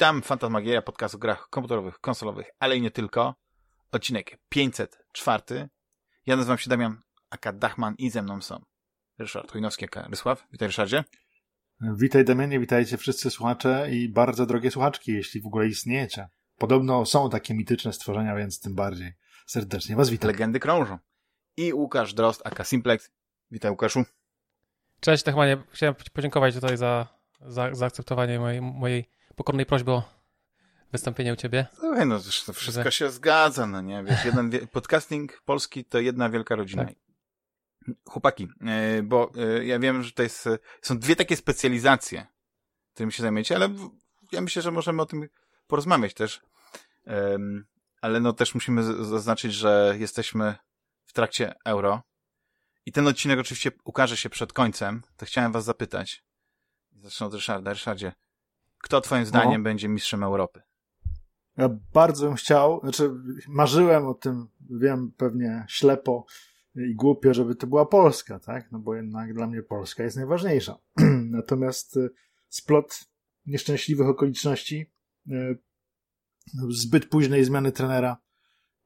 Witam, Fantasmagieria, podcast o grach komputerowych, konsolowych, ale i nie tylko. Odcinek 504. Ja nazywam się Damian, aka Dachman i ze mną są Ryszard Chojnowski, aka Rysław. Witaj Ryszardzie. Witaj Damianie, witajcie wszyscy słuchacze i bardzo drogie słuchaczki, jeśli w ogóle istniejecie. Podobno są takie mityczne stworzenia, więc tym bardziej serdecznie was witam. Legendy krążą. I Łukasz Drost, aka Simplex. Witaj Łukaszu. Cześć Dachmanie, chciałem podziękować tutaj za, za zaakceptowanie mojej, mojej pokornej prośby o wystąpienie u ciebie. Słuchaj, no to wszystko się zgadza, no nie? Wiesz, jeden, podcasting polski to jedna wielka rodzina. Tak. Chłopaki, e, bo e, ja wiem, że to jest, są dwie takie specjalizacje, którymi się zajmujecie, ale ja myślę, że możemy o tym porozmawiać też. Ale no też musimy zaznaczyć, że jesteśmy w trakcie euro i ten odcinek oczywiście ukaże się przed końcem, to chciałem was zapytać. Zacznę od Ryszarda. Ryszardzie, kto twoim zdaniem no. będzie mistrzem Europy? Ja bardzo bym chciał, znaczy marzyłem o tym, wiem pewnie ślepo i głupio, żeby to była Polska, tak? No bo jednak dla mnie Polska jest najważniejsza. Natomiast y, splot nieszczęśliwych okoliczności, y, zbyt późnej zmiany trenera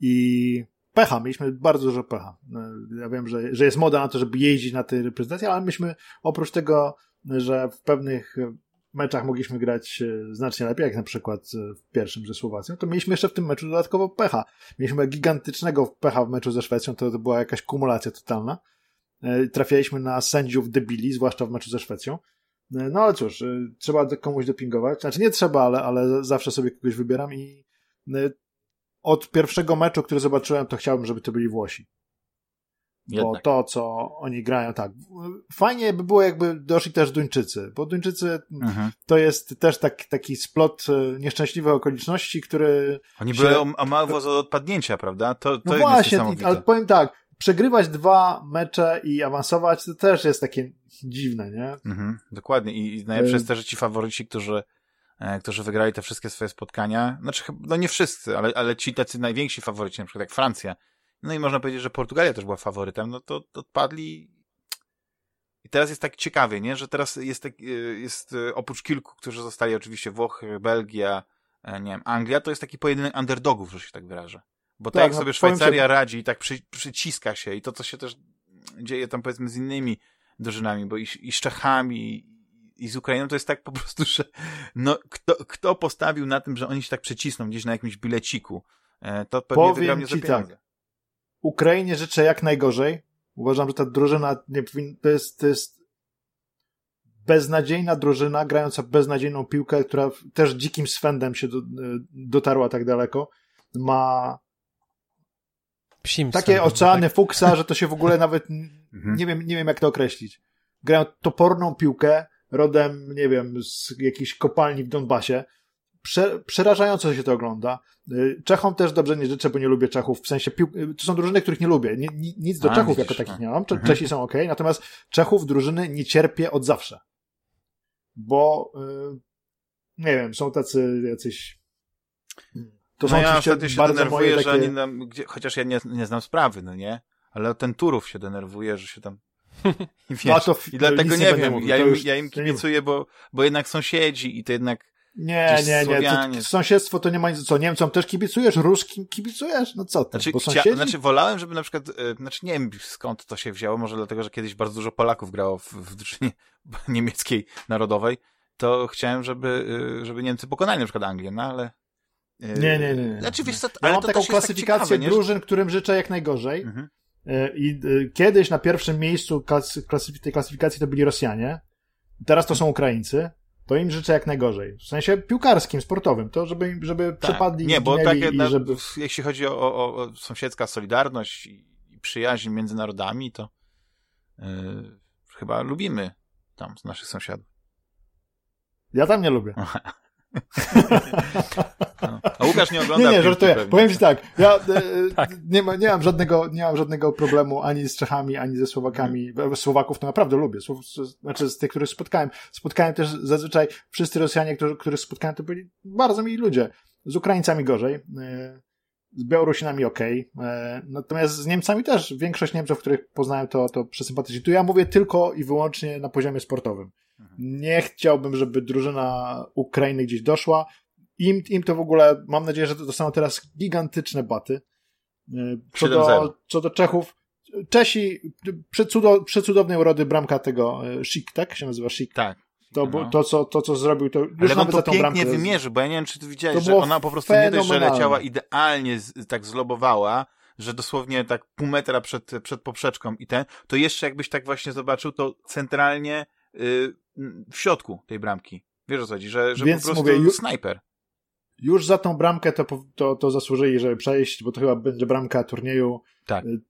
i pecha, mieliśmy bardzo dużo pecha. Y, ja wiem, że, że jest moda na to, żeby jeździć na tej reprezentacji, ale myśmy oprócz tego, że w pewnych meczach mogliśmy grać e, znacznie lepiej, jak na przykład e, w pierwszym ze Słowacją, to mieliśmy jeszcze w tym meczu dodatkowo pecha. Mieliśmy gigantycznego pecha w meczu ze Szwecją, to, to była jakaś kumulacja totalna. E, trafialiśmy na sędziów debili, zwłaszcza w meczu ze Szwecją. No ale cóż, trzeba komuś dopingować. Znaczy nie trzeba, ale, ale zawsze sobie kogoś wybieram i od pierwszego meczu, który zobaczyłem, to chciałbym, żeby to byli Włosi. Jednak. Bo to, co oni grają, tak. Fajnie by było, jakby doszli też Duńczycy, bo Duńczycy mhm. to jest też tak, taki splot e, nieszczęśliwych okoliczności, który. Oni się... byli o, o mało od odpadnięcia, prawda? To, to no właśnie, ale powiem tak, przegrywać dwa mecze i awansować, to też jest takie dziwne, nie? Mhm, dokładnie. I, i najlepsze jest też, że ci faworyci, którzy e, którzy wygrali te wszystkie swoje spotkania, znaczy, no nie wszyscy, ale, ale ci tacy najwięksi faworyci, na przykład jak Francja, no i można powiedzieć, że Portugalia też była faworytem, no to odpadli. I teraz jest tak ciekawie, nie? że teraz jest, tak, y, jest y, oprócz kilku, którzy zostali oczywiście Włochy, Belgia, e, nie wiem, Anglia, to jest taki pojedynek underdogów, że się tak wyrażę. Bo tak, tak jak no, sobie Szwajcaria się... radzi i tak przy, przyciska się i to, co się też dzieje tam powiedzmy z innymi drużynami, bo i, i z Czechami, i, i z Ukrainą, to jest tak po prostu, że no, kto, kto postawił na tym, że oni się tak przycisną gdzieś na jakimś bileciku, e, to pewnie Powiem wygra mnie za pieniądze. Tak. Ukrainie życzę jak najgorzej. Uważam, że ta drużyna nie powinna, to jest, to jest beznadziejna drużyna, grająca beznadziejną piłkę, która też dzikim swędem się do, dotarła tak daleko. Ma Psim takie oceany tak? fuksa, że to się w ogóle nawet mhm. nie wiem, nie wiem jak to określić. Grają toporną piłkę rodem, nie wiem, z jakiejś kopalni w Donbasie prze, przerażająco się to ogląda. Y, Czechom też dobrze nie życzę, bo nie lubię Czechów. W sensie, pił... Y, to są drużyny, których nie lubię. Nie, nic do A, Czechów widzisz, jako takich nie mam. Cze mhm. Czesi są ok, natomiast Czechów drużyny nie cierpię od zawsze. Bo, yy, nie wiem, są tacy jacyś... To no są ja ostatnio się denerwuję, takie... że oni nam, gdzie, chociaż ja nie, nie znam sprawy, no nie? Ale ten Turów się denerwuje, że się tam I, wiesz, no I dlatego nie wiem, ja im, ja im kibicuję, bo, bo jednak sąsiedzi i to jednak nie, nie, nie. To, to sąsiedztwo to nie ma nic. Co, Niemcom też kibicujesz? Ruskim kibicujesz? No co ty? Znaczy, bo sąsiedzi... znaczy wolałem, żeby na przykład, e, znaczy nie wiem skąd to się wzięło, może dlatego, że kiedyś bardzo dużo Polaków grało w, w drużynie niemieckiej narodowej, to chciałem, żeby, e, żeby Niemcy pokonali na przykład Anglię, no ale... E, nie, nie, nie. Znaczy, wiesz co, ja mam taką tak klasyfikację tak ciekawe, drużyn, którym życzę jak najgorzej. Mhm. I kiedyś na pierwszym miejscu tej klasyfikacji to byli Rosjanie. Teraz to są Ukraińcy to im życzę jak najgorzej. W sensie piłkarskim, sportowym, to żeby, żeby tak. przepadli Nie, bo takie, i żeby... jeśli chodzi o, o, o sąsiedzka solidarność i, i przyjaźń między narodami, to yy, chyba lubimy tam z naszych sąsiadów. Ja tam nie lubię. A Łukasz nie ogląda Nie, nie, żartuję. Powiem ci tak, ja e, tak. Nie, ma, nie, mam żadnego, nie mam żadnego problemu ani z Czechami, ani ze Słowakami. Hmm. Słowaków to naprawdę lubię. Słow, znaczy z tych, których spotkałem. Spotkałem też zazwyczaj wszyscy Rosjanie, którzy, których spotkałem, to byli bardzo mili ludzie. Z Ukraińcami gorzej. E, z Białorusinami ok. E, natomiast z Niemcami też większość Niemców, których poznałem, to, to przesympatycznie. Tu ja mówię tylko i wyłącznie na poziomie sportowym. Nie chciałbym, żeby drużyna Ukrainy gdzieś doszła. im, im to w ogóle, mam nadzieję, że to dostaną teraz gigantyczne baty. Y, co do, co do Czechów, Czesi, przecudo, przecudownej urody bramka tego Szik, tak się nazywa Szik? Tak. To, no. to, co, to, co zrobił, to już Ale nawet on to pięknie bramkę, wymierzy, bo ja nie wiem, czy ty widziałeś, że ona po prostu nie dość, że leciała idealnie, tak zlobowała, że dosłownie tak pół metra przed, przed poprzeczką i ten, to jeszcze jakbyś tak właśnie zobaczył, to centralnie yy, w środku tej bramki. Wiesz o co chodzi, że, że Więc po prostu mówię, już, snajper. Już za tą bramkę to, to, to zasłużyli, żeby przejść, bo to chyba będzie bramka turnieju. Tak. Y,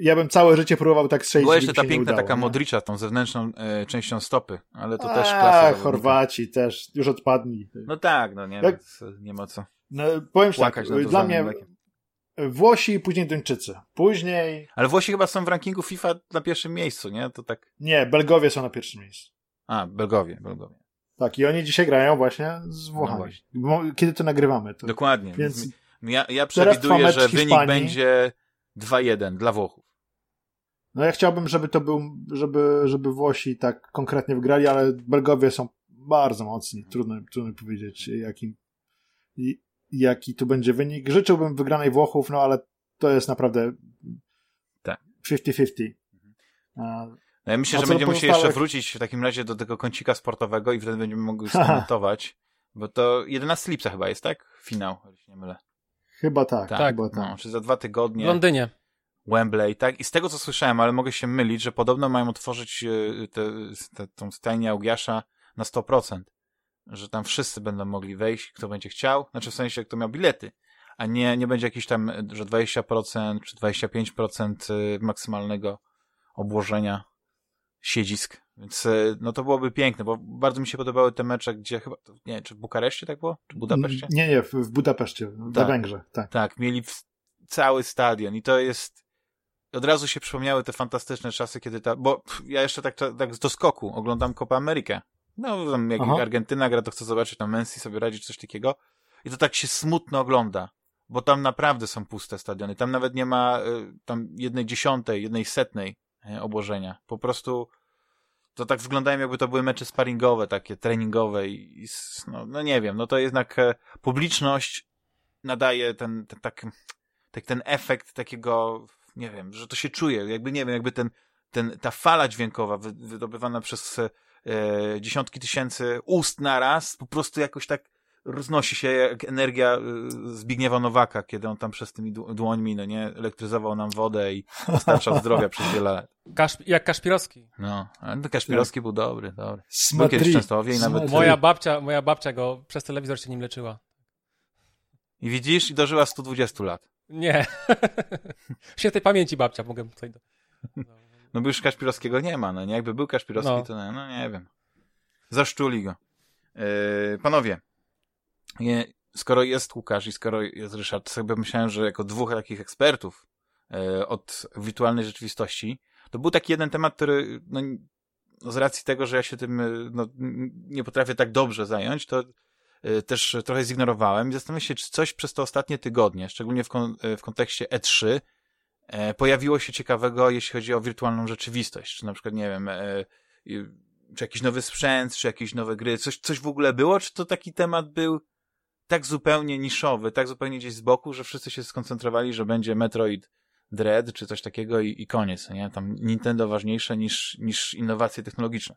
ja bym całe życie próbował tak strzelić. Była jeszcze ta piękna udało, taka nie? modricza, tą zewnętrzną e, częścią stopy, ale to A, też klasa. Chorwaci też, już odpadli. No tak, no nie, Jak... nie ma co. No, powiem tak, dla mnie mlekiem. Włosi i później Duńczycy. Później... Ale Włosi chyba są w rankingu FIFA na pierwszym miejscu, nie? To tak... Nie, Belgowie są na pierwszym miejscu. A, Belgowie, Belgowie. Tak, i oni dzisiaj grają właśnie z Włochami. No Kiedy to nagrywamy. To... Dokładnie. Więc ja, ja przewiduję, że wynik Hiszpanii. będzie 2-1 dla Włochów. No ja chciałbym, żeby to był, żeby, żeby Włosi tak konkretnie wygrali, ale Belgowie są bardzo mocni. Trudno, trudno powiedzieć, jakim, jaki tu będzie wynik. Życzyłbym wygranej Włochów, no ale to jest naprawdę tak. 50-50. No ja myślę, że będziemy musieli jeszcze wrócić w takim razie do tego kącika sportowego i wtedy będziemy mogli skomentować, bo to 11 lipca chyba jest, tak? Finał, jeśli nie mylę. Chyba tak. tak. Chyba tak. No, czy za dwa tygodnie. W Londynie. Wembley, tak? I z tego, co słyszałem, ale mogę się mylić, że podobno mają otworzyć e, te, te, tą stajnię Augiasza na 100%. Że tam wszyscy będą mogli wejść, kto będzie chciał. Znaczy w sensie, kto miał bilety. A nie, nie będzie jakiś tam, że 20% czy 25% e, maksymalnego obłożenia siedzisk. Więc e, no to byłoby piękne, bo bardzo mi się podobały te mecze, gdzie chyba, nie wiem, czy w Bukareszcie tak było? Czy w Budapeszcie? Nie, nie, w Budapeszcie, na tak, Węgrzech, tak. Tak, mieli cały stadion i to jest od razu się przypomniały te fantastyczne czasy, kiedy ta, bo ja jeszcze tak, tak do skoku oglądam Copa Amerikę. No, tam jak Aha. Argentyna gra, to chcę zobaczyć, tam Messi sobie radzi, coś takiego. I to tak się smutno ogląda, bo tam naprawdę są puste stadiony. Tam nawet nie ma y, tam jednej dziesiątej, jednej setnej obłożenia. Po prostu to tak wyglądają, jakby to były mecze sparingowe, takie treningowe i, i no, no, nie wiem, no to jednak e, publiczność nadaje ten, ten tak, tak ten efekt takiego nie wiem, że to się czuje, jakby, nie wiem, jakby ten, ten, ta fala dźwiękowa wydobywana przez e, dziesiątki tysięcy ust naraz, po prostu jakoś tak roznosi się jak energia e, Zbigniewa Nowaka, kiedy on tam przez tymi dłońmi, no nie, elektryzował nam wodę i dostarczał zdrowia przez wiele lat. Kasz, jak Kaszpirowski. No, ale Kaszpirowski był dobry, dobry. Był kiedyś Częstochowie i nawet... Moja babcia, moja babcia go przez telewizor się nim leczyła. I widzisz, i dożyła 120 lat. Nie. Świętej pamięci babcia, mogę tutaj... Do... No bo już Kaszpirowskiego nie ma, no nie? Jakby był Kaszpirowski, no. to no, no nie wiem. Zaszczuli go. Yy, panowie, skoro jest Łukasz i skoro jest Ryszard, to sobie myślałem, że jako dwóch takich ekspertów yy, od wirtualnej rzeczywistości, to był taki jeden temat, który no, z racji tego, że ja się tym no, nie potrafię tak dobrze zająć, to Y, też trochę zignorowałem i zastanawiam się, czy coś przez te ostatnie tygodnie, szczególnie w, kon w kontekście E3, e, pojawiło się ciekawego, jeśli chodzi o wirtualną rzeczywistość. Czy na przykład, nie wiem, e, czy jakiś nowy sprzęt, czy jakieś nowe gry, coś, coś w ogóle było, czy to taki temat był tak zupełnie niszowy, tak zupełnie gdzieś z boku, że wszyscy się skoncentrowali, że będzie Metroid Dread, czy coś takiego i, i koniec, nie? Tam Nintendo ważniejsze niż, niż innowacje technologiczne.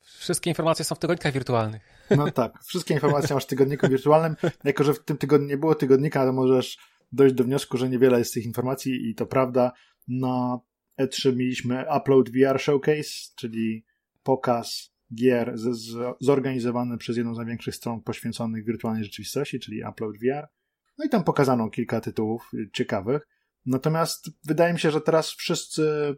Wszystkie informacje są w tygodnikach wirtualnych. No tak, wszystkie informacje masz w tygodniku wirtualnym. Jako, że w tym tygodniu nie było tygodnika, to możesz dojść do wniosku, że niewiele jest tych informacji i to prawda. Na E3 mieliśmy Upload VR Showcase, czyli pokaz gier z, z, zorganizowany przez jedną z największych stron poświęconych wirtualnej rzeczywistości, czyli Upload VR. No i tam pokazano kilka tytułów ciekawych. Natomiast wydaje mi się, że teraz wszyscy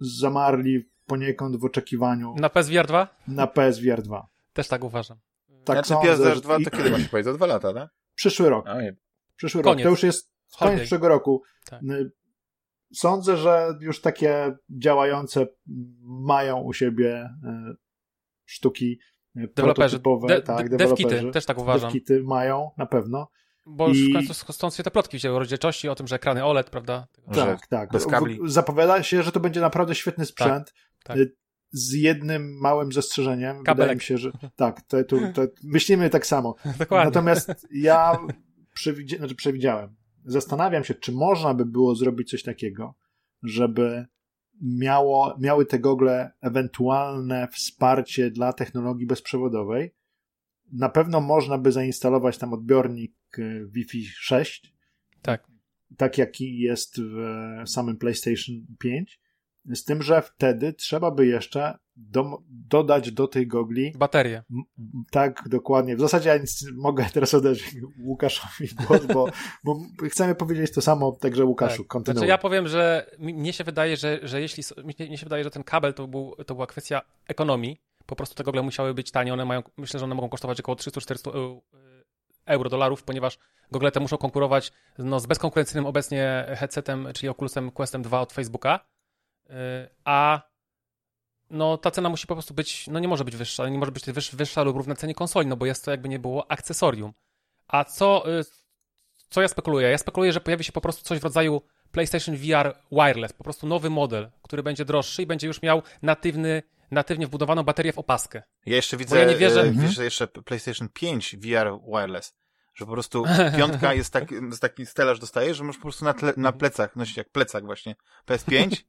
zamarli poniekąd w oczekiwaniu. Na PSVR 2? Na PSVR 2. Też tak uważam. Tak znaczy PSVR 2 to kiedy masz powiedzieć? Za dwa lata, tak? Przyszły rok. Przyszły koniec. rok. To już jest koniec przyszłego roku. Tak. Sądzę, że już takie działające mają u siebie e, sztuki e, deweloperzy. prototypowe. De, tak, de, deweloperzy. też tak uważam. Devkity mają, na pewno. Bo już I... w końcu stąd się te plotki wzięły o rozdzielczości, o tym, że ekrany OLED, prawda? Tak, tak. Bez kabli. Zapowiada się, że to będzie naprawdę świetny sprzęt. Tak, tak. z jednym małym zastrzeżeniem. Kabelek. Wydaje mi się, że tak, to, to, to myślimy tak samo. Dokładnie. Natomiast ja przewidzi znaczy przewidziałem. Zastanawiam się, czy można by było zrobić coś takiego, żeby miało, miały te gogle ewentualne wsparcie dla technologii bezprzewodowej. Na pewno można by zainstalować tam odbiornik y, Wi-Fi 6. Tak. Tak jaki jest w samym PlayStation 5 z tym, że wtedy trzeba by jeszcze do, dodać do tej gogli baterię. Tak, dokładnie. W zasadzie ja nic mogę teraz oddać Łukaszowi głos, bo, bo chcemy powiedzieć to samo, także Łukaszu, tak. kontynuuj. Znaczy ja powiem, że mnie się wydaje, że, że jeśli mnie się wydaje, że ten kabel to, był, to była kwestia ekonomii. Po prostu te gogle musiały być tanie. One mają, myślę, że one mogą kosztować około 300-400 e, euro, dolarów, ponieważ gogle te muszą konkurować no, z bezkonkurencyjnym obecnie headsetem, czyli Oculusem Questem 2 od Facebooka a no ta cena musi po prostu być, no nie może być wyższa, nie może być wyższa, lub równa cenie konsoli, no bo jest to jakby nie było akcesorium. A co, y, co ja spekuluję? Ja spekuluję, że pojawi się po prostu coś w rodzaju PlayStation VR Wireless, po prostu nowy model, który będzie droższy i będzie już miał natywny, natywnie wbudowaną baterię w opaskę. Ja jeszcze widzę, ja nie wierzę, e, wiesz, jeszcze PlayStation 5 VR Wireless, że po prostu piątka jest taki, taki stelaż dostaje, że możesz po prostu na, tle, na plecach nosić jak plecak właśnie PS5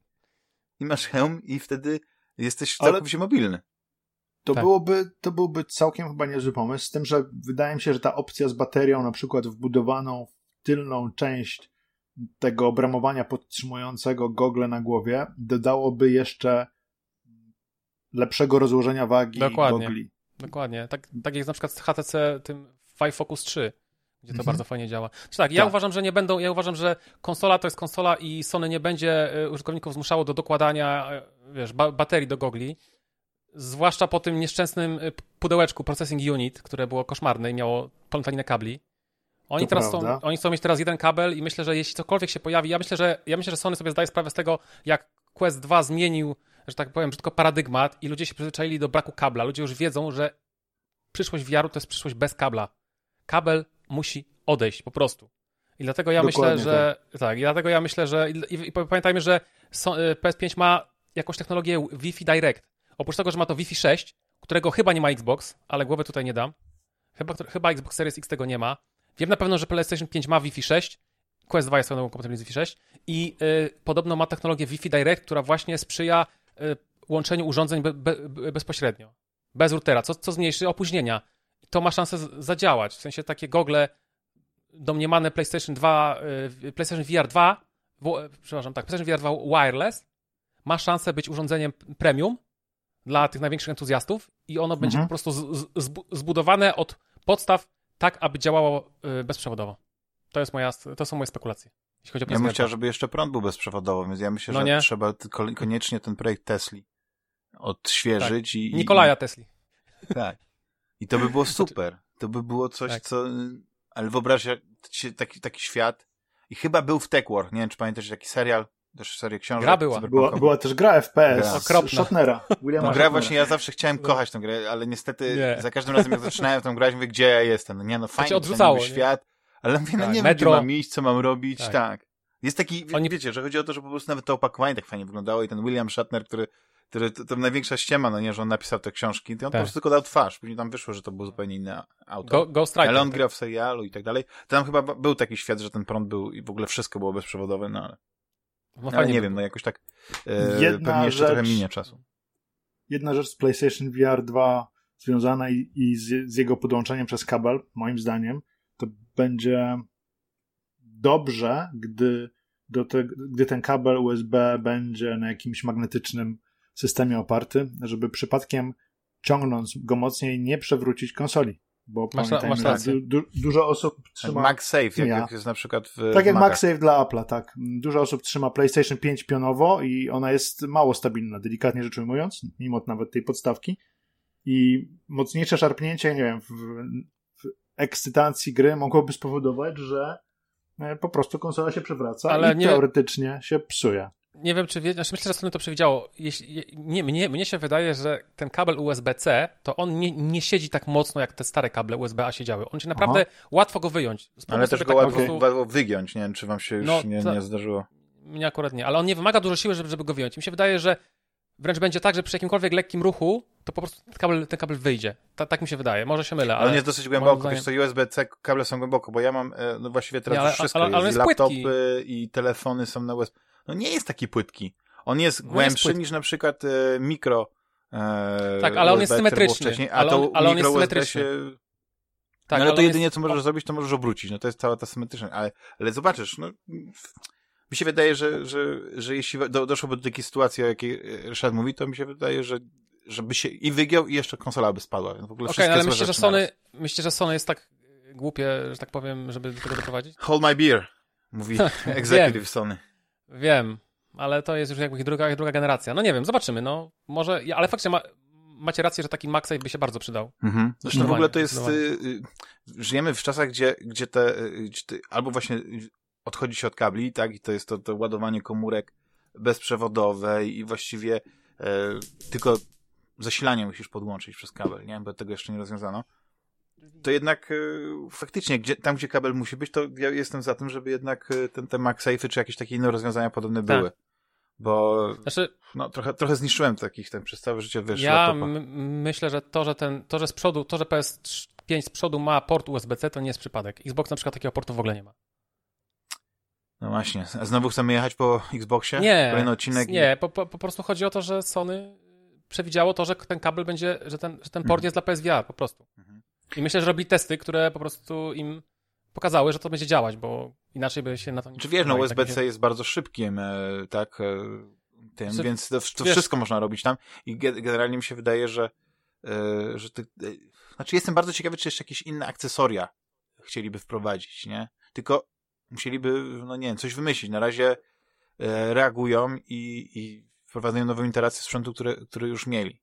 i masz hełm i wtedy jesteś całkowicie Ale... mobilny. To, tak. byłoby, to byłby całkiem chyba niezły pomysł, z tym, że wydaje mi się, że ta opcja z baterią na przykład wbudowaną w tylną część tego obramowania podtrzymującego gogle na głowie dodałoby jeszcze lepszego rozłożenia wagi Dokładnie. gogli. Dokładnie. Tak, tak jak na przykład z HTC tym Vive Focus 3 gdzie to mhm. bardzo fajnie działa. Czy tak, ja tak. uważam, że nie będą, ja uważam, że konsola to jest konsola i Sony nie będzie e, użytkowników zmuszało do dokładania, e, wiesz, ba baterii do gogli. Zwłaszcza po tym nieszczęsnym e, pudełeczku Processing Unit, które było koszmarne i miało plątaninę kabli. Oni to teraz są, oni chcą mieć teraz jeden kabel i myślę, że jeśli cokolwiek się pojawi, ja myślę, że ja myślę, że Sony sobie zdaje sprawę z tego, jak Quest 2 zmienił, że tak powiem, brzydko paradygmat i ludzie się przyzwyczaili do braku kabla. Ludzie już wiedzą, że przyszłość VR-u to jest przyszłość bez kabla. Kabel musi odejść po prostu. I dlatego ja Dokładnie myślę, że tak. tak. i dlatego ja myślę, że i, i, pamiętajmy, że y, PS5 ma jakąś technologię Wi-Fi Direct. Oprócz tego, że ma to Wi-Fi 6, którego chyba nie ma Xbox, ale głowy tutaj nie dam. Chyba, chyba Xbox Series X tego nie ma. Wiem na pewno, że PlayStation 5 ma Wi-Fi 6, Quest 2 jest swoją kompatybilny z Wi-Fi 6 i y, podobno ma technologię Wi-Fi Direct, która właśnie sprzyja y, łączeniu urządzeń be, be, bezpośrednio. Bez routera, co, co zmniejszy opóźnienia to ma szansę zadziałać. W sensie takie gogle domniemane PlayStation 2, y, PlayStation VR 2, przepraszam, tak, PlayStation VR 2 wireless ma szansę być urządzeniem premium dla tych największych entuzjastów i ono będzie mhm. po prostu z, z, zbudowane od podstaw tak, aby działało y, bezprzewodowo. To, jest moja, to są moje spekulacje. Jeśli chodzi o ja bym chciał, żeby jeszcze prąd był bezprzewodowy, więc ja myślę, no że nie? trzeba koniecznie ten projekt Tesli odświeżyć. Tak. I, Nikolaja i... Tesli. Tak. I to by było super. To by było coś, tak. co... Ale wyobraź się taki, taki świat. I chyba był w Tech War. Nie wiem, czy pamiętasz taki serial, też serię książek. Gra była. Była, była też gra FPS. Gra. Okropna. Shotnera. Williama no, gra właśnie, ja zawsze chciałem no. kochać tę grę, ale niestety nie. za każdym razem jak zaczynałem tę grać, mówię, gdzie ja jestem. No nie, no fajnie, to odrzucało, ten świat. Ale mówię, no tak. nie wiem, gdzie mam iść, co mam robić, tak. tak. Jest taki, Oni... wiecie, że chodzi o to, że po prostu nawet to opakowanie tak fajnie wyglądało i ten William Shatner, który który to, to największa ściema, no nie, że on napisał te książki, to on tak. po prostu tylko dał twarz, później tam wyszło, że to był zupełnie inny autor. Go, Ghost ale on grał w serialu i tak dalej. To tam chyba był taki świat, że ten prąd był i w ogóle wszystko było bezprzewodowe, no ale, no, ale nie wiem, no jakoś tak e, Jedna pewnie jeszcze rzecz, trochę minie czasu. Jedna rzecz z PlayStation VR 2 związana i, i z, z jego podłączeniem przez kabel, moim zdaniem, to będzie dobrze, gdy, do te, gdy ten kabel USB będzie na jakimś magnetycznym systemie oparty, żeby przypadkiem ciągnąc go mocniej nie przewrócić konsoli. Bo masz, pamiętajmy, masz du, du, dużo osób trzyma... MagSafe, jak, jak jest na przykład w Tak jak MagSafe dla Apple'a, tak. Dużo osób trzyma PlayStation 5 pionowo i ona jest mało stabilna, delikatnie rzecz ujmując, mimo nawet tej podstawki. I mocniejsze szarpnięcie, nie wiem, w, w ekscytacji gry mogłoby spowodować, że e, po prostu konsola się przewraca Ale i nie... teoretycznie się psuje nie wiem, czy wie, znaczy myślę, że Sony to przewidziało. Jeśli, nie, mnie, mnie się wydaje, że ten kabel USB-C, to on nie, nie siedzi tak mocno, jak te stare kable USB-A siedziały. On się naprawdę Aha. łatwo go wyjąć. ale też go tak łatwo prostu... wygiąć, nie wiem, czy wam się już no, nie, to, nie zdarzyło. Mnie akurat nie, ale on nie wymaga dużo siły, żeby, żeby go wyjąć. Mi się wydaje, że wręcz będzie tak, że przy jakimkolwiek lekkim ruchu to po prostu ten kabel, ten kabel wyjdzie. Ta, tak mi się wydaje. Może się mylę, ale... Ale on jest dosyć głęboko, wiesz co, USB-C kable są głęboko, bo ja mam, e, no właściwie teraz Nie, ale- już wszystko ale- ale jest, jest i laptopy płytki. i telefony są na USB. No nie jest taki płytki. On jest No jest głębszy płytki. niż na przykład e, mikro e, Tak, ale on jest USB, które było symetryczny. a Ale to on- ale on mikro jest symetryczny. się... Tak, no, ale to on jedynie, jest- co możesz zrobić, to możesz obrócić. No to jest cała ta symetryczność. Ale, ale zobaczysz, no... Mi się wydaje, że, że, że jeśli do, doszłoby do takiej sytuacji, o jakiej Ryszard mówi, to mi się wydaje, że żeby się i wygiął i jeszcze konsola by spadła. Więc w ogóle Okej, wszystkie ale myślicie, że. Sony, myślicie, że Sony jest tak głupie, że tak powiem, żeby do tego doprowadzić? Hold my beer, mówi executive Sony. Wiem, ale to jest już jakby druga, druga generacja. No nie wiem, zobaczymy, no może, ale faktycznie ma, macie rację, że taki MagSafe by się bardzo przydał. Mhm. Zresztą w ogóle to jest. Y, y, żyjemy w czasach, gdzie, gdzie te. Y, gdzie te albo właśnie y, odchodzi się od kabli, tak? I to jest to, to ładowanie komórek bezprzewodowe i właściwie e, tylko zasilanie musisz podłączyć przez kabel, nie? Bo tego jeszcze nie rozwiązano. To jednak y, faktycznie, gdzie, tam gdzie kabel musi być, to ja jestem za tym, żeby jednak y, ten, te MagSafe czy jakieś takie inne rozwiązania podobne Tak. były. Bo Znaczy, no, trochę, trochę zniszczyłem takich ten przez całe życie wiesz, ja myślę, że to, że ten, to, że z przodu, to, że PS5 z przodu ma port USB-C, to nie jest przypadek. Xbox na przykład takiego portu w ogóle nie ma. No właśnie. A znowu chcemy jechać po Xboxie? Nie, Kolejny odcinek? i- nie, po, po, po prostu chodzi o to, że Sony przewidziało to, że ten kabel będzie, że ten, że ten port Mhm. jest dla PSVR po prostu. Mhm. I myślę, że robili testy, które po prostu im pokazały, że to będzie działać, bo inaczej by się na to nie Czy wiesz, no tak USB-C się- jest bardzo szybkim, e, tak, e, tym, więc to, to wszystko można robić tam i ge- generalnie mi się wydaje, że, e, że ty, znaczy jestem bardzo ciekawy, czy jeszcze jakieś inne akcesoria chcieliby wprowadzić, nie? Tylko musieliby, no nie wiem, coś wymyślić. Na razie reagują i, i wprowadzają nową iterację sprzętu, które, który już mieli.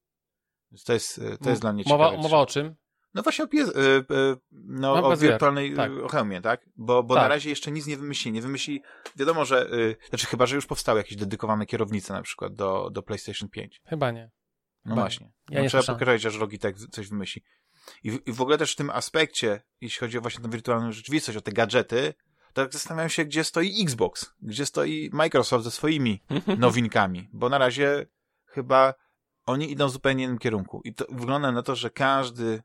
Więc to jest, to jest dla mnie mowa, ciekawe. mowa o czym? No właśnie o, pies, y, y, no, No, o wirtualnej tak. tak. o hełmie, tak? Bo, bo Tak. na razie jeszcze nic nie wymyślili. Nie wymyślili, wiadomo, że, y, znaczy chyba, że już powstały jakieś dedykowane kierownice na przykład do, do PlayStation 5. Chyba nie. No Chyba właśnie. Ja no, nie trzeba pokazać, aż Logitech coś wymyśli. I w, I w ogóle też w tym aspekcie, jeśli chodzi o właśnie tę wirtualną rzeczywistość, o te gadżety, to tak zastanawiam się, gdzie stoi Xbox, gdzie stoi Microsoft ze swoimi nowinkami, bo na razie chyba oni idą w zupełnie innym kierunku. I to wygląda na to, że każdy,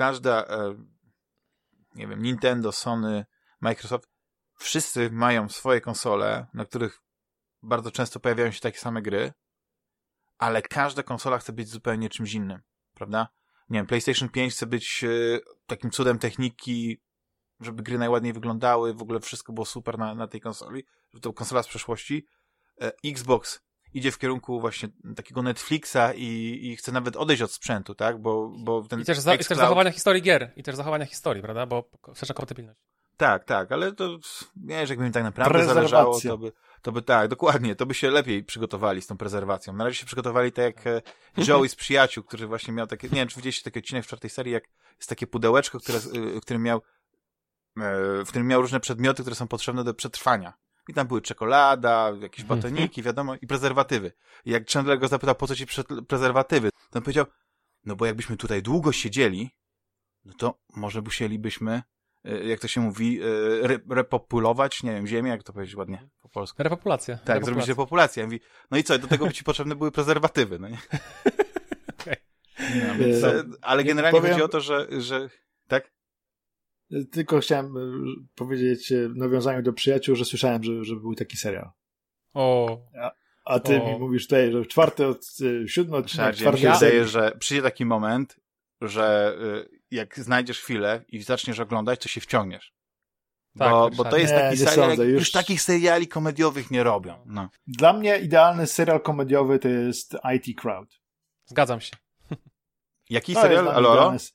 każda, e, nie wiem, Nintendo, Sony, Microsoft, wszyscy mają swoje konsole, na których bardzo często pojawiają się takie same gry, ale każda konsola chce być zupełnie czymś innym, prawda? Nie wiem, PlayStation 5 chce być e, takim cudem techniki, żeby gry najładniej wyglądały, w ogóle wszystko było super na, na tej konsoli, żeby to konsola z przeszłości. E, Xbox idzie w kierunku właśnie takiego Netflixa i, i chce nawet odejść od sprzętu, tak? Bo, bo ten I też, za, I też zachowania historii gier. I też zachowania historii, prawda? Bo wsteczna kompatybilność. Tak, tak, ale to nie, że jakby mi tak naprawdę zależało, to by, to by tak, dokładnie, to by się lepiej przygotowali z tą prezerwacją. Na razie się przygotowali tak jak e, Joey z przyjaciół, który właśnie miał takie, nie wiem, czy widzieliście taki odcinek w czwartej serii, jak jest takie pudełeczko, które, y, w którym miał, e, w którym miał różne przedmioty, które są potrzebne do przetrwania. I tam były czekolada, jakieś batoniki, wiadomo, i prezerwatywy. I jak Chandler go zapytał, po co ci prezerwatywy, to on powiedział, no bo jakbyśmy tutaj długo siedzieli, no to może musielibyśmy e, jak to się mówi, e, re, repopulować, nie wiem, ziemię, jak to powiedzieć ładnie po polsku. Repopulacja. Tak, zrobić Repopulacja. repopulację. Ja mówi, no i co, do tego by ci potrzebne były prezerwatywy, no nie? Okej. No, więc, e, ale generalnie powiem- chodzi o to, że, że tak? Tylko chciałem e, powiedzieć e, w nawiązaniu do przyjaciół, że słyszałem, że, że był taki serial. O, A ty O. mi mówisz tutaj, że czwarty, od, e, siódmy odcinek się serii. wydaje, że przyjdzie taki moment, że jak znajdziesz chwilę i zaczniesz oglądać, to się wciągniesz. Tak, bo, bo Ryszard. to jest Nie, taki nie serial, sądzę, już... już- takich seriali komediowych nie robią. No. Dla mnie idealny serial komediowy to jest IT Crowd. zgadzam się. Jaki To serial? jest dla mnie Alo, alo? idealny s-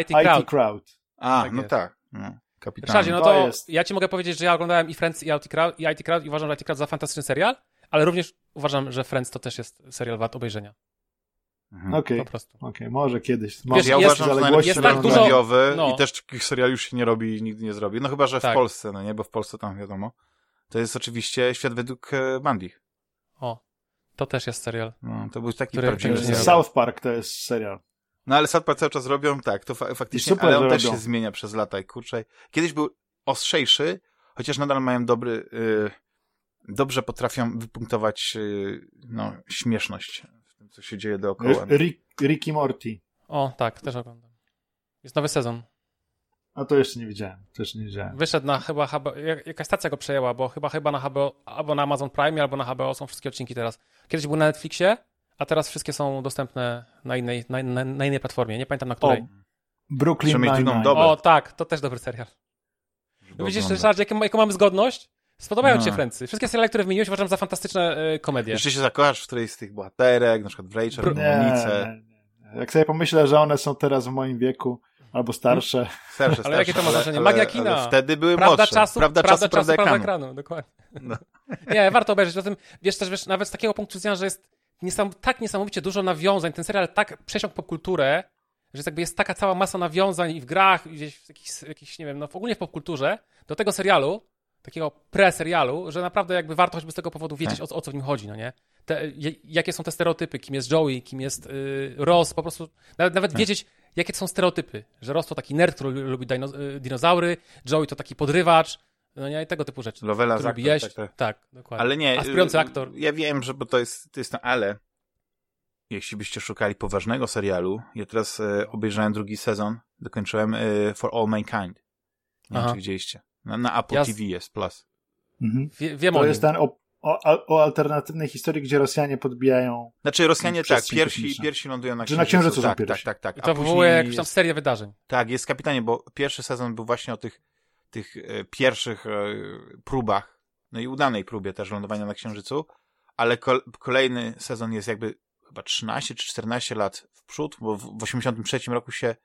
IT IT Crowd. Crowd. A, Tak no jest. tak. No, kapitan. Ryszardzie, no To to jest- ja ci mogę powiedzieć, że ja oglądałem i Friends, i IT Crowd, i IT Crowd i uważam, że IT Crowd za fantastyczny serial, ale również uważam, że Friends to też jest serial wart obejrzenia. Mhm. Okej, Po prostu. okej, może kiedyś. Wiesz, Może ja jest- uważam, że najlepszy jest tak dużo- no. i też takich seriali już się nie robi i nigdy nie zrobi. No chyba, że w Tak. Polsce, no nie, bo w Polsce tam wiadomo. To jest oczywiście Świat według e, Bandich. O, to też jest serial. No, to był taki prawdziwy serial. South Park to jest serial. No ale South Park cały czas robią, tak, to fa faktycznie, super, ale on też robią. się zmienia przez lata i kurczę. Kiedyś był ostrzejszy, chociaż nadal mają dobry, y, dobrze potrafią wypunktować y, no, śmieszność co się dzieje dookoła. Rick, Ricky Morty. O, tak, też oglądam. Jest nowy sezon. A to jeszcze nie widziałem. To jeszcze nie widziałem. Wyszedł na chyba, HBO, jakaś stacja go przejęła, bo chyba chyba na HBO, albo na Amazon Prime, albo na HBO są wszystkie odcinki teraz. Kiedyś był na Netflixie, a teraz wszystkie są dostępne na innej, na, na, na innej platformie. Nie pamiętam na której. O, Brooklyn Nine-Nine. O, tak, to też dobry serial. żeby Widzisz, oglądać. Ryszard, jaką, jaką mamy zgodność? Spodobają No. ci się Friendsy. Wszystkie seriale, które wymieniłeś, uważam za fantastyczne y, komedie. Jeszcze się zakochasz w którejś z tych bohaterek, na przykład w Rachel, Monice. nie. Jak sobie pomyślę, że one są teraz w moim wieku, albo starsze. Starsze, Ale jakie to ma starsze, znaczenie? ale- Magia kina. ale Wtedy były Prawda młodsze. czasu, prawda, czasu, prawda ekranu. ekranu. Dokładnie. No. Nie, warto obejrzeć. Zatem, wiesz też, wiesz, nawet z takiego punktu widzenia, że jest niesam, tak niesamowicie dużo nawiązań, ten serial tak przesiąkł popkulturę, że jest jakby jest taka cała masa nawiązań i w grach, i gdzieś w jakichś, jakichś nie wiem, no ogólnie w popkulturze, do tego serialu, takiego pre-serialu, że naprawdę jakby warto choćby z tego powodu wiedzieć, o, co- o co w nim chodzi, no nie? Te, jakie są te stereotypy, kim jest Joey, kim jest y, Ross, po prostu nawet, nawet wiedzieć, jakie to są stereotypy, że Ross to taki nerd, który lubi y, dinozaury, Joey to taki podrywacz, no nie, i tego typu rzeczy. Lovella który z aktor, jeść, tak, tak, tak. dokładnie. Ale nie. Aspirujący y, aktor. Ja wiem, że bo to jest, to jest to ale. Jeśli byście szukali poważnego serialu, ja teraz e, obejrzałem drugi sezon, dokończyłem e, For All Mankind. Nie Aha. wiem, czy widzieliście. Na, na Apple Ja TV jest, plus. Mhm. Wie, wiem To o jest ten o, o, o alternatywnej historii, gdzie Rosjanie podbijają. Znaczy Rosjanie tak, pierwsi, pierwsi lądują na Że na Księżycu. Księżycu tak, tak, tak, tak. I A to wywołuje jakąś tam serię wydarzeń. Tak, jest kapitanie, bo pierwszy sezon był właśnie o tych, tych e, pierwszych e, próbach, no i udanej próbie też lądowania na Księżycu, ale kol kolejny sezon jest jakby chyba 13 czy 14 lat w przód, bo w, w 83 roku się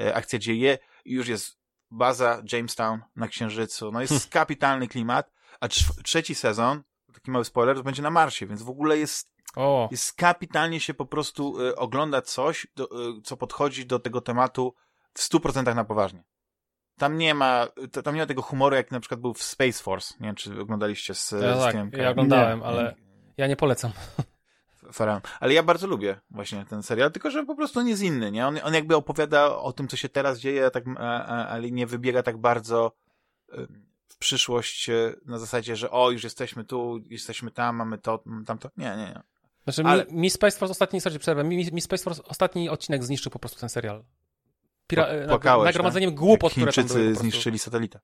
e, akcja dzieje i już jest baza Jamestown na Księżycu, no jest kapitalny klimat, a trz- trzeci sezon, taki mały spoiler, to będzie na Marsie, więc w ogóle jest O, jest kapitalnie się po prostu y, ogląda coś, do, y, co podchodzi do tego tematu w 100% na poważnie. Tam nie ma, tam nie ma tego humoru, jak na przykład był w Space Force. Nie wiem, czy oglądaliście z, ja z tak, tym ja oglądałem, Nie. ale ja nie polecam. Faraon. Ale ja bardzo lubię właśnie ten serial, tylko że po prostu on jest inny, nie? On, on jakby opowiada o tym, co się teraz dzieje, tak, ale nie wybiega tak bardzo w przyszłość y, na zasadzie, że o, już jesteśmy tu, jesteśmy tam, mamy to, tamto. Nie, nie, nie. Znaczy, Ale- mi, mi Space Force ostatni, sorry, przerwę, mi, mi Space Force ostatni odcinek zniszczył po prostu ten serial. Pira- płakałeś, nagromadzeniem tak? głupot, które tam były zniszczyli satelitę.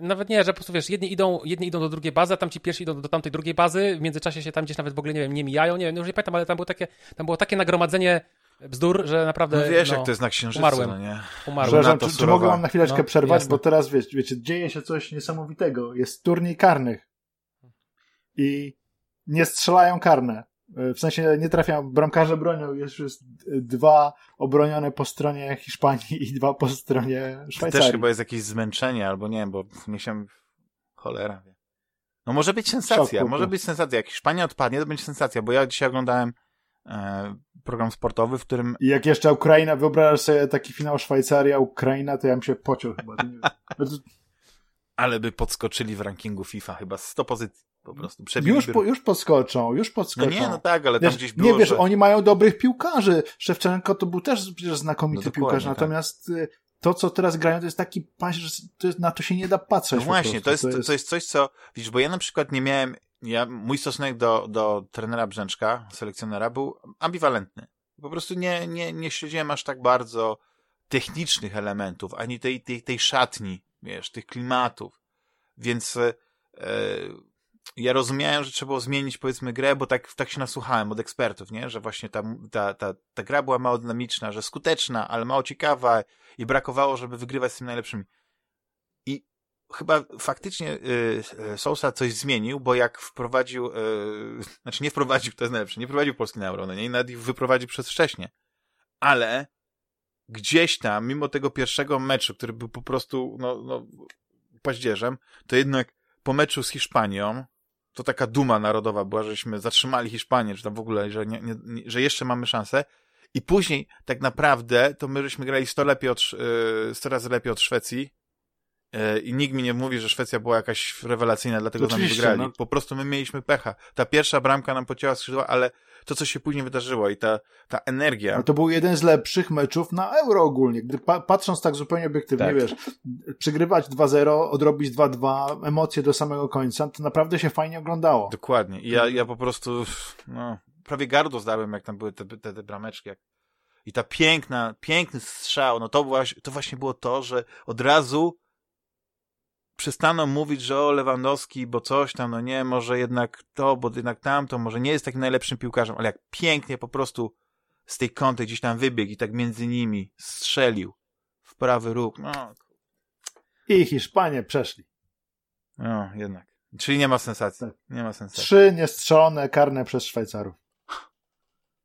Nawet nie, że po prostu wiesz, jedni idą, jedni idą do drugiej bazy, a tamci pierwsi idą do, tamtej drugiej bazy, w międzyczasie się tam gdzieś nawet w ogóle, nie wiem, nie mijają, nie wiem, już nie pamiętam, ale tam było takie, tam było takie nagromadzenie bzdur, że naprawdę, No wiesz, no, jak to jest na Księżycu, umarłem. no nie? umarłem. Przepraszam, to czy, czy mogę wam na chwileczkę No, przerwać, jasne. bo teraz wiecie, wiecie, dzieje się coś niesamowitego. Jest turniej karnych i nie strzelają karne. W sensie nie trafiają, bramkarze bronią, jest już dwa obronione po stronie Hiszpanii i dwa po stronie To Szwajcarii. też chyba jest jakieś zmęczenie, albo nie wiem, bo nie się... Cholera wie. No może być sensacja, Szok, może być sensacja. Jak Hiszpania odpadnie, to będzie sensacja, bo ja dzisiaj oglądałem e, program sportowy, w którym I jak jeszcze Ukraina, wyobrażasz sobie taki finał Szwajcaria, Ukraina, to ja bym się pociął chyba. To ale by podskoczyli w rankingu FIFA chyba 100 pozycji po prostu. Już, po, już podskoczą, już No podskoczą. nie, no tak, ale tam Wiesz, gdzieś było, nie wiesz, że... oni mają dobrych piłkarzy. Szewczenko to był też przecież znakomity No piłkarz, tak. natomiast y, to, co teraz grają, to jest taki paść, że to jest, na to się nie da patrzeć. No właśnie, prostu. to jest, to jest coś, co, widzisz, bo ja na przykład nie miałem, ja, mój stosunek do, do trenera Brzęczka, selekcjonera, był ambiwalentny. Po prostu nie, nie, nie śledziłem aż tak bardzo technicznych elementów, ani tej, tej, tej szatni, wiesz, tych klimatów. Więc e, ja rozumiałem, że trzeba było zmienić, powiedzmy, grę, bo tak, tak się nasłuchałem od ekspertów, nie? Że właśnie ta, ta, ta, ta gra była mało dynamiczna, że skuteczna, ale mało ciekawa i brakowało, żeby wygrywać z tym najlepszymi chyba faktycznie y, Sousa coś zmienił, bo jak wprowadził, znaczy nie wprowadził, to jest najlepsze, nie wprowadził Polski na euro, no nie, i nawet ich wyprowadził przez wcześnie. Ale gdzieś tam, mimo tego pierwszego meczu, który był po prostu, no, no paździerzem, to jednak po meczu z Hiszpanią, to taka duma narodowa była, żeśmy zatrzymali Hiszpanię, czy tam w ogóle, że, nie, nie, że jeszcze mamy szansę. I później tak naprawdę to my żeśmy grali 100, lepiej od, y, 100 razy lepiej od Szwecji, i nikt mi nie mówi, że Szwecja była jakaś rewelacyjna, dlatego z nami Oczywiście, wygrali. no. Po prostu my mieliśmy pecha. Ta pierwsza bramka nam pocięła skrzydła, ale to, co się później wydarzyło i ta, ta energia. No to był jeden z lepszych meczów na euro ogólnie. Gdy pa patrząc tak zupełnie obiektywnie, Tak. wiesz, przegrywać 2-0, odrobić 2-2, emocje do samego końca, to naprawdę się fajnie oglądało. Dokładnie. I ja, ja po prostu, no, prawie gardło zdarłem, jak tam były te, te, te brameczki. Jak... I ta piękna, piękny strzał, no to, właśnie, to właśnie było to, że od razu przestaną mówić, że o Lewandowski, bo coś tam, no nie, może jednak to, bo jednak tamto, może nie jest takim najlepszym piłkarzem, ale jak pięknie po prostu z tej kąty gdzieś tam wybiegł i tak między nimi strzelił w prawy róg. No, I Hiszpanie przeszli. no jednak. Czyli nie ma sensacji. Tak. Nie ma sensacji. Trzy niestrzelone karne przez Szwajcarów.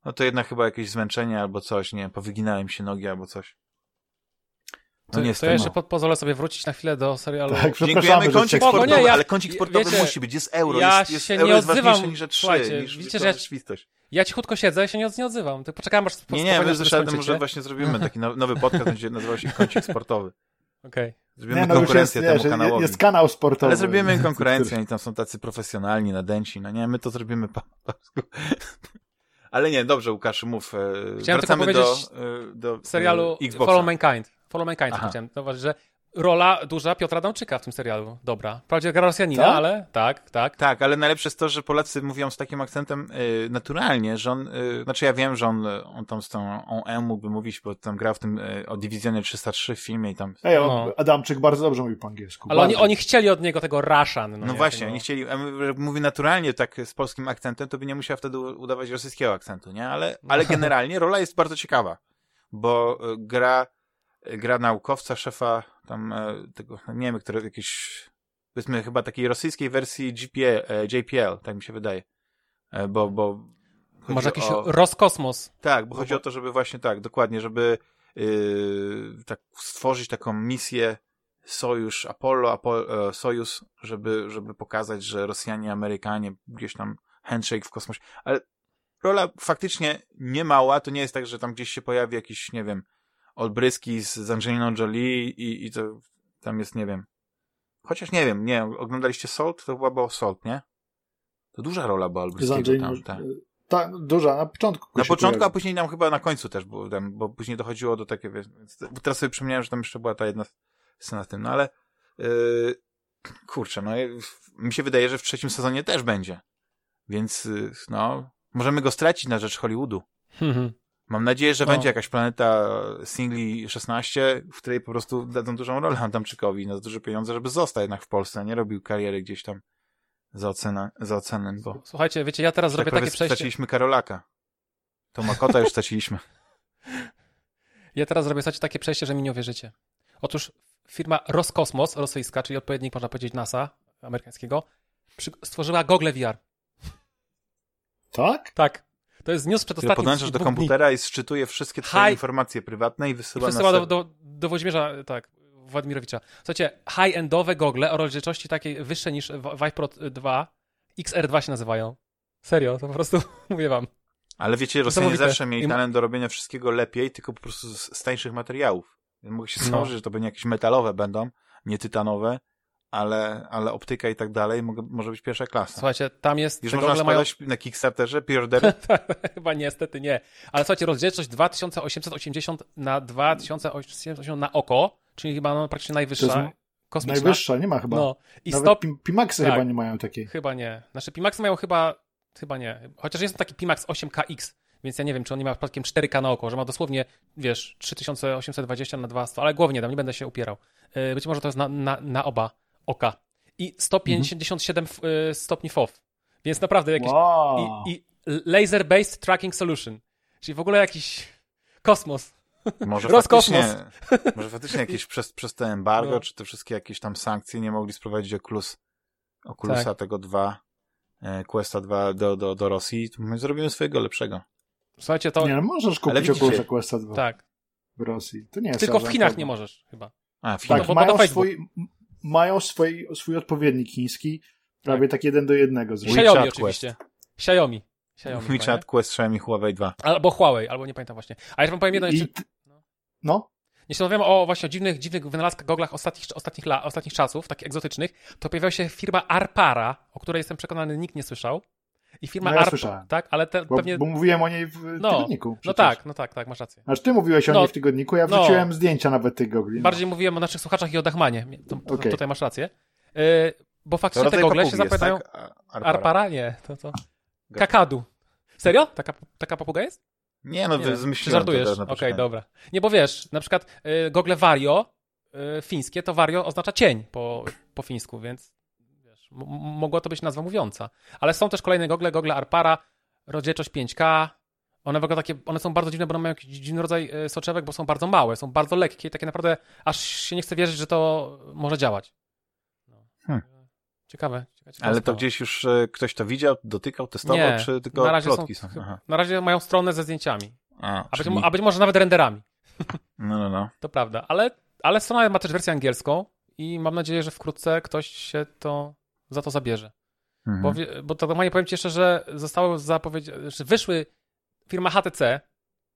No to jednak chyba jakieś zmęczenie albo coś, nie wiem, powyginałem się nogi albo coś. No To, to niestety. ja jeszcze po, pozwolę sobie wrócić na chwilę do serialu. Tak, Dziękujemy, kącik sportowy, nie, ja- ale kącik sportowy wiecie, musi być, jest euro, ja jest, jest, się euro nie jest odzywam. ważniejsze niż że trzy, Słuchajcie, niż widzicie, to że- rzeczywistość. Ja cichutko siedzę i się nie, nie odzywam. To poczekam, aż Nie, nie, my z może właśnie zrobimy taki now- nowy podcast, będzie nazywał się Kącik Sportowy. Okej. Zrobimy Nie, no jest, konkurencję wiesz, temu kanałowi. jest kanał sportowy. Ale zrobimy konkurencję, oni tam są tacy profesjonalni, nadęci, no nie, my to zrobimy po polsku. Ale nie, dobrze Łukasz, mów. e, Chciałem Wracamy tylko do, powiedzieć e, do W serialu e, Xboxa. Follow Mankind. Follow chciałem zauważyć, że rola duża Piotra Adamczyka w tym serialu. Dobra. Wprawdzie gra Rosjanina, Tak? ale tak, tak. Tak, ale najlepsze jest to, że Polacy mówią z takim akcentem y, naturalnie, że on, y, znaczy ja wiem, że on, on tam z tą on M mógłby mówić, bo tam grał w tym y, o Dywizjonie 303 w filmie i tam... Ej, on, No. Adamczyk bardzo dobrze mówi po angielsku. Ale oni, Bardzo. oni chcieli od niego tego Russian. No, No, nie, właśnie, tego- oni chcieli, mówi naturalnie tak z polskim akcentem, to by nie musiał wtedy udawać rosyjskiego akcentu, nie? Ale, ale generalnie rola jest bardzo ciekawa, bo y, gra, gra naukowca, szefa tam e, tego, nie wiem, który jakiś, powiedzmy chyba takiej rosyjskiej wersji GPL, e, JPL, tak mi się wydaje, E, bo, bo Może jakiś o- Roskosmos. Tak, bo chodzi o to, żeby właśnie tak, dokładnie, żeby yy, tak stworzyć taką misję Sojusz Apollo, Apo, e, Sojusz, żeby, żeby pokazać, że Rosjanie, Amerykanie, gdzieś tam handshake w kosmosie, ale rola faktycznie nie mała, to nie jest tak, że tam gdzieś się pojawi jakiś, nie wiem, Olbryski z, z Angeliną Jolie i, i to tam jest, nie wiem, chociaż nie wiem, nie, oglądaliście Salt? To była było Salt, nie? To duża rola była Olbryskiego tam, tak. Tak, duża, na początku. Na początku, a pojawi. później nam chyba na końcu też było, tam, bo później dochodziło do to- teraz sobie przypomniałem, że tam jeszcze była ta jedna scena z tym, no ale yy, kurczę, no mi się wydaje, że w trzecim sezonie też będzie. Więc yy, no, możemy go stracić na rzecz Hollywoodu. Mam nadzieję, że No. będzie jakaś planeta singli 16, w której po prostu dadzą dużą rolę Adamczykowi na duże pieniądze, żeby został jednak w Polsce, a nie robił kariery gdzieś tam za, ocenę, za ocenę, bo Słuchajcie, wiecie, ja teraz tak zrobię takie przejście. straciliśmy Karolaka. To Makota już straciliśmy. Ja teraz zrobię słuchajcie, takie przejście, że mi nie uwierzycie. Otóż firma Roskosmos, rosyjska, czyli odpowiednik, można powiedzieć, NASA amerykańskiego, stworzyła gogle VR. Tak? Tak. To jest news przed ostatnim podłączasz do dwóch dni. komputera i sczytuje wszystkie twoje Hi. informacje prywatne i wysyła, Przesyła na do, do, do Włodzimierza, tak, Władimirowicza. Słuchajcie, high-endowe gogle o rozdzielczości takiej wyższej niż Vive Pro 2, XR2 się nazywają. Serio, to po prostu mówię wam. Ale wiecie, Rosjanie zawsze mieli I- talent do robienia wszystkiego lepiej, tylko po prostu z, z tańszych materiałów. Mogę się No. założyć, że to będzie jakieś metalowe będą, nie tytanowe, ale, ale optyka i tak dalej mogę, może być pierwsza klasa. Słuchajcie, tam jest, Już można gogle mają... na Kickstarterze, preordery? Chyba niestety nie. Ale słuchajcie, rozdzielczość 2880 na 2880 na oko, czyli chyba no, praktycznie To najwyższa, kosmiczna. Najwyższa, nie ma chyba. No i Nawet stop, Pim- Pimaxy Tak. chyba nie mają takiej. chyba nie. Znaczy Pimax mają chyba, chyba nie. Chociaż jest taki Pimax 8KX, więc ja nie wiem, czy on nie ma przypadkiem 4K na oko, że ma dosłownie, wiesz, 3820 na 200, ale głownie tam, nie będę się upierał. Yy, Być może to jest na, na, na oba oka. I 157 f- yy, stopni FOV. Więc naprawdę jakiś Wow. i, i laser-based tracking solution. Czyli w ogóle jakiś kosmos. Może Roskosmos. faktycznie, może faktycznie jakieś przez, przez te embargo, No. czy te wszystkie jakieś tam sankcje nie mogli sprowadzić Oculus, Oculusa Tak. tego 2, e, Questa 2 do, do, do Rosji, my zrobimy swojego lepszego. Słuchajcie, to... Nie, możesz kupić widzicie- Oculusa Questa 2 tak. w Rosji. To nie jest Tylko w Chinach nie możesz chyba. A, w Tak, Chinach. No bo- bo mają, swój, mają swój, swój odpowiednik chiński, prawie tak jeden do jednego zresztą. WeChat Xiaomi Quest. oczywiście. Xiaomi. Xiaomi chyba, WeChat, Quest, Xiaomi, Huawei 2. nie? Albo Huawei, albo nie pamiętam właśnie. A ja wam powiem jedno jeszcze. T- no, Jeśli rozmawiamy o właśnie o dziwnych, dziwnych wynalazkach, goglach ostatnich, ostatnich, la, ostatnich czasów, takich egzotycznych, to pojawiła się firma Arpara, o której jestem przekonany nikt nie słyszał. I firma No ja słyszałem. tak, ale te, bo, pewnie... bo mówiłem o niej w No, tygodniku. no przecież. tak, no tak, tak, masz rację. Aż ty mówiłeś o No, niej w tygodniku, ja no. wrzuciłem zdjęcia nawet tych gogli. no. Bardziej mówiłem o naszych słuchaczach i o Dachmanie. To, to, Okej. Tutaj masz rację. Yy, bo To faktycznie te gogle się jest, zapytają... tak? A- Arpara. Arpara? Nie, to to... Kakadu. Serio? Taka, taka papuga jest? Nie, no Nie. zmyśliłem żartujesz? to Okej, na dobra. Nie, bo wiesz, na przykład y, gogle Vario y, fińskie, to Vario oznacza cień po, po fińsku, więc wiesz, mogła to być nazwa mówiąca. Ale są też kolejne gogle, gogle Arpara, rozdzielczość 5K. One w ogóle takie, one są bardzo dziwne, bo one mają jakiś dziwny rodzaj y, soczewek, bo są bardzo małe, są bardzo lekkie i takie naprawdę aż się nie chce wierzyć, że to może działać. No. Hmm. Ciekawe. ciekawe, Ale to gdzieś już e, ktoś to widział, dotykał, testował, Nie, czy tylko na razie są, plotki są? Aha. na razie mają stronę ze zdjęciami. A, A być, czyli... a być może nawet renderami. No, no, no. To prawda, ale, ale strona ma też wersję angielską i mam nadzieję, że wkrótce ktoś się to za to zabierze. Mhm. Bo, bo to normalnie powiem ci jeszcze, że zostały zapowiedziane, że wyszły firma HTC,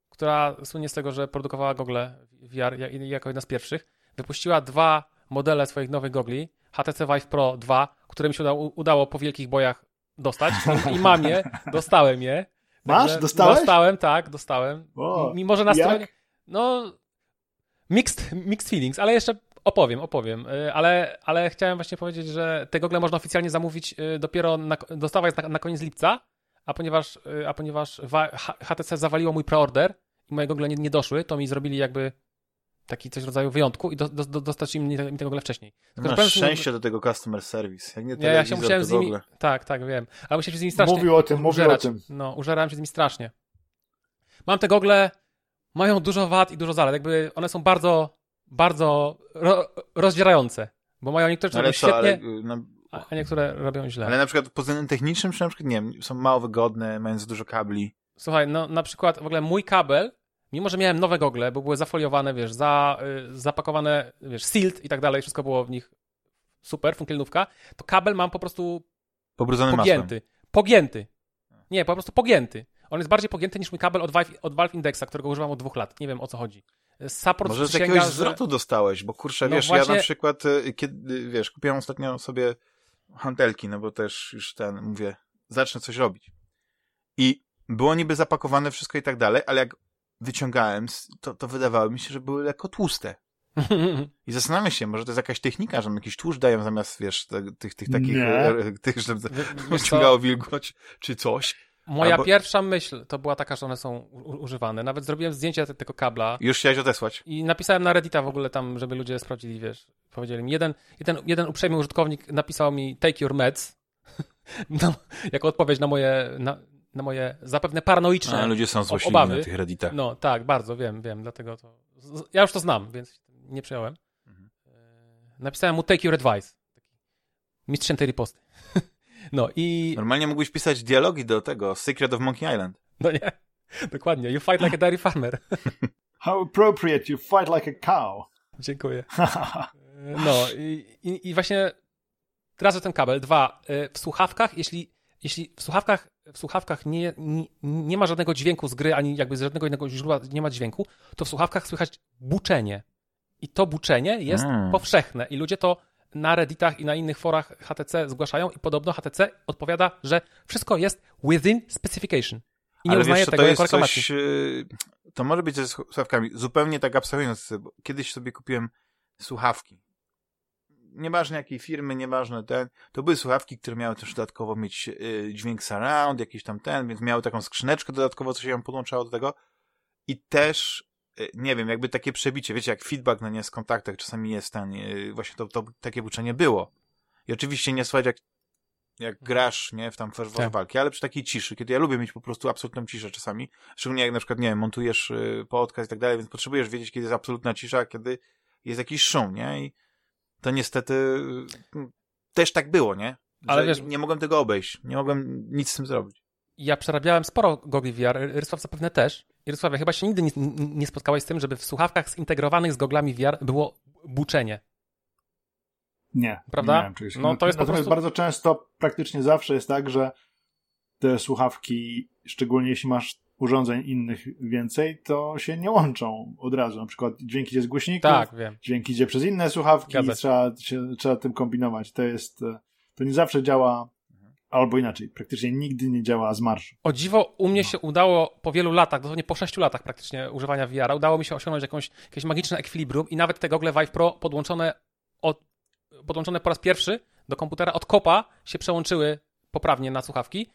która słynie z tego, że produkowała gogle VR ja- jako jedna z pierwszych, wypuściła dwa modele swoich nowych gogli, HTC Vive Pro 2, które mi się udało, udało po wielkich bojach dostać i mam je, dostałem je. Masz? Dostałeś? Dostałem, tak, dostałem. O, Mimo, że na stronie... No, mixed, mixed feelings, ale jeszcze opowiem, opowiem. Y, Ale, ale chciałem właśnie powiedzieć, że te gogle można oficjalnie zamówić y, dopiero, na, dostawa jest na, na koniec lipca, a ponieważ, y, a ponieważ HTC zawaliło mój preorder i moje gogle nie, nie doszły, to mi zrobili jakby taki coś w rodzaju wyjątku i do, do, do, dostarczyli mi, mi te gogle wcześniej. Tylko, Masz powiem- szczęście do tego customer service. Jak nie Nie, ja się musiałem z w nimi... ogóle. Tak, tak, wiem. Ale musiałem się z nimi strasznie... Mówił o tym, mówił o tym. No, użerałem się z nimi strasznie. Mam te gogle, mają dużo wad i dużo zalet. Jakby one są bardzo, bardzo ro, rozdzierające. Bo mają niektóre, które co, ale, świetnie, y, no, a niektóre robią źle. ale na przykład pod względem technicznym, czy na przykład, nie wiem, są mało wygodne, mają za dużo kabli. Słuchaj, no na przykład w ogóle mój kabel, mimo że miałem nowe gogle, bo były zafoliowane, wiesz, za, y, zapakowane, wiesz, sealed i tak dalej, wszystko było w nich super, funkcjonówka, to kabel mam po prostu Pobrudzony masłem. pogięty. Pogięty. Nie, po prostu pogięty. On jest bardziej pogięty niż mój kabel od Valve, od Valve Indexa, którego używam od dwóch lat. Nie wiem o co chodzi. Support Może z jakiegoś że- zwrotu dostałeś, bo kurczę, No wiesz, ja właśnie- na przykład, y, kiedy, wiesz, kupiłem ostatnio sobie hantelki, no bo też już ten, mówię, zacznę coś robić. I było niby zapakowane wszystko i tak dalej, ale jak wyciągałem, to, to wydawało mi się, że były lekko tłuste. I zastanawiam się, może to jest jakaś technika, że jakiś tłuszcz dają zamiast, wiesz, te, tych, tych takich, Nie. e, tych, żeby wyciągało wilgoć, czy coś. Moja Albo- pierwsza myśl to była taka, że one są używane. Nawet zrobiłem zdjęcie te- tego kabla Już chciałeś odesłać. i napisałem na Reddita w ogóle tam, żeby ludzie sprawdzili, wiesz, powiedzieli mi. Jeden, jeden, jeden uprzejmy użytkownik napisał mi take your meds, no, jako odpowiedź na moje, na, na moje zapewne paranoiczne A, ludzie są złośliwi obawy. na tych redditach. No tak, bardzo, wiem, wiem, dlatego to. Ja już to znam, więc nie przejąłem. Mhm. E, Napisałem mu take your advice. Taki Mistrzętej riposty. No i. Normalnie mógłbyś pisać dialogi do tego, Secret of Monkey Island. No nie. Dokładnie. You fight like a dairy farmer. How appropriate, you fight like a cow. Dziękuję. E, No i, i, i właśnie raz, ten kabel. Dwa, e, w słuchawkach, jeśli, jeśli w słuchawkach, w słuchawkach nie, nie, nie ma żadnego dźwięku z gry, ani jakby z żadnego innego źródła nie ma dźwięku, to w słuchawkach słychać buczenie. I to buczenie jest Mm. powszechne i ludzie to na Redditach i na innych forach HTC zgłaszają i podobno HTC odpowiada, że wszystko jest within specification. I nie Ale uznaje wiesz, tego to jako reklamacji. coś, yy, to może być ze słuchawkami. Zupełnie tak abstrahując, kiedyś sobie kupiłem słuchawki. Nieważne jakiej firmy, nieważne ten, to były słuchawki, które miały też dodatkowo mieć yy, dźwięk surround, jakiś tam ten, więc miały taką skrzyneczkę dodatkowo, co się ją podłączało do tego. I też, nie wiem, jakby takie przebicie, wiecie, jak feedback na nie z kontaktach czasami jest ten, yy, właśnie to, to takie buczenie było. I oczywiście nie słuchać jak jak grasz, nie, w tam twarz Tak. walki, ale przy takiej ciszy, kiedy ja lubię mieć po prostu absolutną ciszę czasami, szczególnie jak na przykład, nie wiem, montujesz y, podcast i tak dalej, więc potrzebujesz wiedzieć, kiedy jest absolutna cisza, a kiedy jest jakiś szum, nie, i to niestety y, też tak było, nie, Ale Że wiesz- nie mogłem tego obejść, nie mogłem nic z tym zrobić. Ja przerabiałem sporo gogli VR, Rysław zapewne też. I Rysławie, chyba się nigdy nie, nie spotkałeś z tym, żeby w słuchawkach zintegrowanych z goglami VR było buczenie. Nie. Prawda? Nie miałem czegoś. No, to jest po Natomiast prostu- bardzo często, praktycznie zawsze jest tak, że te słuchawki, szczególnie jeśli masz urządzeń innych więcej, to się nie łączą od razu. Na przykład dźwięk idzie z głośników, Tak, wiem. dźwięk idzie przez inne słuchawki i trzeba, się, trzeba tym kombinować. To jest, to nie zawsze działa, albo inaczej, praktycznie nigdy nie działa z marszu. O dziwo, u mnie się udało po wielu latach, dosłownie po sześciu latach praktycznie używania VR, udało mi się osiągnąć jakąś, jakieś magiczne ekwilibrium i nawet te gogle Vive Pro podłączone, od, podłączone po raz pierwszy do komputera od kopa się przełączyły poprawnie na słuchawki,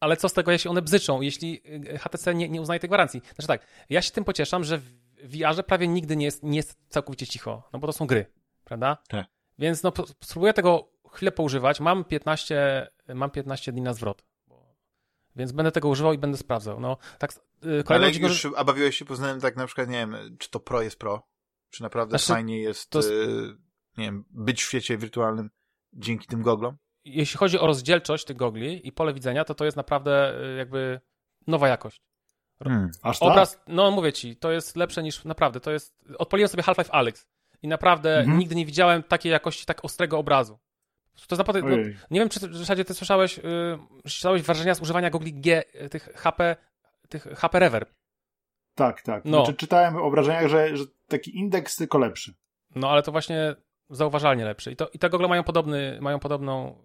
ale co z tego, jeśli one bzyczą, jeśli HTC nie, nie uznaje tej gwarancji? Znaczy tak, ja się tym pocieszam, że w VR-ze prawie nigdy nie jest, nie jest całkowicie cicho, no bo to są gry, prawda? Tak. Więc no, spróbuję tego chwilę poużywać. Mam 15, mam 15 dni na zwrot. Więc będę tego używał i będę sprawdzał. No, tak, yy, Ale już, a bawiłeś się poznałem tak na przykład, nie wiem, czy to Pro jest Pro? Czy naprawdę znaczy, fajnie jest, jest... Yy, nie wiem, być w świecie wirtualnym dzięki tym goglom? Jeśli chodzi o rozdzielczość tych gogli i pole widzenia, to to jest naprawdę yy, jakby nowa jakość. Hmm, aż Obraz, tak? no mówię ci, to jest lepsze niż, naprawdę, to jest, odpaliłem sobie Half-Life Alex i naprawdę mhm. nigdy nie widziałem takiej jakości tak ostrego obrazu. To naprawdę, no, nie wiem, czy w zasadzie ty słyszałeś, yy, słyszałeś wrażenia z używania gogli G, tych HP, tych HP Reverb. Tak, tak. No. Znaczy, czytałem o wrażeniach, że, że taki indeks tylko lepszy. No, ale to właśnie zauważalnie lepszy. I, to, i te gogle mają, podobny, mają podobną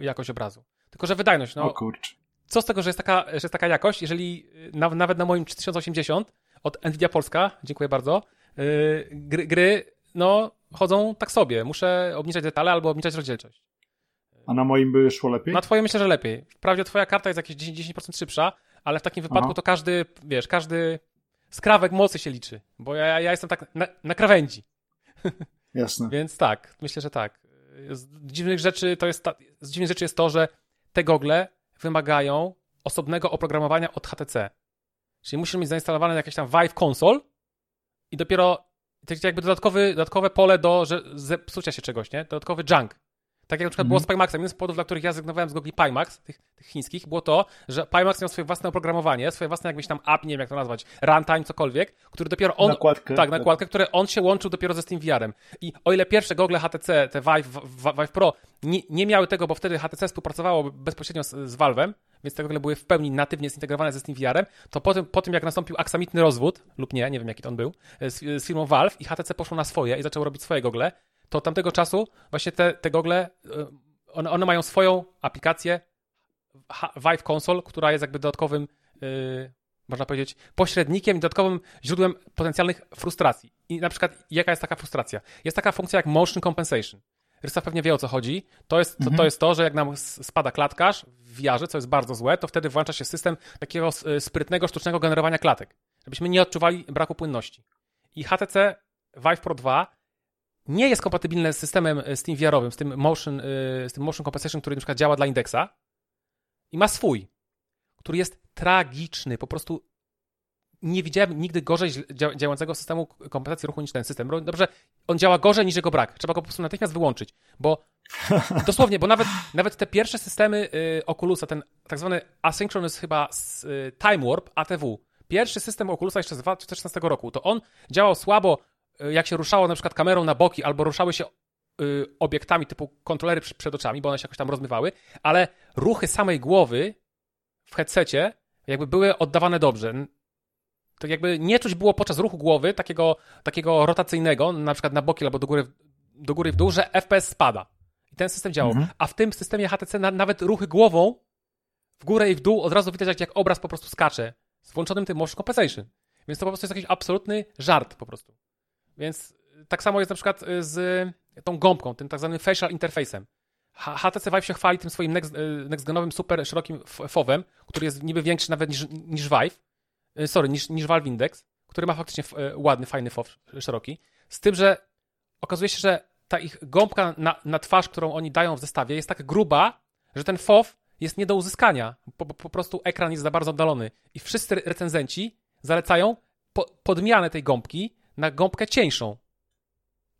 jakość obrazu. Tylko, że wydajność, no. O kurczę. Co z tego, że jest taka, że jest taka jakość, jeżeli na, nawet na moim 3080 od Nvidia Polska, dziękuję bardzo, yy, gry, gry, no, chodzą tak sobie. Muszę obniżać detale albo obniżać rozdzielczość. A na moim by szło lepiej? Na twoje myślę, że lepiej. Wprawdzie twoja karta jest jakieś 10%, 10% szybsza, ale w takim wypadku Aha. to każdy, wiesz, każdy skrawek mocy się liczy, bo ja, ja jestem tak na, na krawędzi. Jasne. Więc tak, myślę, że tak. Z dziwnych rzeczy to jest ta, z dziwnych rzeczy jest to, że te gogle wymagają osobnego oprogramowania od HTC. Czyli musisz mieć zainstalowane jakieś tam Vive Console i dopiero jakby dodatkowy, dodatkowe pole do że, zepsucia się czegoś, nie? Dodatkowy junk. Tak jak na przykład mm. było z mhm. Pimaxem. Jeden z powodów, dla których ja zrezygnowałem z gogli Pimax, tych, tych, chińskich, było to, że Pimax miał swoje własne oprogramowanie, swoje własne jakieś tam app, nie wiem jak to nazwać, runtime, cokolwiek, który dopiero on... Nakładkę. Tak, nakładkę, które on się łączył dopiero ze Steam VR-em. I o ile pierwsze gogle HTC, te Vive, Vive Pro, nie, nie miały tego, bo wtedy HTC współpracowało bezpośrednio z, z Valve'em, więc te gogle były w pełni natywnie zintegrowane ze Steam VR-em, to po tym, po tym jak nastąpił aksamitny rozwód, lub nie, nie wiem jaki to on był, z, z firmą Valve i HTC poszło na swoje i zaczęło robić swoje gogle, to od tamtego czasu właśnie te, te gogle one, one mają swoją aplikację Vive Console, która jest jakby dodatkowym, yy, można powiedzieć, pośrednikiem, dodatkowym źródłem potencjalnych frustracji. I na przykład, jaka jest taka frustracja? Jest taka funkcja jak motion compensation. Rysa pewnie wie o co chodzi. To jest, to, to, mhm. jest to, że jak nam spada klatkarz w wiarze, co jest bardzo złe, to wtedy włącza się system takiego sprytnego, sztucznego generowania klatek. Żebyśmy nie odczuwali braku płynności. I HTC Vive Pro 2 nie jest kompatybilne z systemem e, Steam VR-owym, z tym motion, e, z tym motion compensation, który na przykład działa dla indeksa i ma swój, który jest tragiczny, po prostu nie widziałem nigdy gorzej działającego systemu kompensacji ruchu niż ten system. Dobrze, on działa gorzej niż jego brak. Trzeba go po prostu natychmiast wyłączyć, bo dosłownie, bo nawet, nawet te pierwsze systemy y, Oculusa, ten tak zwany asynchronous chyba y, Time Warp, ATW, pierwszy system Oculusa jeszcze z 2016 roku, to on działał słabo jak się ruszało na przykład kamerą na boki, albo ruszały się y, obiektami typu kontrolery przed oczami, bo one się jakoś tam rozmywały, ale ruchy samej głowy w headsetie jakby były oddawane dobrze. Tak jakby nie czuć było podczas ruchu głowy takiego, takiego rotacyjnego, na przykład na boki albo do góry, do góry w dół, że FPS spada. I ten system działał. Mhm. A w tym systemie HTC na, nawet ruchy głową w górę i w dół od razu widać, jak, jak obraz po prostu skacze z włączonym tym motion compensation. Więc to po prostu jest jakiś absolutny żart po prostu. Więc tak samo jest na przykład y, z tą gąbką, tym tak zwanym facial interface'em. HTC Vive się chwali tym swoim next, y, next-genowym super szerokim FOWem, który jest niby większy nawet niż, niż Vive, y, sorry, niż, niż Valve Index, który ma faktycznie ładny, fajny FOW szeroki. Z tym, że okazuje się, że ta ich gąbka na, na twarz, którą oni dają w zestawie, jest tak gruba, że ten FOW jest nie do uzyskania. Po, po prostu ekran jest za bardzo oddalony. I wszyscy recenzenci zalecają po, podmianę tej gąbki na gąbkę cieńszą.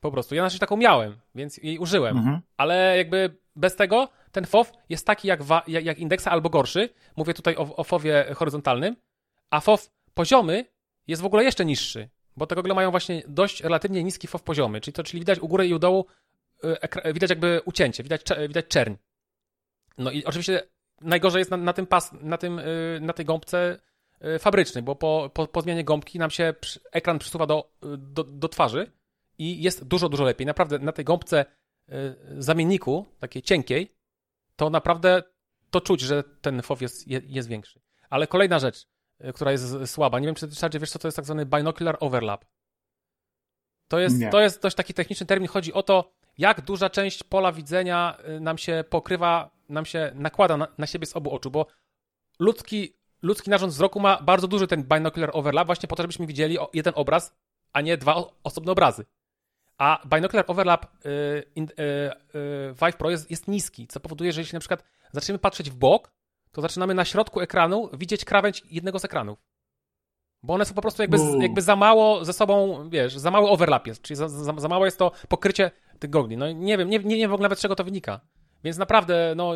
Po prostu. Ja znaczy taką miałem, więc jej użyłem. Mhm. Ale jakby bez tego ten FOW jest taki jak, wa, jak, jak indeksa albo gorszy. Mówię tutaj o, o FOWie horyzontalnym. A FOW poziomy jest w ogóle jeszcze niższy. Bo te gogle mają właśnie dość relatywnie niski FOW poziomy. Czyli to czyli widać u góry i u dołu y, widać jakby ucięcie, widać, widać czerń. No i oczywiście najgorzej jest na, na tym pas, na, tym, y, na tej gąbce fabryczny, bo po, po, po zmianie gąbki nam się ekran przesuwa do, do, do twarzy i jest dużo, dużo lepiej. Naprawdę na tej gąbce y, zamienniku, takiej cienkiej, to naprawdę to czuć, że ten FOW jest, jest większy. Ale kolejna rzecz, która jest słaba, nie wiem, czy ty wiesz, co to jest tak zwany binocular overlap. To jest, to jest dość taki techniczny termin. Chodzi o to, jak duża część pola widzenia nam się pokrywa, nam się nakłada na, na siebie z obu oczu, bo ludzki, ludzki narząd wzroku ma bardzo duży ten binocular overlap, właśnie po to, żebyśmy widzieli jeden obraz, a nie dwa osobne obrazy. A binocular overlap y, in, y, y, Vive Pro jest, jest niski, co powoduje, że jeśli na przykład zaczniemy patrzeć w bok, to zaczynamy na środku ekranu widzieć krawędź jednego z ekranów. Bo one są po prostu jakby, jakby za mało ze sobą, wiesz, za mały overlap jest, czyli za, za, za mało jest to pokrycie tych gogli. No nie wiem, nie, nie wiem w ogóle nawet z czego to wynika. Więc naprawdę, no,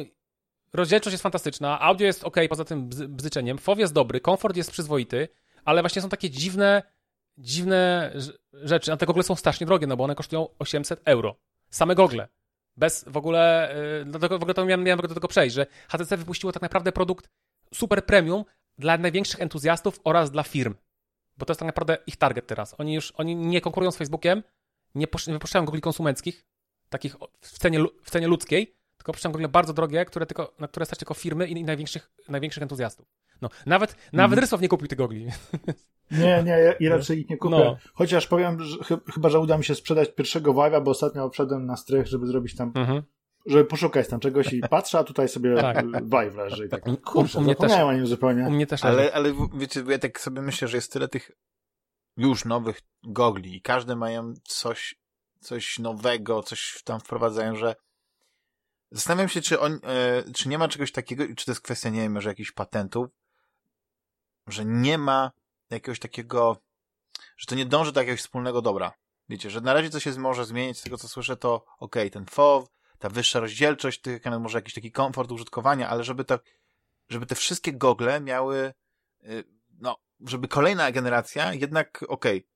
rozdzielczość jest fantastyczna, audio jest ok, poza tym bzyczeniem, FOV jest dobry, komfort jest przyzwoity, ale właśnie są takie dziwne, dziwne rzeczy, a te gogle są strasznie drogie, no bo one kosztują 800 euro. Same gogle. Bez w ogóle, no w ogóle to miałem, miałem do tego przejść, że HTC wypuściło tak naprawdę produkt super premium dla największych entuzjastów oraz dla firm. Bo to jest tak naprawdę ich target teraz. Oni już oni nie konkurują z Facebookiem, nie, nie wypuszczają gogli konsumenckich, takich w cenie, w cenie ludzkiej, tylko wypuszczają gogle bardzo drogie, które tylko, na które stać tylko firmy i, i największych, największych entuzjastów. No, nawet, mm. nawet Rysow nie kupił tych gogli. Nie, nie, i raczej ich nie kupię. No. Chociaż powiem, że ch chyba, że uda mi się sprzedać pierwszego Vive'a, bo ostatnio wszedłem na strych, żeby zrobić tam mhm żeby poszukać tam czegoś i patrzę, a tutaj sobie tak. Vive leży i tak, kurczę, u, mnie też, o nim zupełnie. U mnie też ale, ale wiecie, ja tak sobie myślę, że jest tyle tych już nowych gogli i każde mają coś, coś nowego, coś tam wprowadzają, że zastanawiam się, czy on, e, czy nie ma czegoś takiego, czy to jest kwestia, nie wiem, może jakichś patentów, że nie ma jakiegoś takiego, że to nie dąży do jakiegoś wspólnego dobra. Wiecie, że na razie co się może zmienić, z tego co słyszę, to okej, okay, ten FOV, ta wyższa rozdzielczość tych ekranów, może jakiś taki komfort użytkowania, ale żeby to, żeby te wszystkie gogle miały, y, no, żeby kolejna generacja jednak, okej, okay,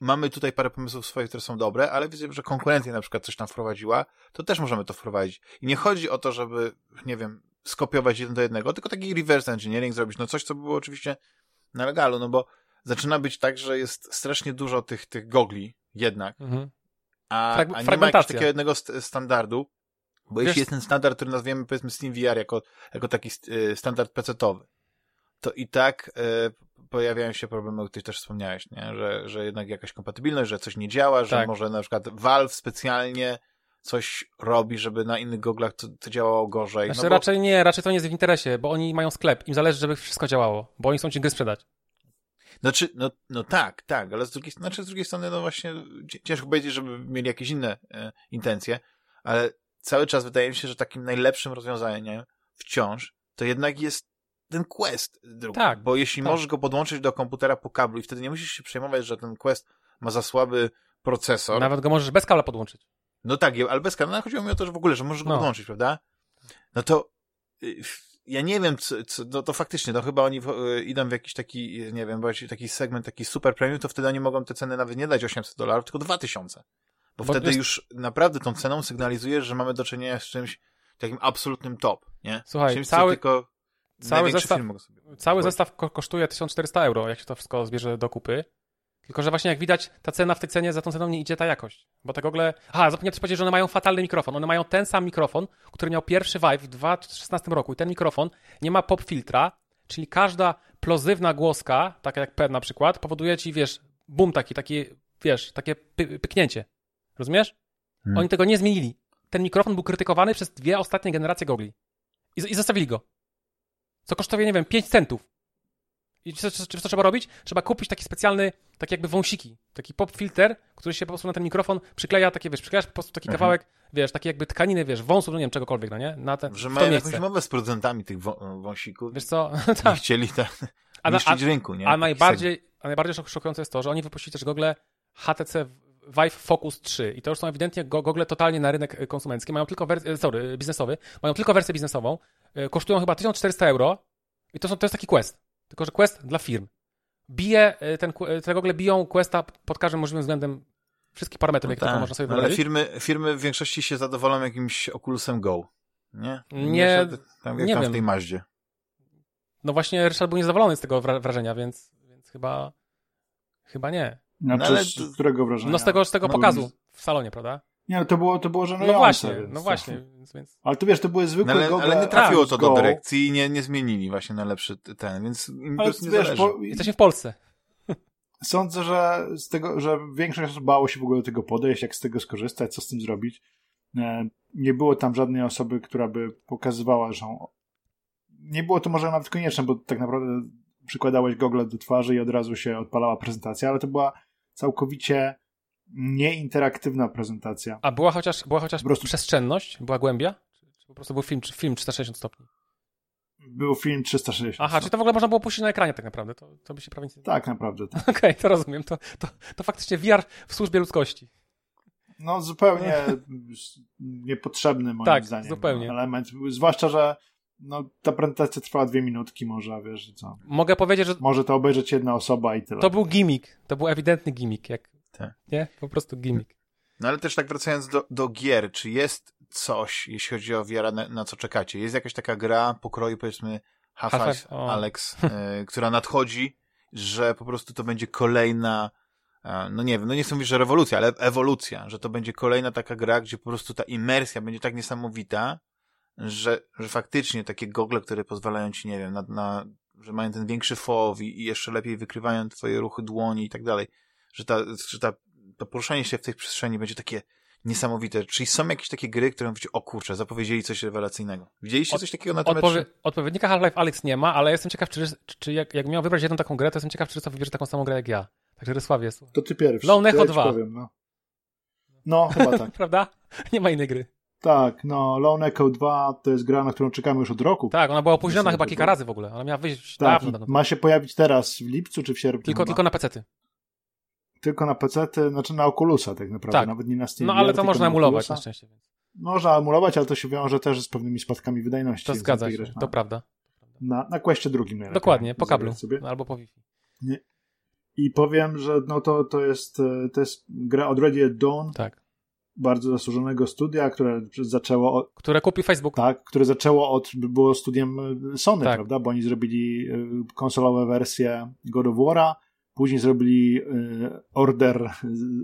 mamy tutaj parę pomysłów swoich, które są dobre, ale widzę, że konkurencja na przykład coś tam wprowadziła, to też możemy to wprowadzić. I nie chodzi o to, żeby, nie wiem, skopiować jeden do jednego, tylko taki reverse engineering zrobić, no coś, co by było oczywiście na legalu, no bo zaczyna być tak, że jest strasznie dużo tych, tych gogli jednak, mhm. A, Frag a nie ma jakiegoś takiego jednego st standardu, bo Wiesz, jeśli jest ten standard, który nazwiemy powiedzmy SteamVR jako, jako taki y, standard PC-owy, to i tak y, pojawiają się problemy, o których też wspomniałeś, nie? Że, że jednak jakaś kompatybilność, że coś nie działa, że tak. może na przykład Valve specjalnie coś robi, żeby na innych goglach to, to działało gorzej. Znaczy no bo... raczej nie, raczej to nie jest w interesie, bo oni mają sklep, im zależy, żeby wszystko działało, bo oni chcą ci gry sprzedać. Znaczy, no, no tak, tak, ale z drugiej, znaczy z drugiej strony, no właśnie, ciężko powiedzieć, żeby mieli jakieś inne e, intencje, ale cały czas wydaje mi się, że takim najlepszym rozwiązaniem wciąż to jednak jest ten Quest. Drugi. Tak. Bo jeśli tak. możesz go podłączyć do komputera po kablu i wtedy nie musisz się przejmować, że ten Quest ma za słaby procesor. Nawet go możesz bez kabla podłączyć. No tak, ale bez kabla. No, chodziło mi o to, że w ogóle, że możesz go no. podłączyć, prawda? No to y, ja nie wiem, co, co no to faktycznie, to chyba oni w, y, idą w jakiś taki, nie wiem, taki segment, taki super premium, to wtedy oni mogą te ceny nawet nie dać 800 dolarów, tylko 2000. Bo, Bo wtedy jest... już naprawdę tą ceną sygnalizujesz, że mamy do czynienia z czymś takim absolutnym top, nie? Słuchaj, czymś, cały, tylko cały zestaw, cały zestaw kosztuje 1400 euro, jak się to wszystko zbierze do kupy. Tylko, że właśnie jak widać, ta cena w tej cenie, za tą ceną nie idzie ta jakość. Bo te gogle... Aha, zapomniałem też powiedzieć, że one mają fatalny mikrofon. One mają ten sam mikrofon, który miał pierwszy Vive w 2016 roku. I ten mikrofon nie ma pop filtra, czyli każda plozywna głoska, taka jak P na przykład, powoduje ci, wiesz, boom taki, taki, wiesz, takie py pyknięcie. Rozumiesz? Hmm. Oni tego nie zmienili. Ten mikrofon był krytykowany przez dwie ostatnie generacje gogli. I, i zostawili go. Co kosztuje, nie wiem, 5 centów. I co, co, co, trzeba robić? Trzeba kupić taki specjalny, taki jakby wąsiki, taki pop filter, który się po prostu na ten mikrofon przykleja, takie, wiesz, przyklejasz po prostu taki mhm. kawałek, wiesz, taki jakby tkaniny, wiesz, wąsu, no nie wiem, czegokolwiek, no nie? Na ten, Że mają jakąś mowę z producentami tych wą wąsików. Wiesz co? tak. Nie chcieli tak a, a, rynku, nie? A najbardziej, a najbardziej szokujące jest to, że oni wypuścili też gogle HTC Vive Focus 3 i to już są ewidentnie gogle totalnie na rynek konsumencki, mają tylko wersję, sorry, biznesowy, mają tylko wersję biznesową, e, kosztują chyba 1400 euro i to, są, to jest taki quest. Tylko, że Quest dla firm. Bije, e, ten, e, te gogle biją Questa pod każdym możliwym względem wszystkich parametrów, jakie tak, można sobie Ale firmy, firmy w większości się zadowolą jakimś Oculusem Go. Nie? Nie, tam, nie tam wiem. w tej maździe. No właśnie Ryszard był niezadowolony z tego wrażenia, więc, więc chyba chyba nie. No, no ale z którego wrażenia? No z tego, z tego no, pokazu w salonie, prawda? Nie, no to było, to było żenujące. No właśnie, no właśnie. Więc, Ale to wiesz, to były zwykłe no, ale, ale nie trafiło to do dyrekcji i nie, nie zmienili właśnie na lepszy ten, więc ale, nie wiesz, po... Jesteśmy w Polsce. Sądzę, że z tego, że większość osób bało się w ogóle do tego podejść, jak z tego skorzystać, co z tym zrobić. E, nie było tam żadnej osoby, która by pokazywała, że nie było to może nawet konieczne, bo tak naprawdę przykładałeś gogle do twarzy i od razu się odpalała prezentacja, ale to była całkowicie nieinteraktywna prezentacja. A była chociaż, była chociaż po prostu... przestrzenność? Była głębia? Czy po prostu był film, film 360 stopni? Był film 360. Aha, czyli to w ogóle można było puścić na ekranie tak naprawdę. To, to by się prawie nie... Tak, naprawdę. Tak. Okej, okay, to rozumiem. To, to, to faktycznie VR w służbie ludzkości. No zupełnie niepotrzebny moim tak, zdaniem zupełnie. element. Zwłaszcza, że no, ta prezentacja trwała dwie minutki może, wiesz, co. Mogę powiedzieć, że... Może to obejrzeć jedna osoba i tyle. To był gimmick. To był ewidentny gimmick. Jak... Tak. Nie? Po prostu gimmick. No ale też tak wracając do, do gier, czy jest coś, jeśli chodzi o VR, na, na co czekacie? Jest jakaś taka gra pokroju, powiedzmy, Half-Life Alex, y, która nadchodzi, że po prostu to będzie kolejna e, no nie wiem, no nie chcę mówić, że rewolucja, ale ewolucja, że to będzie kolejna taka gra, gdzie po prostu ta imersja będzie tak niesamowita, że, że faktycznie takie gogle, które pozwalają ci, nie wiem, na, na że mają ten większy fow i, i jeszcze lepiej wykrywają twoje ruchy dłoni i tak dalej, że ta, że ta, to poruszanie się w tej przestrzeni będzie takie niesamowite. Czyli są jakieś takie gry, które mówicie, o kurczę, zapowiedzieli coś rewelacyjnego. Widzieliście coś takiego na tym Odpowie Odpowiednika Half-Life Alex nie ma, ale jestem ciekaw, czy, czy jak, jak miał wybrać jedną taką grę, to jestem ciekaw, czy to wybierze taką samą grę jak ja. Także Rysławie jest. To ty pierwszy. Lone Echo 2. Powiem, no. no, chyba tak. Prawda? Nie ma innej gry. Tak, no Lone Echo 2 to jest gra, na którą czekamy już od roku. Tak, ona była opóźniona chyba kilka razy w ogóle. Ona miała wyjść tak, dawno. Ma się pojawić teraz w lipcu czy w sierpniu? Tylko, tylko na PC-ty. Tylko na PC, znaczy na Oculusa tak naprawdę, tak. nawet nie na Steam. No ale to można emulować na szczęście. Można emulować, ale to się wiąże też z pewnymi spadkami wydajności. To zgadza się, to prawda. Na, na Questie drugim najlepiej. Dokładnie, po kablu sobie. albo po Wi-Fi. Nie. I powiem, że no to, to, jest, to jest gra od Ready at Dawn. Tak bardzo zasłużonego studia, które zaczęło od, Które kupi Facebook. Tak, które zaczęło od, było studiem e, Sony, tak. prawda, bo oni zrobili e, konsolowe wersje God of War'a, później zrobili e, Order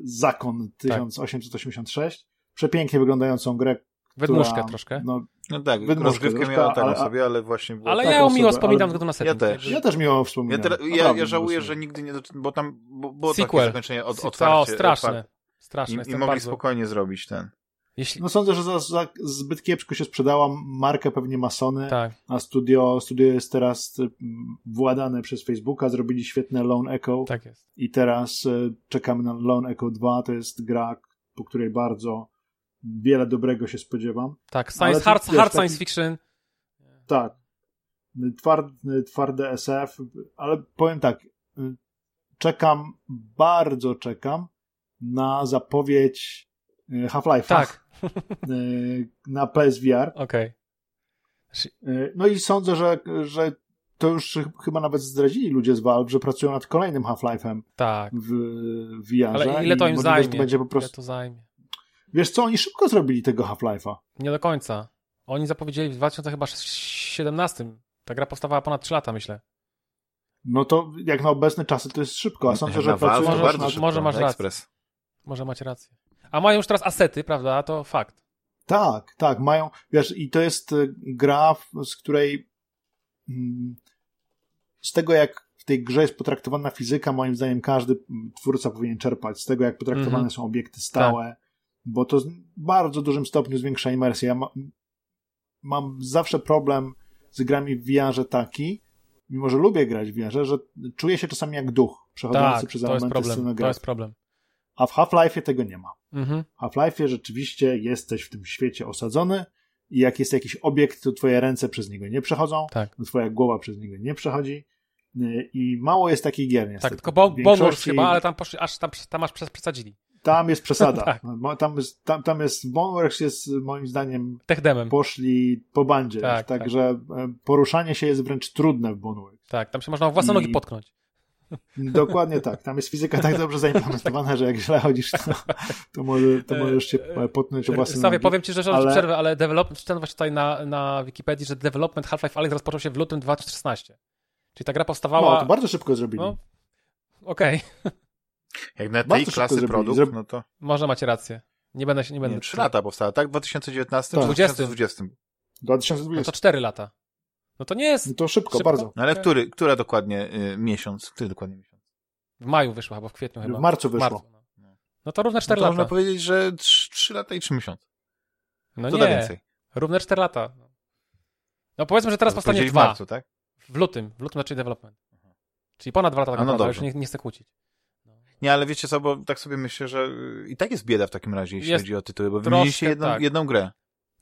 Zakon 1886, tak. przepięknie wyglądającą grę, Wydmuszkę która, troszkę. No, no tak, rozgrywkę miała tak sobie, ale właśnie... Było ale tak ja ją miło wspominam względu na setting. Ja też. Ja też miło wspominam. Ja, te, ja, ja żałuję, że nigdy nie... Bo tam było Sequel. takie zakończenie od, otwarcie. O, straszne. Straszne. I, i mogli bardzo... spokojnie zrobić ten. Jeśli... No sądzę, że za, za zbyt kiepsko się sprzedała. Markę pewnie masony, tak. a studio, studio jest teraz mm, władane przez Facebooka. Zrobili świetne Lone Echo. Tak jest. I teraz y, czekamy na Lone Echo 2. To jest gra, po której bardzo wiele dobrego się spodziewam. Tak, science, hard, wiesz, hard taki... science fiction. Tak. Twardy, twarde SF, ale powiem tak, y, czekam, bardzo czekam na zapowiedź e, Half-Life'a. Tak. E, na PSVR. Okej. Okay. E, no i sądzę, że, że to już chyba nawet zdradzili ludzie z Valve, że pracują nad kolejnym Half-Life'em tak. w VR. Ale ile to im zajmie? To będzie po prostu... Ile to zajmie? Wiesz co, oni szybko zrobili tego Half-Life'a. Nie do końca. Oni zapowiedzieli w 2017. Ta gra powstawała ponad 3 lata, myślę. No to jak na obecne czasy to jest szybko, a sądzę, że pracują... Może, szybko, może masz rację. Może macie rację. A mają już teraz asety, prawda? To fakt. Tak, tak, mają. Wiesz, i to jest y, gra, z której mm, z tego, jak w tej grze jest potraktowana fizyka, moim zdaniem każdy twórca powinien czerpać z tego, jak potraktowane mm -hmm. są obiekty stałe, tak. bo to w bardzo dużym stopniu zwiększa imersję. Ja ma, mam zawsze problem z grami w VR taki, mimo że lubię grać w VR, że czuję się czasami jak duch przechodzący tak, przez elementy problem, To jest problem. A w Half-Life'ie tego nie ma. Mhm. W Half-Life'ie rzeczywiście jesteś w tym świecie osadzony i jak jest jakiś obiekt, to twoje ręce przez niego nie przechodzą, tak. twoja głowa przez niego nie przechodzi y, i mało jest takich gier niestety. Tak, tylko bo, Większości... chyba, ale tam poszli, aż tam, tam aż przesadzili. Tam jest przesada. tak. Tam jest, tam, tam jest, Boneworks jest moim zdaniem Techdemem. poszli po bandzie. Tak, także tak. poruszanie się jest wręcz trudne w Boneworks. Tak, tam się można własne I... nogi potknąć. Dokładnie tak. Tam jest fizyka tak dobrze zaimplementowana, że jak źle chodzisz, to, to, może, to możesz się potnąć o własne Stawię, powiem ci, że ale... przerwę, ale development, czytam właśnie tutaj na, na Wikipedii, że development Half-Life Alyx rozpoczął się w lutym 2016. Czyli ta gra powstawała... No, to bardzo szybko zrobili. No, Okej. Okay. Jak na tej klasy produkt, no to... Może macie rację. Nie będę się, nie będę... Nie, 3 lata powstała, tak? W 2019 tak. 2020. 2020. No to 4 lata. No to nie jest... No to szybko, szybko. bardzo. No ale który, która dokładnie y, miesiąc? Który dokładnie miesiąc? W maju wyszła, albo w kwietniu chyba. W marcu wyszło. W marcu, no. no. to równe 4 no to lata. Można powiedzieć, że 3, 3 lata i 3 miesiące. No to nie, więcej. równe 4 lata. No powiedzmy, że teraz To powstanie w dwa. marcu, tak? W lutym, w lutym zacznie development. Czyli ponad dwa lata tak A no naprawdę, dobrze. już nie, nie chcę kłócić. Nie, ale wiecie co, bo tak sobie myślę, że y, i tak jest bieda w takim razie, jeśli Jest chodzi o tytuły, bo wymieniliście jedną, tak. jedną grę.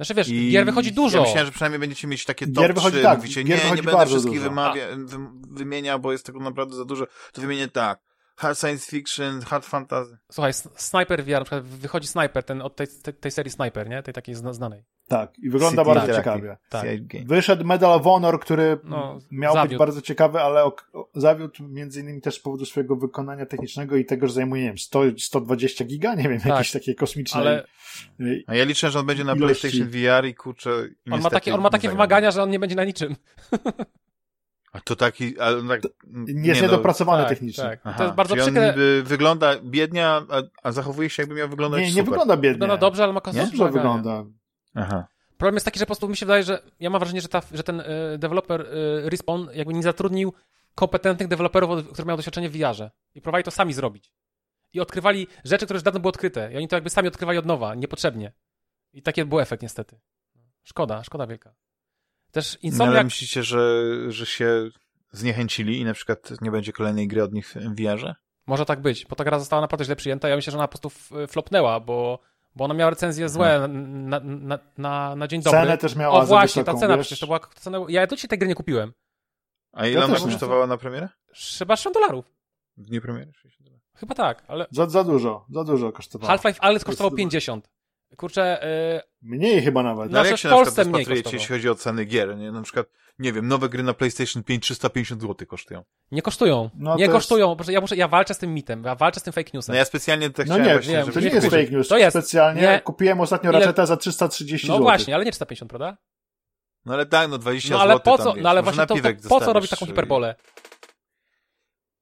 Znaczy wiesz, I gier wychodzi dużo. Ja myślałem, że przynajmniej będziecie mieć takie top Gier wychodzi 3, tak, mówicie, gier nie, wychodzi nie będę wszystkich wymawia, wy, wymieniał, bo jest tego naprawdę za dużo, to wymienię tak. Hard science fiction, hard fantasy. Słuchaj, Sniper VR, na przykład wychodzi Sniper, ten od tej, tej, tej serii Sniper, nie? Tej takiej zna, znanej. Tak, i wygląda City bardzo Interactive. ciekawie. Tak. Wyszedł Medal of Honor, który No, miał zawiódł. być bardzo ciekawy, ale zawiódł między innymi też z powodu swojego wykonania technicznego i tego, że zajmuje, nie wiem, 100, 120 giga, nie wiem, Tak. jakieś takie kosmiczne. Ale A ja liczę, że on będzie na Ilości. PlayStation VR i kurczę. on ma takie, on ma nie takie wymagania, że on nie będzie na niczym. A to taki, ale on tak, Jest no, niedopracowany tak, technicznie. tak. Aha, To jest bardzo czyli on przykre. niby wygląda biednie, a, a zachowuje się jakby miał wyglądać Nie, nie super. wygląda biednie. Wygląda dobrze, ale ma kosmiczne Dobrze wymagania. wygląda. Aha. Problem jest taki, że po prostu mi się wydaje, że ja mam wrażenie, że, ta, że ten y, deweloper y, Respawn jakby nie zatrudnił kompetentnych deweloperów, którzy mają doświadczenie w VR-ze. I próbowali to sami zrobić. I odkrywali rzeczy, które już dawno były odkryte. I oni to jakby sami odkrywali od nowa, niepotrzebnie. I taki był efekt niestety. Szkoda, szkoda wielka. Też No, ale Insomniac... myślicie, że, że się zniechęcili i na przykład nie będzie kolejnej gry od nich w VR-ze? Może tak być, bo ta gra została naprawdę źle przyjęta. Ja myślę, że ona po prostu f- flopnęła, bo, bo ona miała recenzje złe na, na, na, na dzień dobry. Cenę też miała O właśnie, wysoką, ta cena wiesz? przecież to była cena. Ja do dzisiaj tej gry nie kupiłem. A ile Ja ona kosztowała na premierę? Chyba 60 dolarów. W dniu premiery? 60 dolarów. Chyba tak, ale Za, za dużo, za dużo kosztowało. Half-Life Alex kosztował Zdecydowanie. 50. Kurczę, yy, Mniej chyba nawet. No, ale jak w się na przykład Polsce mniej rozpatrujecie, kosztowało. jeśli chodzi o ceny gier? Nie? Na przykład, nie wiem, nowe gry na PlayStation 5 350 zł kosztują. nie kosztują. No nie kosztują. Proszę, Ja, muszę, ja walczę z tym mitem, ja walczę z tym fake newsem. No ja specjalnie tak No chciałem nie, właśnie, wiem, żeby To nie nie jest fake news. To jest. Specjalnie Nie. kupiłem ostatnio Ile- raczetę za 330 no zł. właśnie, ale nie 350, prawda? No ale tak, no 20 No ale zł po tam, co, wiesz, no ale właśnie to, to po co robić taką hiperbolę?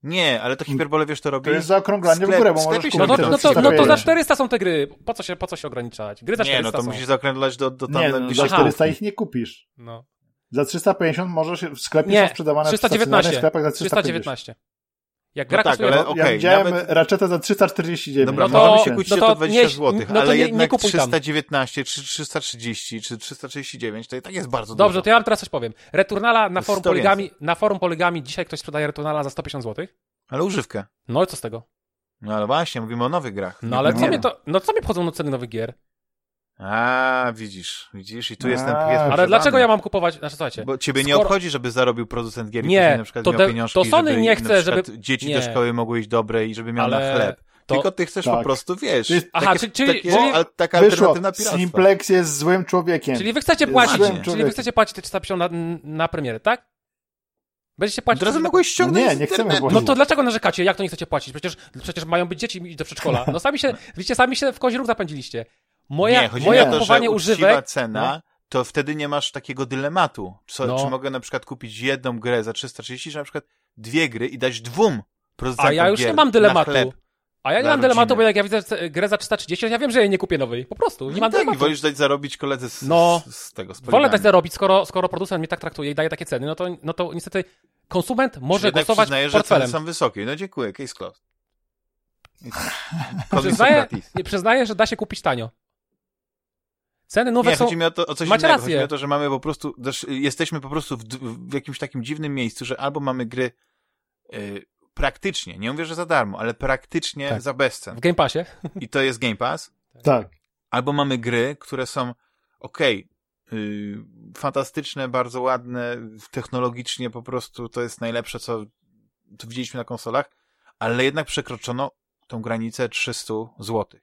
Nie, ale to hiperbolę, wiesz, to robi... To jest zaokrąglanie w Sklep- górę, bo w możesz No kupić to, teraz no, to, no to za 400. 400 są te gry. Po co się, po co się ograniczać? Gry za 400 Nie, no to są. musisz zaokrąglać do, do tam Nie, no, za najbliższej 400 półki. ich nie kupisz. No. Za 350 możesz, w sklepie Nie, są sprzedawane w 319. stacjonarnych sklepach za 350. 319. Jak No gra tak, kosztuje... ale Ja okej, widziałem nawet- raczetę za 349. Dobra, No no to- mi się no kłócicie to to 20 nie- zł, no to ale nie- nie jednak tam. 319, czy 330, czy 339, to i tak jest bardzo Dobrze, dużo. to ja wam teraz coś powiem. Returnala na forum 100 poligami, na forum poligami dzisiaj ktoś sprzedaje Returnala za 150 zł. Ale używkę. No i co z tego? No ale właśnie, mówimy o nowych grach. No ale Nie- co nie. mnie to, no co mnie wchodzą na ceny nowych gier? A, widzisz, widzisz, i tu A, jestem. jest Ale dlaczego ja mam kupować, znaczy słuchajcie, Bo ciebie nie skoro- obchodzi, żeby zarobił producent gier i Nie, na przykład to miał de- pieniążki, to Sony żeby nie chce, żeby- dzieci nie. do szkoły mogły iść dobre i żeby miał Ale na chleb. to- Tylko ty chcesz po Tak. prostu, wiesz, jest- Aha, takie, czyli- takie, czyli- al, taka Wyszło, alternatyna piractwa. Simplex jest złym człowiekiem. czyli wy chcecie płacić, czyli wy chcecie płacić te 350 na, na premierę, tak? Będziecie płacić... Na- mogłeś ściągnąć No nie, z nie chcemy płacić. No to dlaczego narzekacie? Jak to nie chcecie płacić? Przecież, przecież mają być dzieci do przedszkola. No sami się, widzicie, sami się w kozi róg zapędziliście. Moja, nie, chodzi moje o to, że uczciwa używek... cena, to wtedy nie masz takiego dylematu. Co, No. Czy mogę na przykład kupić jedną grę za 330, czy na przykład dwie gry i dać dwóm producentom A ja już nie mam dylematu. A ja nie mam dylematu, bo jak ja widzę grę za 330, to ja wiem, że jej nie kupię nowej. Po prostu, nie No mam tak, i dylematu. wolisz dać zarobić koledze z, No. z, tego, z Wolę dać zarobić, skoro, skoro producent mnie tak traktuje i daje takie ceny, no to, no to niestety konsument Czyli może jednak głosować przyznajesz, że ceny są wysokie. No dziękuję, case closed. Przyznaję, przyznaję, że da się kupić tanio. Ceny nowe Nie, są... chodzi mi o, to, o coś Macie innego. rację. Chodzi mi o to, że mamy po prostu, też jesteśmy po prostu w, w jakimś takim dziwnym miejscu, że albo mamy gry y, praktycznie, nie mówię, że za darmo, ale praktycznie Tak. za bezcen. W Game Passie. I to jest Game Pass. Tak. Albo mamy gry, które są okej, y, fantastyczne, bardzo ładne, technologicznie po prostu to jest najlepsze, co, co widzieliśmy na konsolach, ale jednak przekroczono tą granicę 300 zł.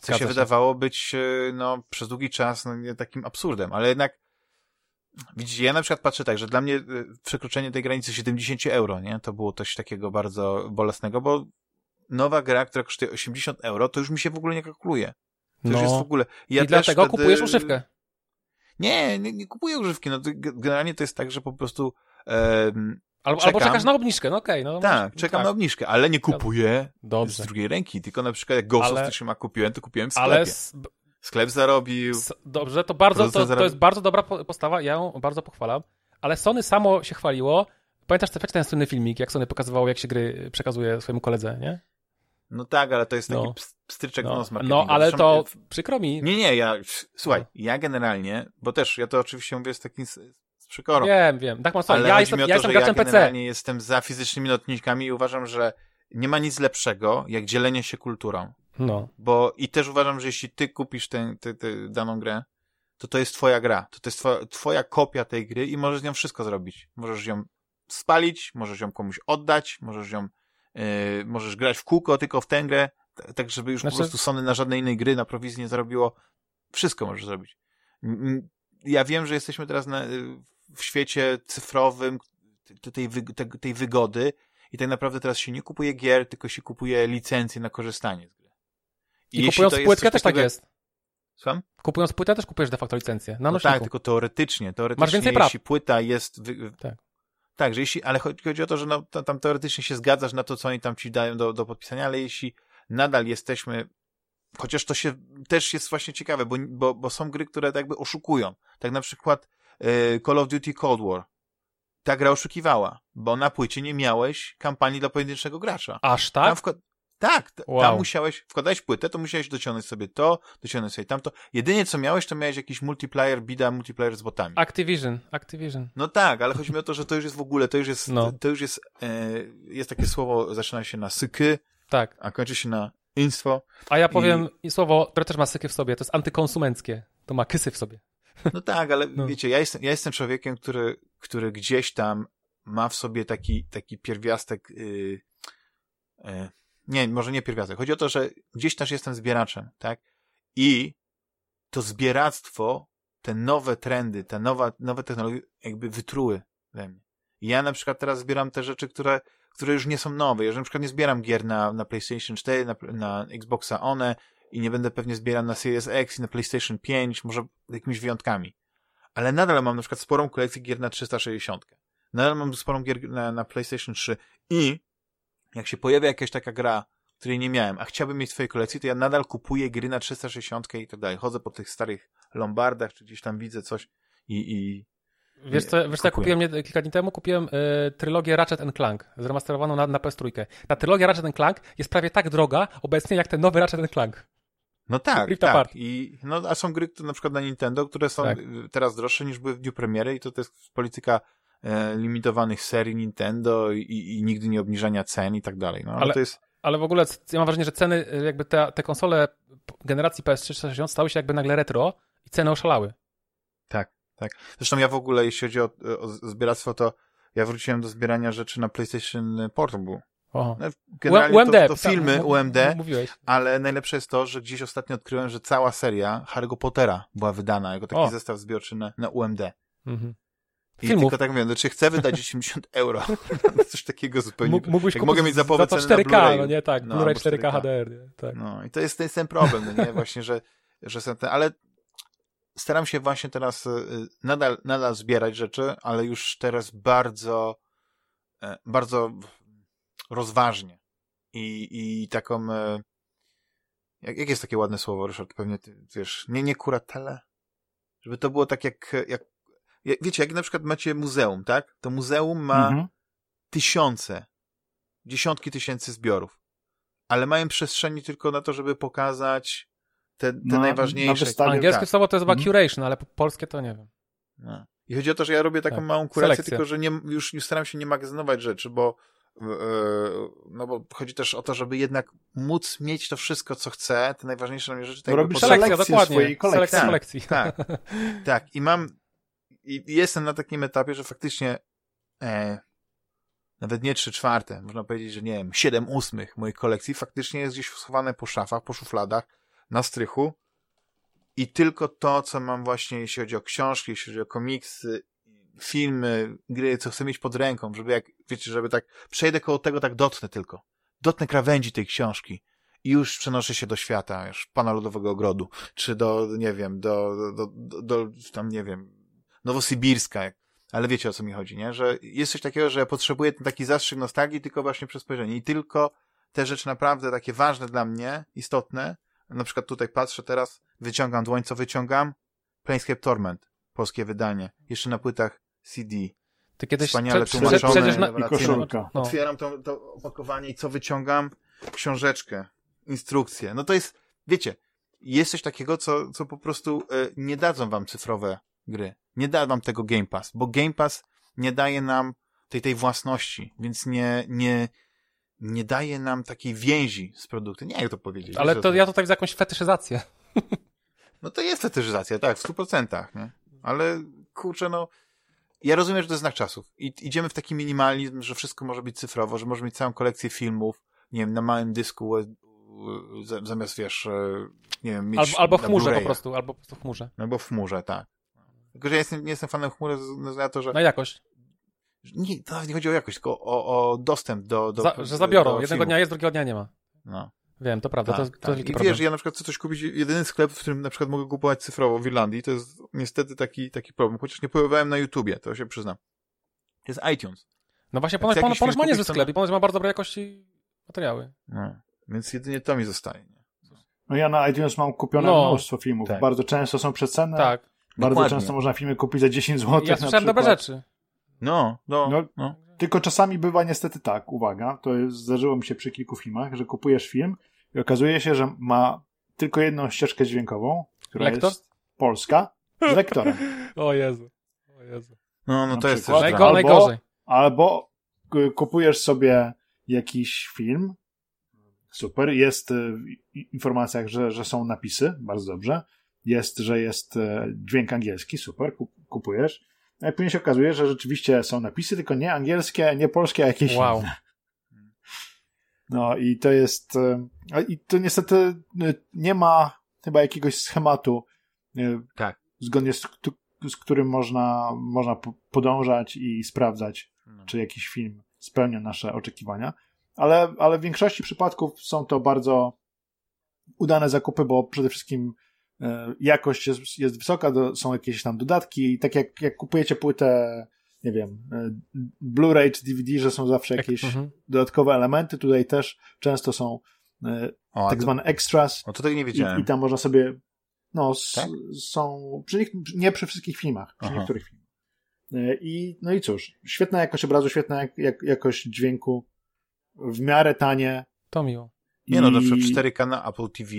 Co Zgadza się wydawało być y, no, przez długi czas no, takim absurdem, ale jednak widzicie, ja na przykład patrzę tak, że dla mnie y, przekroczenie tej granicy 70 euro, nie, to było coś takiego bardzo bolesnego, bo nowa gra, która kosztuje 80 euro, to już mi się w ogóle nie kalkuluje. To już jest w ogóle. Ja I dlatego wtedy- kupujesz używkę. Nie, nie, nie kupuję używki. No, to ge- generalnie to jest tak, że po prostu em, Albo, Czekam. albo czekasz na obniżkę, no okej. no, tak, czekam tak. na obniżkę, ale nie kupuję z Dobrze. drugiej ręki, tylko na przykład jak Ghost Ale- of Tsushima kupiłem, to kupiłem w sklepie. Ale Sklep zarobił. s- dobrze, to bardzo, to, to jest bardzo dobra po- postawa, ja ją bardzo pochwalam, ale Sony samo się chwaliło. Pamiętasz ten, ten słynny filmik, jak Sony pokazywało, jak się gry przekazuje swojemu koledze, nie? No tak, ale to jest taki No. ps- pstryczek No, nos no marketingowy. ale Zresztą, to przykro mi. Nie, nie, ja, słuchaj, No. ja generalnie, bo też, ja to oczywiście mówię z takim, przekorą. Wiem, wiem. Tak, Ale ja jestem, mi o ja to, jestem że graczem ja PC. generalnie jestem za fizycznymi notatnikami i uważam, że nie ma nic lepszego, jak dzielenie się kulturą. No. Bo i też uważam, że jeśli ty kupisz tę, daną grę, to to jest twoja gra. To, to jest twoja, twoja kopia tej gry i możesz z nią wszystko zrobić. Możesz ją spalić, możesz ją komuś oddać, możesz ją, yy, możesz grać w kółko tylko w tę grę, tak żeby już Znaczy- po prostu Sony na żadnej innej gry na prowizji nie zarobiło. Wszystko możesz zrobić. Ja wiem, że jesteśmy teraz na, y, w świecie cyfrowym, tej, tej wygody i tak naprawdę teraz się nie kupuje gier, tylko się kupuje licencje na korzystanie z gry. I jeśli kupując płytkę też tak jest. Słucham? Kupując płytę też kupujesz de facto licencję. Na No nośniku. tak, tylko teoretycznie. teoretycznie Masz więcej praw. jeśli płyta jest... Wy... Tak. Tak, że jeśli, ale chodzi, chodzi o to, że no, to, tam teoretycznie się zgadzasz na to, co oni tam ci dają do, do podpisania, ale jeśli nadal jesteśmy, chociaż to się też jest właśnie ciekawe, bo, bo, bo są gry, które tak jakby oszukują. Tak na przykład Call of Duty Cold War. Ta gra oszukiwała, bo na płycie nie miałeś kampanii dla pojedynczego gracza. Aż tak? Tak, Wow. tam musiałeś, wkładałeś płytę, to musiałeś dociągnąć sobie to, dociągnąć sobie tamto. Jedynie co miałeś, to miałeś jakiś multiplayer, bida, multiplayer z botami. Activision, Activision. No tak, ale chodzi mi o to, że to już jest w ogóle, to już jest, No. to już jest, e, jest takie słowo, zaczyna się na syky, Tak. a kończy się na instwo. A ja powiem słowo, które też ma syky w sobie, to jest antykonsumenckie. To ma kysy w sobie. No tak, ale No. wiecie, ja jestem, ja jestem człowiekiem, który, który gdzieś tam ma w sobie taki, taki pierwiastek, yy, yy, nie, może nie pierwiastek. Chodzi o to, że gdzieś też jestem zbieraczem, tak? I to zbieractwo, te nowe trendy, te nowe, nowe technologie jakby wytruły we mnie. Ja na przykład teraz zbieram te rzeczy, które, które już nie są nowe. Ja na przykład nie zbieram gier na, na PlayStation 4, na, na Xboxa One i nie będę pewnie zbierał na Series X i na PlayStation 5, może jakimiś wyjątkami. Ale nadal mam na przykład sporą kolekcję gier na 360. Nadal mam sporą gier na, na PlayStation 3 i jak się pojawia jakaś taka gra, której nie miałem, a chciałbym mieć w swojej kolekcji, to ja nadal kupuję gry na 360 i tak dalej. Chodzę po tych starych lombardach, czy gdzieś tam widzę coś i, i Wiesz co, wiesz co ja kupiłem nie, kilka dni temu? Kupiłem y, trylogię Ratchet Clank, zremasterowaną na, na PS3. Ta trylogia Ratchet Clank jest prawie tak droga obecnie jak ten nowy Ratchet Clank. No tak, tak. I, no, a są gry które na przykład na Nintendo, które są Tak. teraz droższe niż były w dniu premiery i to, to jest polityka e, limitowanych serii Nintendo i, i nigdy nie obniżania cen i tak dalej. No, ale, Ale- to jest... Ale w ogóle ja mam wrażenie, że ceny, y, jakby te, te konsole generacji PS3 360 stały się jakby nagle retro i ceny oszalały. Tak, tak. Zresztą ja w ogóle, jeśli chodzi o, o zbieractwo, to ja wróciłem do zbierania rzeczy na PlayStation Portable. Oho. No, Generalnie UMD, to, to tak, filmy m- UMD, m- Mówiłeś. ale najlepsze jest to, że gdzieś ostatnio odkryłem, że cała seria Harry'ego Pottera była wydana jako taki O. zestaw zbiorczy na, na UMD. Mhm. I Filmów. tylko tak mówię, no, czy chcę wydać 80 euro na coś takiego zupełnie. Mógł- Mógłbyś jak mogę mieć za to ceny na 4K, Blu-rayu. no nie tak, No, Blu-ray albo 4K 4K. HDR, nie? tak. No i to jest, to jest ten problem, no nie? Właśnie, że, że są te, ale staram się właśnie teraz y, nadal, nadal zbierać rzeczy, ale już teraz bardzo, e, bardzo rozważnie. I, i taką, e, jak, jak jest takie ładne słowo, Ryszard, pewnie ty wiesz, nie, nie kuratele? Żeby to było tak jak, jak, jak, wiecie, jak na przykład macie muzeum, tak? To muzeum ma Mhm. tysiące, dziesiątki tysięcy zbiorów, ale mają przestrzeni tylko na to, żeby pokazać te, te Na- na najważniejsze. wystawie- Angielskie tak. słowo to jest chyba Mhm. curation, ale po- polskie to nie wiem. No. I chodzi o to, że ja robię taką Tak. małą kurację, Selekcja. tylko że nie, już, już staram się nie magazynować rzeczy, bo no bo chodzi też o to, żeby jednak móc mieć to wszystko, co chcę, te najważniejsze dla mnie rzeczy. tak jakby robisz selekcję dokładnie. swojej kolekcji. Tak, kolekcji. Tak, tak. I mam, i jestem na takim etapie, że faktycznie e, nawet nie trzy czwarte, można powiedzieć, że nie wiem, siedem ósmych mojej kolekcji faktycznie jest gdzieś schowane po szafach, po szufladach, na strychu i tylko to, co mam właśnie, jeśli chodzi o książki, jeśli chodzi o komiksy, filmy, gry, co chcę mieć pod ręką, żeby jak, wiecie, żeby tak, przejdę koło tego, tak dotknę tylko. Dotknę krawędzi tej książki i już przenoszę się do świata, już Pana Ludowego Ogrodu, czy do, nie wiem, do, do, do, do tam, nie wiem, Nowosybirska, ale wiecie o co mi chodzi, nie? Że jest coś takiego, że potrzebuję ten taki zastrzyk nostalgii tylko właśnie przez spojrzenie i tylko te rzeczy naprawdę takie ważne dla mnie, istotne, na przykład tutaj patrzę teraz, wyciągam dłoń, co wyciągam? Planescape Torment, polskie wydanie, jeszcze na płytach CD. Ty kiedyś Wspaniale prze- prze- tłumaczone, przejdziesz na... I koszulka. No. Otwieram to, to opakowanie i co wyciągam? Książeczkę, instrukcję. No to jest, wiecie, jest coś takiego, co, co po prostu e, nie dadzą wam cyfrowe gry. Nie da wam tego Game Pass, bo Game Pass nie daje nam tej, tej własności, więc nie, nie, nie daje nam takiej więzi z produktem. Nie jak to powiedzieć. Ale to, ja tutaj widzę jakąś fetyszyzację. No to jest fetyszyzacja, tak, w stu procentach, nie? Ale kurczę, no ja rozumiem, że to jest znak czasów. I idziemy w taki minimalizm, że wszystko może być cyfrowo, że możemy mieć całą kolekcję filmów, nie wiem, na małym dysku e, zamiast, wiesz, e, nie wiem, mieć Albo, albo w chmurze po prostu, albo po prostu w chmurze. Albo w chmurze, tak. Tylko, że ja jestem, nie jestem fanem chmury za to, że... Na jakość. Nie, to nawet nie chodzi o jakość, tylko o, o dostęp do, do za, Że zabiorą. Do Jednego dnia jest, drugiego dnia nie ma. No. Wiem, to prawda, tak, to, to tak. I problem. wiesz, ja na przykład chcę coś kupić, jedyny sklep, w którym na przykład mogę kupować cyfrowo w Irlandii, to jest niestety taki, taki problem, chociaż nie pojawałem na YouTubie, to się przyznam. To jest iTunes. No właśnie, ponoć, ponoć, ponoć ma niezły sklep i ponoć ma bardzo dobrej jakości materiały. No, więc jedynie to mi zostaje. Nie? No ja na iTunes mam kupione no, mnóstwo filmów. Tak. Bardzo często są przecenne. Tak. Bardzo Dokładnie. często można filmy kupić za 10 zł. Ja słyszałem dobre rzeczy. No, no, no, no. Tylko czasami bywa niestety tak, uwaga, to jest, zdarzyło mi się przy kilku filmach, że kupujesz film i okazuje się, że ma tylko jedną ścieżkę dźwiękową, która Lektor? jest polska, z lektorem. o Jezu. O Jezu. No, no to jest też Najgo, najgorzej. Albo kupujesz sobie jakiś film, super, jest w informacjach, że, że są napisy, bardzo dobrze, jest, że jest e, dźwięk angielski, super, kupujesz, no i później się okazuje, że rzeczywiście są napisy, tylko nie angielskie, nie polskie, a jakieś wow. inne. No i to jest, e, i to niestety e, nie ma chyba jakiegoś schematu, tak. zgodnie z, z którym można, można podążać i sprawdzać, no. czy jakiś film spełnia nasze oczekiwania. Ale, ale w większości przypadków są to bardzo udane zakupy, bo przede wszystkim e, jakość jest, jest wysoka, są jakieś tam dodatki i tak jak, jak kupujecie płytę, nie wiem, e, Blu-ray czy DVD, że są zawsze jakieś mhm. dodatkowe elementy, tutaj też często są e, o, tak to, zwane extras. O, to tego nie wiedziałem. I, I, tam można sobie, no, tak? są, przy, nie przy wszystkich filmach, przy Aha. niektórych filmach. I, no i cóż, świetna jakość obrazu, świetna jak, jak, jakość dźwięku, w miarę tanie. To miło. Nie no, na przykład 4K na Apple TV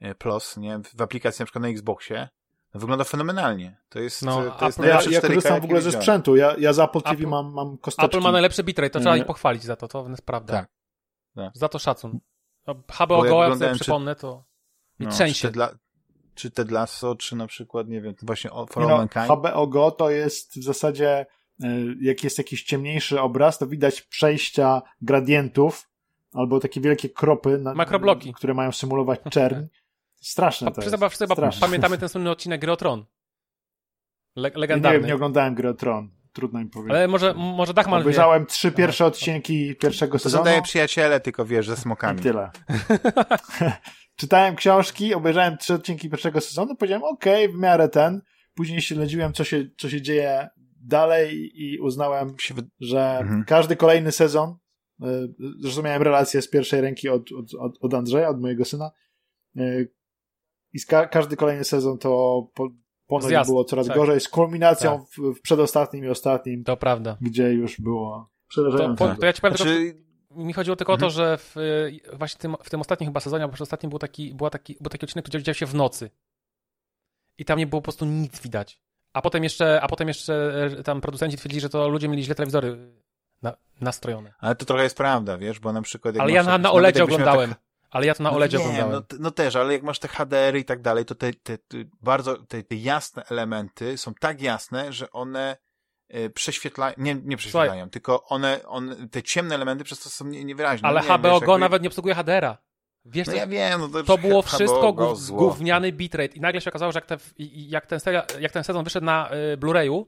e, Plus, nie, w aplikacji na przykład na Xboxie, wygląda fenomenalnie. To jest, no, to jest ja, ja korzystam w ogóle ze sprzętu. Ja, ja z Apple TV Apple, mam, mam kosteczki. Apple ma najlepszy bitrate, to trzeba ich pochwalić za to, to jest prawda. Tak. tak. Za to szacun. HBO Go, jak sobie przypomnę, to mi no, trzęsie. Czy, dla, czy Ted Lasso, czy na przykład, nie wiem, właśnie For All no, Mankind. HBO Go to jest w zasadzie E, jak jest jakiś ciemniejszy obraz, to widać przejścia gradientów albo takie wielkie kropy, na, Makrobloki. które mają symulować czerń. Straszne to jest. Wszyscy pamiętamy ten słynny odcinek Gry o Tron. Le legendarny. Nie wiem, nie oglądałem Gry o Tron. Trudno mi powiedzieć. Ale może, może Dachman Obejrzałem wie. trzy pierwsze odcinki pierwszego sezonu. To przyjaciele, tylko wiesz, ze smokami. I tyle. Czytałem książki, obejrzałem trzy odcinki pierwszego sezonu, powiedziałem, okej, okay, w miarę ten. Później śledziłem, co się, co się dzieje dalej i uznałem, że mhm. każdy kolejny sezon, e, zresztą miałem relację z pierwszej ręki od, od, od Andrzeja, od mojego syna, e, i ka każdy kolejny sezon to po, ponoć Zjazd, było coraz tak. gorzej, z kulminacją tak. w, w, przedostatnim i ostatnim. To prawda. Gdzie już było przerażające. To, to ja ci powiem znaczy... tylko, mi chodziło tylko mhm. o to, mhm. że w, właśnie tym, w tym ostatnim chyba sezonie, albo ostatnim był taki, był taki, był taki odcinek, który dział się w nocy. I tam nie było po prostu nic widać. A potem jeszcze, a potem jeszcze e, tam producenci twierdzili, że to ludzie mieli źle telewizory na, nastrojone. Ale to trochę jest prawda, wiesz, bo na przykład... Ale ja na, na OLEDzie oglądałem. Tak... Ale ja to na no OLEDzie oglądałem. No, no też, ale jak masz te HDR-y i tak dalej, to te, te, te bardzo, te, te, jasne elementy są tak jasne, że one y, prześwietlają, nie, nie prześwietlają, Słuchaj. tylko one, one, te ciemne elementy przez to są nie, niewyraźne. Ale nie HBO Go jakby... nawet nie obsługuje HDR-a. Wiesz, no ja wiem, no to, to było wszystko gów, gówniany bitrate i nagle się okazało, że jak, te, jak, ten, seria, jak ten sezon wyszedł na y, Blu-rayu,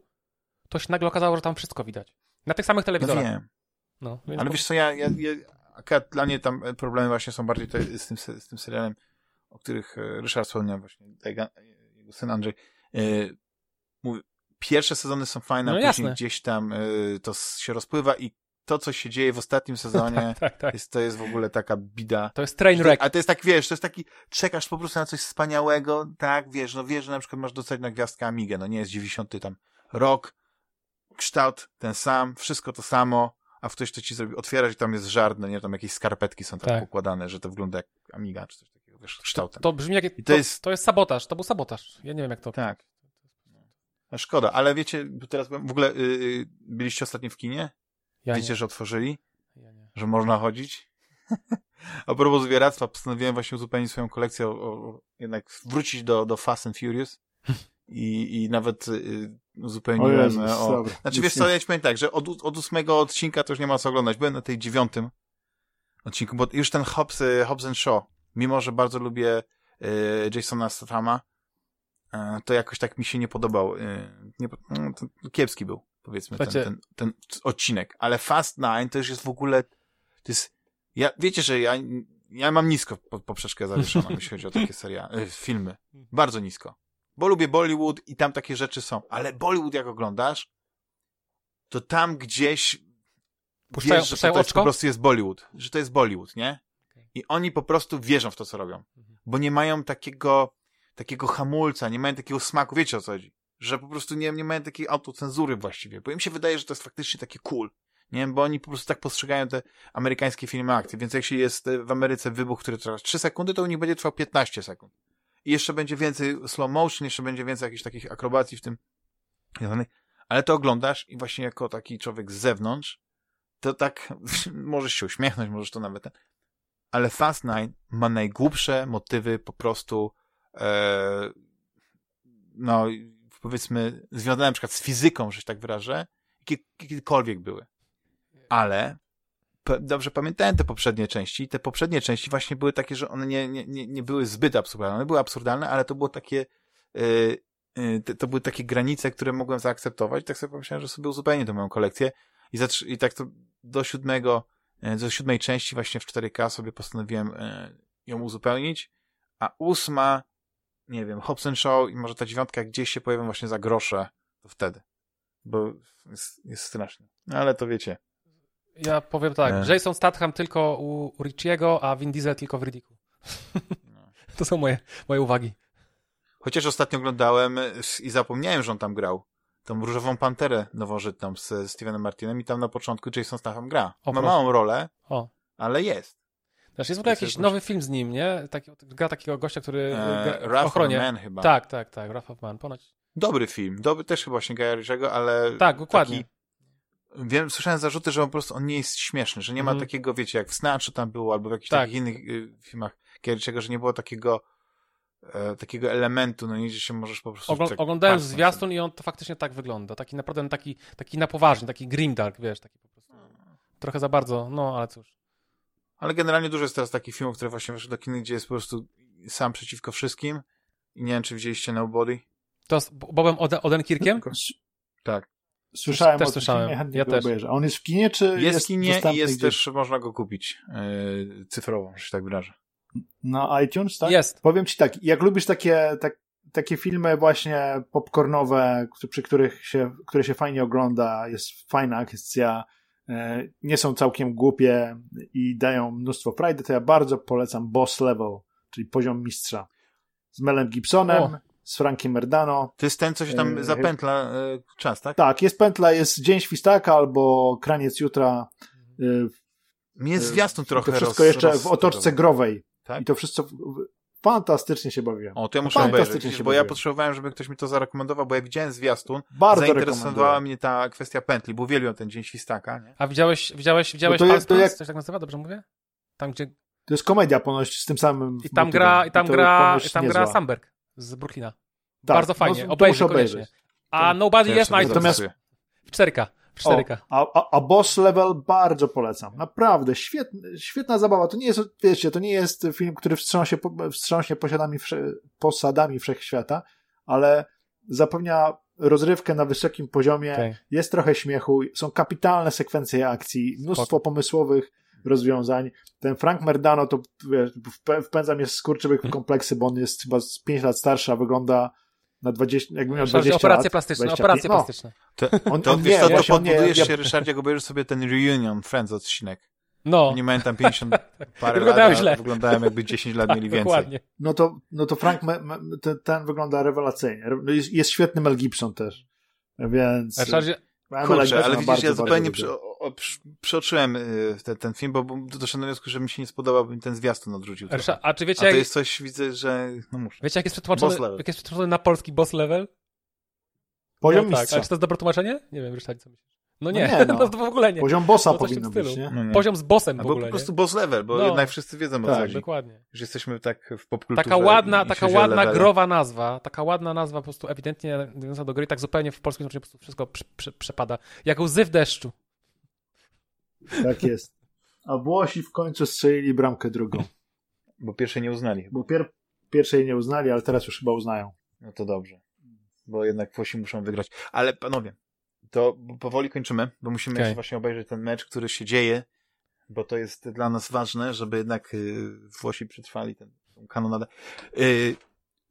to się nagle okazało, że tam wszystko widać. Na tych samych telewizorach. No wiem. No, Ale wiesz co, ja, ja, ja dla mnie tam problemy właśnie są bardziej z, tym, z tym serialem, o których e, Ryszard wspomniał właśnie, jego syn Andrzej. Mówi, pierwsze sezony są fajne, no, a później gdzieś tam to się rozpływa i to, co się dzieje w ostatnim sezonie, tak, tak. Jest, to jest w ogóle taka bida. To jest train wreck. A to jest tak, wiesz, to jest taki, czekasz po prostu na coś wspaniałego, tak, wiesz, no wiesz, że na przykład masz dostać na gwiazdkę Amigę, no nie jest 90 tam rok, kształt ten sam, wszystko to samo, a ktoś to ci zrobi, otwierasz i tam jest żart, no nie, tam jakieś skarpetki są tak, tak. układane, że to wygląda jak Amiga, czy coś takiego, wiesz, kształtem. To, to brzmi jak, to, to, jest... to jest sabotaż, to był sabotaż, ja nie wiem jak to... Tak. Szkoda, ale wiecie, teraz w ogóle yy, byliście ostatnio w kinie? Ja wiecie, nie. że otworzyli? Ja nie. Że można chodzić? A propos zwieractwa, postanowiłem właśnie uzupełnić swoją kolekcję, o, o, jednak wrócić do, do Fast and Furious. I, i nawet y, uzupełniłem. O, Jezus, o... Znaczy, wiesz co, ja ci powiem tak, że od, od ósmego odcinka to już nie ma co oglądać. Byłem na tej dziewiątym odcinku, bo już ten Hobbs, y, Hobbs and Shaw, mimo że bardzo lubię y, Jasona Stathama, y, to jakoś tak mi się nie podobał. Y, nie, no, kiepski był, powiedzmy, ten, ten, ten, odcinek. Ale Fast Nine to już jest w ogóle, to jest, ja, wiecie, że ja, ja mam nisko poprzeczkę zawieszoną, jeśli chodzi o takie seriale, y, filmy. Bardzo nisko. Bo lubię Bollywood i tam takie rzeczy są. Ale Bollywood jak oglądasz, to tam gdzieś puszczają, wiesz, że to, jest, po prostu jest Bollywood. Że to jest Bollywood, nie? I oni po prostu wierzą w to, co robią. Mhm. Bo nie mają takiego, takiego hamulca, nie mają takiego smaku, wiecie o co chodzi? Że po prostu nie, nie mają takiej autocenzury właściwie. Bo im się wydaje, że to jest faktycznie takie cool. Nie bo oni po prostu tak postrzegają te amerykańskie filmy akcji. Więc jeśli jest w Ameryce wybuch, który trwa 3 sekundy, to u nich będzie trwał 15 sekund. I jeszcze będzie więcej slow motion, jeszcze będzie więcej jakichś takich akrobacji w tym. Ale to oglądasz i właśnie jako taki człowiek z zewnątrz, to tak możesz się uśmiechnąć, możesz to nawet. Ale Fast Nine ma najgłupsze motywy po prostu e, no powiedzmy związane na przykład z fizyką, że się tak wyrażę, kiedykolwiek były. Ale dobrze pamiętałem te poprzednie części. Te poprzednie części właśnie były takie, że one nie, nie, nie, były zbyt absurdalne. One były absurdalne, ale to było takie, yy, yy, to były takie granice, które mogłem zaakceptować. Tak sobie pomyślałem, że sobie uzupełnię tę moją kolekcję. I, I tak to do siódmego, yy, do siódmej części właśnie w 4K sobie postanowiłem ją uzupełnić. A ósma, nie wiem, Hobson Show i może ta dziewiątka gdzieś się pojawią właśnie za grosze, to wtedy. Bo jest, jest straszne. No ale to wiecie. Ja powiem tak, nie. Jason Statham tylko u, u Richiego, a Vin Diesel tylko w Riddiku. No. to są moje, moje uwagi. Chociaż ostatnio oglądałem i zapomniałem, że on tam grał. Tą Różową Panterę nowożytną z Stevenem Martinem i tam na początku Jason Statham gra. O, Ma małą rolę, o. ale jest. Znaczy jest w ogóle jakiś nowy film z nim, nie? Taki, gra takiego gościa, który e, gra w ochronie. Man chyba. Tak, tak, tak, Wrath of Man, ponoć. Dobry film, dobry też chyba właśnie Gaja ale... Tak, dokładnie. Taki wiem, słyszałem zarzuty, że po prostu on nie jest śmieszny, że nie ma mm. takiego, wiecie, jak w Snatchu tam było, albo w jakichś tak. takich innych y, filmach Kierczego, że nie było takiego e, takiego elementu, no nie, że się możesz po prostu... Ogl tak oglądałem zwiastun i on to faktycznie tak wygląda. Taki naprawdę taki, taki na poważnie, taki grimdark, wiesz, taki po prostu. Trochę za bardzo, no ale cóż. Ale generalnie dużo jest teraz takich filmów, które właśnie weszły do kiny, gdzie jest po prostu sam przeciwko wszystkim. I nie wiem, czy widzieliście Nobody. To z Bobem Odenkirkiem? Tak. Słyszałem też o słyszałem. Filmie, ja też. Obejrzę. A on jest w kinie, czy jest, jest w kinie i jest gdzieś? też, można go kupić yy, cyfrowo, że się tak wyrażę. Na iTunes, tak? Jest. Powiem ci tak, jak lubisz takie, tak, takie filmy właśnie popcornowe, przy których się, które się fajnie ogląda, jest fajna akcja, e, nie są całkiem głupie i dają mnóstwo frajdy, to ja bardzo polecam Boss Level, czyli poziom mistrza. Z Melem Gibsonem, o z Frankiem Merdano. To jest ten, co się tam e, zapętla e, czas, tak? Tak, jest pętla, jest Dzień Świstaka albo Kraniec Jutra. E, Mnie jest zwiastun trochę To wszystko roz, jeszcze roz, w otoczce growej. Tak? I to wszystko fantastycznie się bawiłem. O, to ja muszę obejrzeć, bo bawiłem. ja potrzebowałem, żeby ktoś mi to zarekomendował, bo ja widziałem zwiastun, Bardzo zainteresowała mnie ta kwestia pętli, bo uwielbiam ten Dzień Świstaka. Nie? A widziałeś, widziałeś, widziałeś no to jest, to jak... coś tak nazywa, dobrze mówię? Tam, gdzie... To jest komedia ponoć z tym samym I tam gra, i tam I gra, i tam gra Samberg z Brooklyna. Tak, Bardzo fajnie, no, obejrzyj koniecznie. A Nobody jest na Natomiast w 4K. W 4K. O, a, a Boss Level bardzo polecam. Naprawdę, świetna, świetna zabawa. To nie jest, wiecie, to nie jest film, który wstrząsie, wstrząśnie posiadami, posadami wszechświata, ale zapewnia rozrywkę na wysokim poziomie, okay. jest trochę śmiechu, są kapitalne sekwencje akcji, mnóstwo Spoko. pomysłowych rozwiązań. Ten Frank Merdano to wiesz, wpędza mnie skurczywych w kompleksy, bo on jest chyba z 5 lat starszy, a wygląda na 20, jakby miał 20 operacje lat. Plastyczne, 25. operacje no. plastyczne. To, on, to, on wiesz nie, co, to podbudujesz nie, się, ja... Ryszardzie, jak obejrzysz sobie ten reunion Friends odcinek. No. Nie mają tam 50 parę wyglądają lat, źle. wyglądają jakby 10 lat mieli więcej. Dokładnie. No to, no to Frank, ten, ten wygląda rewelacyjnie. Jest, jest świetny Mel Gibson też. Więc... Ryszardzie, Kurczę, ale widzisz, ja zupełnie przy, przeoczyłem y, ten, ten film, bo, doszedłem do wniosku, że mi się nie spodobał, bym ten zwiastun odrzucił. A, a czy wiecie, a to jest coś, widzę, że no muszę. Wiecie, jak jest przetłumaczony, jak jest przetłumaczony na polski boss level? Poziom no, tak. mistrza. Ale czy to jest dobre tłumaczenie? Nie wiem, Ryszard, co myślisz? No nie, no, nie, no. no to w ogóle nie. Poziom bossa no, powinno być, nie? No nie? Poziom z bossem Albo w ogóle, po prostu nie? boss level, bo No. jednak wszyscy wiedzą o co Tak, chodzi. dokładnie. Że jesteśmy tak w popkulturze. Taka ładna, taka ładna growa nazwa, taka ładna nazwa po prostu ewidentnie nawiązująca do gry, tak zupełnie w polskim znaczeniu po prostu wszystko prze, prze, przepada. Jak łzy w deszczu. Tak jest. A Włosi w końcu strzelili bramkę drugą. Bo pierwsze nie uznali. Bo pier pierwszej nie uznali, ale teraz już chyba uznają. No to dobrze. Bo jednak Włosi muszą wygrać. Ale panowie, to powoli kończymy, bo musimy Okej. jeszcze właśnie obejrzeć ten mecz, który się dzieje, bo to jest dla nas ważne, żeby jednak y, Włosi przetrwali tę tą kanonadę. Y,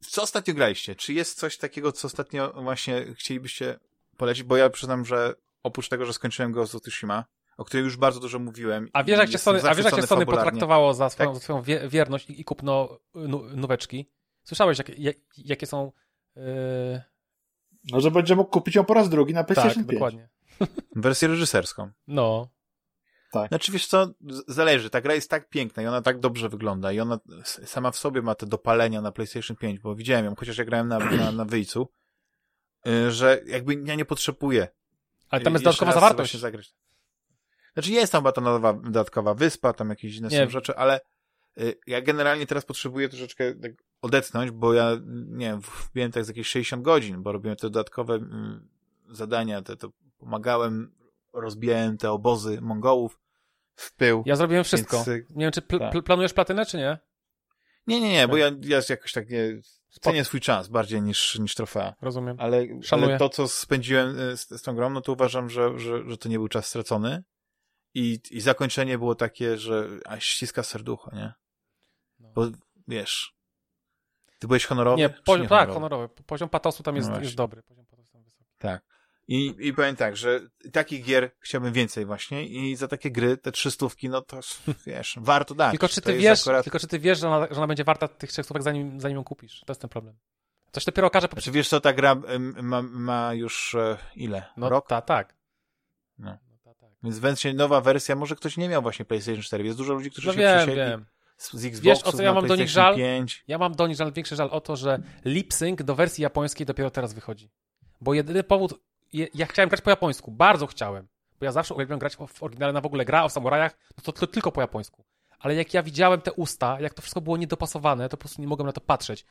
co ostatnio graliście? Czy jest coś takiego, co ostatnio właśnie chcielibyście polecić? Bo ja przyznam, że oprócz tego, że skończyłem Ghost of Tsushima, o którym już bardzo dużo mówiłem. A wiesz, i jak jestem Sony, a wiesz, jak zachwycony Sony potraktowało za swoją, Tak? swoją wie, wierność i, kupno nu, nóweczki? Słyszałeś, jak, jak, jakie są... Yy... No, że będzie mógł kupić ją po raz drugi na PlayStation Tak, 5. dokładnie. Wersję reżyserską. No. Znaczy, wiesz co, zależy. Ta gra jest tak piękna i ona tak dobrze wygląda i ona sama w sobie ma te dopalenia na PlayStation 5, bo widziałem ją, chociaż ja grałem na, na, na wyjcu, y, że jakby ja nie potrzebuję. Ale tam y, jest dodatkowa zawartość. Zagrać. Znaczy jest tam ta nowa dodatkowa wyspa, tam jakieś inne Nie. są rzeczy, ale y, ja generalnie teraz potrzebuję troszeczkę tak odetchnąć, bo ja, nie wiem, wbiłem tak z jakieś 60 godzin, bo robiłem te dodatkowe mm, zadania, te, to pomagałem, rozbijałem te obozy Mongołów w pył. Ja zrobiłem wszystko. Więc, y, Nie wiem, czy pl tak. pl planujesz platynę, czy nie? Nie, nie, nie, bo ja, ja jakoś tak nie cenię swój czas bardziej niż, niż trofea. Rozumiem. Ale, ale to, co spędziłem e, z, z tą grą, no to uważam, że, że, że to nie był czas stracony. I, I zakończenie było takie, że aż ściska serducho, nie? No. Bo wiesz, ty byłeś honorowy? Nie, czy poziom, tak, honorowy? honorowy. Poziom patosu tam jest, No jest dobry. Poziom patosu tam wysoki. Tak. I, I powiem tak, że takich gier chciałbym więcej właśnie i za takie gry, te trzy stówki, no to wiesz, warto dać. Tylko czy To ty jest wiesz, akurat- tylko czy ty wiesz, że ona, że ona będzie warta tych trzech stówek, zanim, zanim ją kupisz? To jest ten problem. To się dopiero okaże po Znaczy wiesz co, ta gra ma, ma już e, ile? No Rok? ta, tak. No. Więc będzie nowa wersja, może ktoś nie miał właśnie PlayStation 4. Jest dużo ludzi, którzy No się wiem, przesiedli wiem. z, z Xboxów Wiesz, o co ja mam do nich żal? 5. Ja mam do nich żal, większy żal o to, że lip sync do wersji japońskiej dopiero teraz wychodzi. Bo jedyny powód, ja chciałem grać po japońsku, bardzo chciałem. Bo ja zawsze uwielbiam grać w oryginale na w ogóle gra o samurajach, no to, to tylko po japońsku. Ale jak ja widziałem te usta, jak to wszystko było niedopasowane, to po prostu nie mogłem na to patrzeć.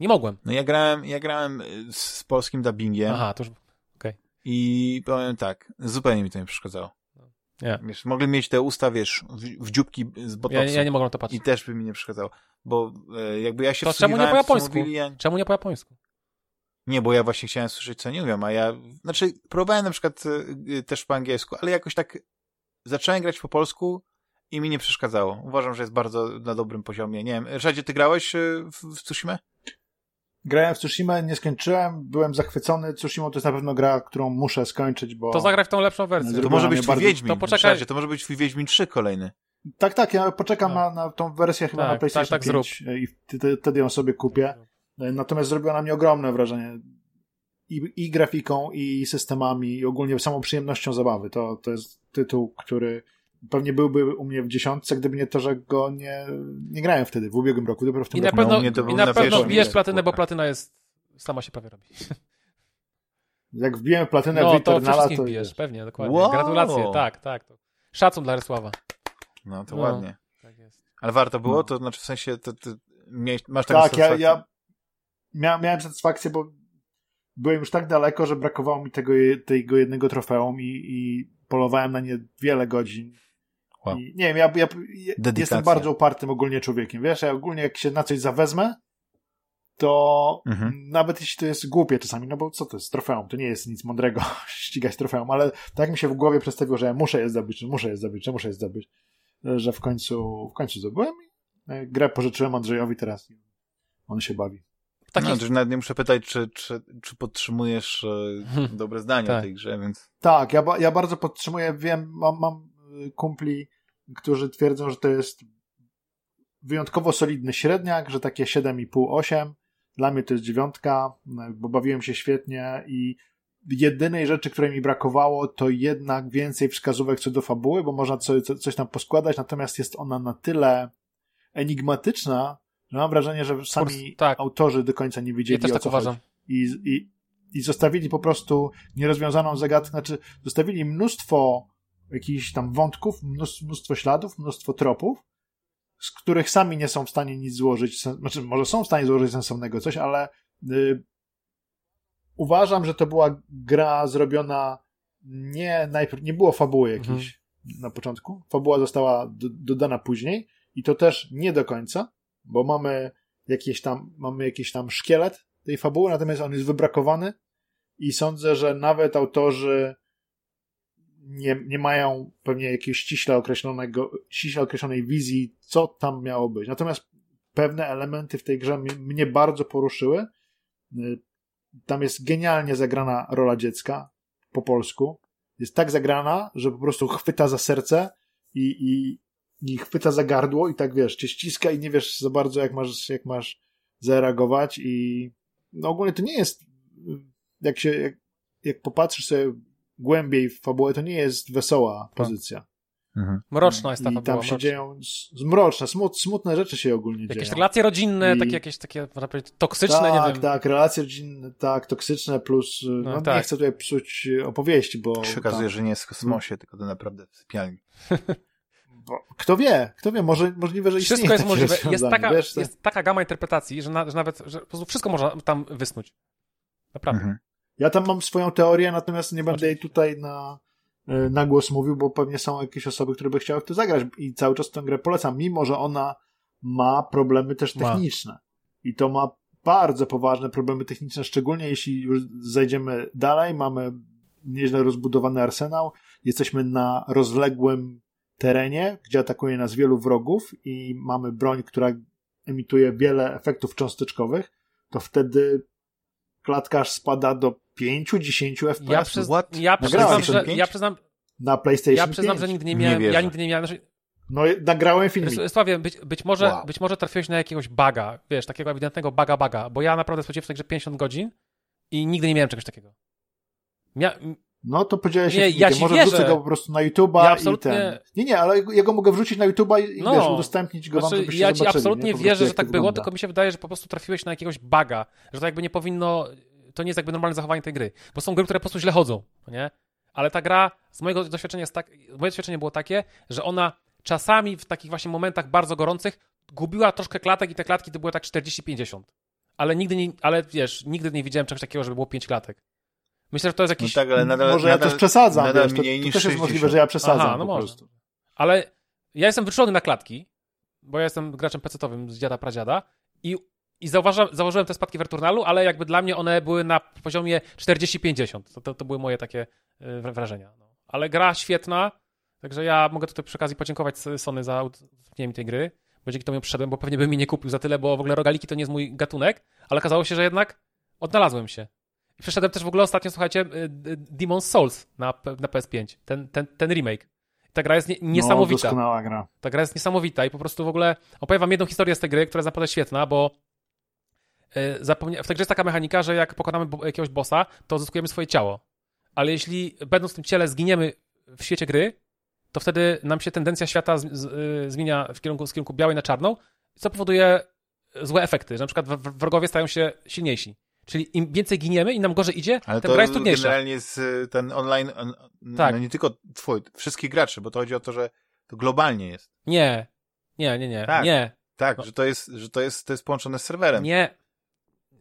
Nie mogłem. No ja grałem, ja grałem y, z, polskim dubbingiem Aha, to już... i powiem tak, zupełnie mi to nie przeszkadzało. Wiesz, mogli mieć te usta, wiesz, w, w dzióbki z botoksu Ja, ja nie na to patrzeć. i też by mi nie przeszkadzało. Bo e, jakby ja się To czemu nie po japońsku? mówili, ja... Czemu nie po japońsku? Nie, bo ja właśnie chciałem słyszeć, co nie mówią, a ja, znaczy, próbowałem na przykład y, y, też po angielsku, ale jakoś tak zacząłem grać po polsku i mi nie przeszkadzało. Uważam, że jest bardzo na dobrym poziomie. Nie wiem, Rzadzie, ty grałeś y, w, w Tsushima? Grałem w Tsushima, nie skończyłem, byłem zachwycony. Tsushima to jest na pewno gra, którą muszę skończyć, bo... To zagraj w tą lepszą wersję. To może być twój bardzo- Wiedźmin. To poczekaj. To może być twój Wiedźmin 3 kolejny. Tak, tak, ja poczekam Tak. na, na tą wersję chyba Tak, na PlayStation tak, tak 5 i wtedy, wtedy ją sobie kupię. Natomiast zrobiła na mnie ogromne wrażenie i, i grafiką, i systemami, i ogólnie samą przyjemnością zabawy. To, to jest tytuł, który pewnie byłby u mnie w dziesiątce, gdyby nie to, że go nie, nie grałem wtedy, w ubiegłym roku, dopiero w tym I na roku. No, pewno, to i na na pewno miejscu, platynę, bo platyna jest... Sama się prawie robi. Jak wbijemy platynę No, w to Eternala, to wbijesz, wiesz, pewnie, dokładnie. Wow. Gratulacje, tak, tak. To. Szacun dla Rysława. No, to No. ładnie. Tak jest. Ale warto było? No. To znaczy w sensie, to, to miałeś, masz taką Tak, ja, ja mia, miałem satysfakcję, bo byłem już tak daleko, że brakowało mi tego, tego jednego trofeum i, i polowałem na nie wiele godzin. Wow. I, nie wiem, ja, ja, ja jestem bardzo upartym ogólnie człowiekiem, wiesz, ja ogólnie jak się na coś zawezmę, to Mhm. nawet jeśli to jest głupie czasami, no bo co to jest trofeum, to nie jest nic mądrego ścigać trofeum, ale tak mi się w głowie przedstawiło, że ja muszę je zdobyć, że muszę je zdobyć, że muszę je zdobyć, że w końcu, w końcu zdobyłem i e, grę pożyczyłem Andrzejowi teraz i on się bawi. Takich, No, to już nawet nie muszę pytać, czy, czy, czy podtrzymujesz e, dobre zdanie o Tak. tej grze, więc... Tak, ja, ba- ja bardzo podtrzymuję, wiem, mam, mam y, kumpli, którzy twierdzą, że to jest wyjątkowo solidny średniak, że takie 7,5-8. Dla mnie to jest dziewiątka, bo bawiłem się świetnie i jedynej rzeczy, której mi brakowało, to jednak więcej wskazówek co do fabuły, bo można coś, coś tam poskładać, natomiast jest ona na tyle enigmatyczna, że mam wrażenie, że sami tak. autorzy do końca nie ja wiedzieli też o tak co uważam. chodzi. I, i i zostawili po prostu nierozwiązaną zagadkę, znaczy zostawili mnóstwo jakichś tam wątków, mnóstwo śladów, mnóstwo tropów, z których sami nie są w stanie nic złożyć, znaczy może są w stanie złożyć sensownego coś, ale y, uważam, że to była gra zrobiona nie najpierw, nie było fabuły jakiejś mhm. na początku, fabuła została do, dodana później i to też nie do końca, bo mamy jakieś tam, mamy jakiś tam szkielet tej fabuły, natomiast on jest wybrakowany i sądzę, że nawet autorzy nie, nie mają pewnie jakiejś ściśle określonego, ściśle określonej wizji, co tam miało być. Natomiast pewne elementy w tej grze mnie bardzo poruszyły. Y, tam jest genialnie zagrana rola dziecka po polsku. Jest tak zagrana, że po prostu chwyta za serce i, i, i chwyta za gardło i tak wiesz, cię ściska i nie wiesz za bardzo jak masz, jak masz zareagować i no ogólnie to nie jest jak się, jak, jak popatrzysz sobie głębiej w fabułę, to nie jest wesoła tak. pozycja. Mhm. Mroczna jest ta I fabuła. tam się mroczna. dzieją mroczne, smut, smutne rzeczy się ogólnie jakieś dzieją. Jakieś relacje rodzinne, I... takie jakieś takie, można powiedzieć, toksyczne, tak, nie wiem. Tak, relacje rodzinne, tak, toksyczne plus, no, no tak. nie chcę tutaj psuć opowieści, bo... Się okazuje, że nie jest w kosmosie, tylko to naprawdę w sypialni. Bo, kto wie, kto wie, może, możliwe, że Wszystko jest możliwe. Jest taka, wiesz, jest taka gama interpretacji, że, na, że nawet, że po prostu wszystko można tam wysnuć. Naprawdę. Mhm. Ja tam mam swoją teorię, natomiast nie będę jej tutaj na, e, na głos mówił, bo pewnie są jakieś osoby, które by chciały w to zagrać i cały czas tę grę polecam, mimo że ona ma problemy też techniczne. Ma. I to ma bardzo poważne problemy techniczne, szczególnie jeśli już zajdziemy dalej, mamy nieźle rozbudowany arsenał, jesteśmy na rozległym terenie, gdzie atakuje nas wielu wrogów i mamy broń, która emituje wiele efektów cząsteczkowych, to wtedy klatkarz spada do 5-10 FPS. Ja, przyz... ja przyznam, że ja przyznam, na PlayStation Ja przyznam, 5. że nigdy nie miałem, nie ja nigdy nie miałem, znaczy... No, nagrałem film. Sławie, być, być, może, wow. być może trafiłeś na jakiegoś baga, wiesz, takiego ewidentnego baga baga, bo ja naprawdę spędziłem w tej grze 50 godzin i nigdy nie miałem czegoś takiego. Mia... No to podzielę się nie, ja Może wierzę. wrzucę go po prostu na YouTube'a ja absolutnie... i ten. Nie, nie, ale ja go mogę wrzucić na YouTube'a i no. wiesz, udostępnić go znaczy, wam, żebyście Ja ci absolutnie nie? wierzę, że tak było, tylko mi się wydaje, że po prostu trafiłeś na jakiegoś baga, że to jakby nie powinno to nie jest jakby normalne zachowanie tej gry. Bo są gry, które po prostu źle chodzą, nie? Ale ta gra, z mojego doświadczenia jest tak, moje doświadczenie było takie, że ona czasami w takich właśnie momentach bardzo gorących gubiła troszkę klatek i te klatki to były tak 40-50. Ale nigdy nie, ale wiesz, nigdy nie widziałem czegoś takiego, żeby było 5 klatek. Myślę, że to jest jakiś... No tak, ale nadal, może nadal, ja też przesadzam, nadal wiesz, to, mniej to niż też jest 60. możliwe, że ja przesadzam Aha, no po może. prostu. Ale ja jestem wyczulony na klatki, bo ja jestem graczem pecetowym z dziada pradziada i i zauważam, zauważyłem te spadki w Returnalu, ale jakby dla mnie one były na poziomie 40-50. To, to, to, były moje takie y, wrażenia. No. Ale gra świetna, także ja mogę tutaj przy okazji podziękować Sony za udostępnienie mi tej gry, bo dzięki temu ją przyszedłem, bo pewnie bym mi nie kupił za tyle, bo w ogóle rogaliki to nie jest mój gatunek, ale okazało się, że jednak odnalazłem się. I przeszedłem też w ogóle ostatnio, słuchajcie, y, Demon's Souls na, na PS5, ten, ten, ten remake. Ta gra jest nie, niesamowita. No, gra. Ta gra jest niesamowita i po prostu w ogóle opowiem wam jedną historię z tej gry, która jest naprawdę świetna, bo E, zapomnia... w jest taka mechanika, że jak pokonamy jakiegoś bossa, to odzyskujemy swoje ciało. Ale jeśli będąc w tym ciele zginiemy w świecie gry, to wtedy nam się tendencja świata z, z, y, zmienia w kierunku, z kierunku białej na czarną, co powoduje złe efekty, że na przykład wrogowie stają się silniejsi. Czyli im więcej giniemy i nam gorzej idzie, Ale tym gra jest trudniejsza. generalnie jest ten online, on, tak. no nie tylko twój, wszystkich graczy, bo to chodzi o to, że to globalnie jest. Nie, nie, nie, nie, tak. nie. Tak, no. że to jest, że to jest, to jest połączone z serwerem. Nie,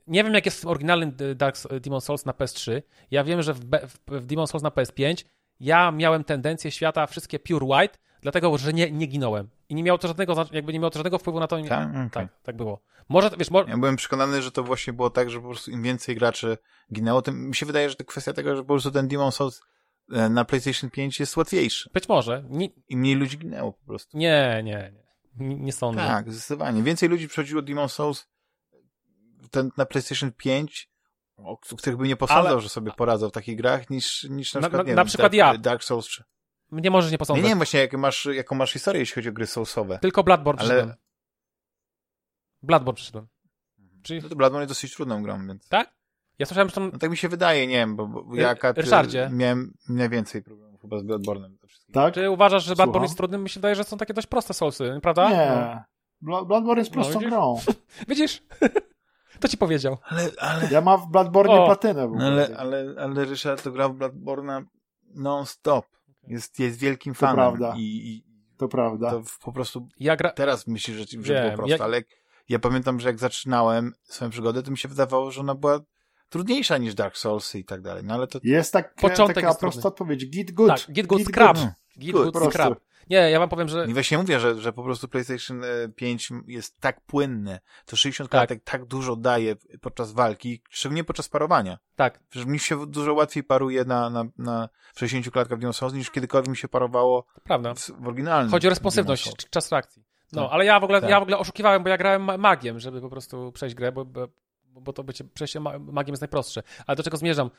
nie wiem, jak jest w oryginalnym Dark Demon Souls na PS3. Ja wiem, że w, w Demon Souls na PS5 ja miałem tendencję świata wszystkie pure white, dlatego, że nie, nie ginąłem. I nie miało to żadnego, jakby nie miało to żadnego wpływu na to. Tak, okay. tak, tak było. Może, wiesz, może... Ja byłem przekonany, że to właśnie było tak, że po prostu im więcej graczy ginęło, tym mi się wydaje, że to kwestia tego, że po prostu ten Demon Souls e, na PlayStation 5 jest łatwiejszy. Być może. Nie... I mniej ludzi ginęło po prostu. Nie, nie, nie. Nie sądzę. Tak, zdecydowanie. Więcej ludzi przechodziło Demon Souls ten, na PlayStation 5, o których bym nie posądzał, Ale... że sobie poradzą w takich grach, niż, niż na, na przykład, na, na przykład Dark, ja. Dark Souls 3. Nie możesz nie posądzać. Nie, nie właśnie jak masz, jaką masz historię, jeśli chodzi o gry Soulsowe. Tylko Bloodborne Ale... przyszedłem. Bloodborne przyszedłem. Mhm. Czyli... No to Bloodborne jest dosyć trudną grą, więc... Tak? Ja słyszałem, że tam... No tak mi się wydaje, nie wiem, bo, bo ja Ryszardzie. miałem najwięcej problemów chyba z Bloodborne'em. Tak? Czy uważasz, że Bloodborne jest trudny? Mi się wydaje, że są takie dość proste Soulsy, prawda? Nie. Bloodborne jest prostą no, grą. widzisz? To ci powiedział. Ale, ale... Ja mam w Bloodborne platynę. No ale, ale, ale Ryszard to grał w Bloodborne non-stop. Jest, jest wielkim fanem. To prawda. I, i to prawda. To po prostu ja gra... teraz myślisz, że, że Wiem, było prosto, ja... ale ja pamiętam, że jak zaczynałem swoją przygodę, to mi się wydawało, że ona była trudniejsza niż Dark Souls i tak dalej. No ale to... Jest tak, Początek taka jest prosta odpowiedź. Git good. Tak, git good, git scrap. Good. Git good, good scrap. Nie, ja wam powiem, że... I właśnie mówię, że, że po prostu PlayStation 5 e, jest tak płynny, to 60 tak. klatek tak dużo daje podczas walki, szczególnie podczas parowania. Tak. Że mi się dużo łatwiej paruje na, na, na 60 klatkach w Souls, niż kiedykolwiek mi się parowało Prawda. w, w oryginalnym. Chodzi o responsywność, czas reakcji. No, tak. ale ja w, ogóle, tak. ja w ogóle oszukiwałem, bo ja grałem magiem, żeby po prostu przejść grę, bo, bo, bo to bycie, przejście magiem jest najprostsze. Ale do czego zmierzam?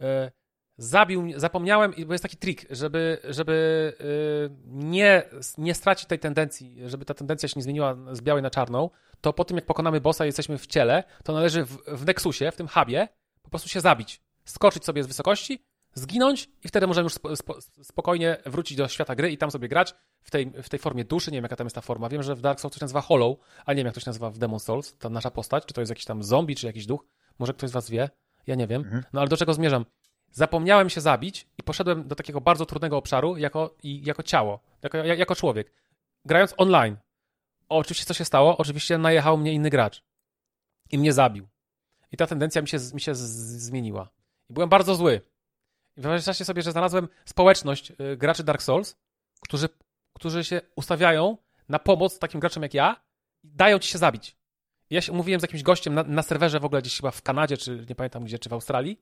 E, zabił, zapomniałem, bo jest taki trik, żeby, żeby yy, nie, nie stracić tej tendencji, żeby ta tendencja się nie zmieniła z białej na czarną, to po tym jak pokonamy bossa i jesteśmy w ciele, to należy w, w Nexusie, w tym hubie, po prostu się zabić. Skoczyć sobie z wysokości, zginąć i wtedy możemy już spo, spo, spokojnie wrócić do świata gry i tam sobie grać w tej, w tej formie duszy. Nie wiem, jaka tam jest ta forma. Wiem, że w Dark Souls to się nazywa Hollow, a nie wiem, jak to się nazywa w Demon Souls, ta nasza postać, czy to jest jakiś tam zombie, czy jakiś duch. Może ktoś z was wie? Ja nie wiem. Mhm. No ale do czego zmierzam? Zapomniałem się zabić i poszedłem do takiego bardzo trudnego obszaru jako, i, jako ciało, jako, jako człowiek. Grając online. O, oczywiście co się stało? Oczywiście najechał mnie inny gracz. I mnie zabił. I ta tendencja mi się, mi się z, zmieniła. I byłem bardzo zły. I wyobraźcie sobie, że znalazłem społeczność y, graczy Dark Souls, którzy, którzy się ustawiają na pomoc takim graczom jak ja i dają ci się zabić. I ja się umówiłem z jakimś gościem na, na serwerze w ogóle gdzieś chyba w Kanadzie, czy nie pamiętam gdzie, czy w Australii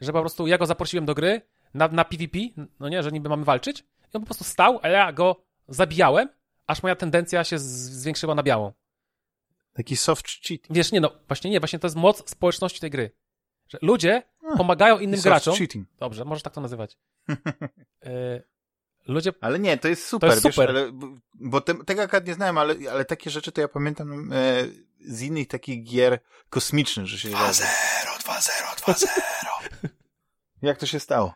że po prostu ja go zaprosiłem do gry na, na PvP, no nie, że niby mamy walczyć, i on po prostu stał, a ja go zabijałem, aż moja tendencja się zwiększyła na białą. Taki soft cheat. Wiesz, nie, no właśnie nie, właśnie to jest moc społeczności tej gry. Że ludzie pomagają innym graczom. Cheating. Dobrze, możesz tak to nazywać. y ludzie... Ale nie, to jest super, to jest wiesz, super. Ale, bo te, tego akurat nie znałem, ale, ale takie rzeczy to ja pamiętam e, z innych takich gier kosmicznych, że się 2-0, 2-0, 2-0. Jak to się stało?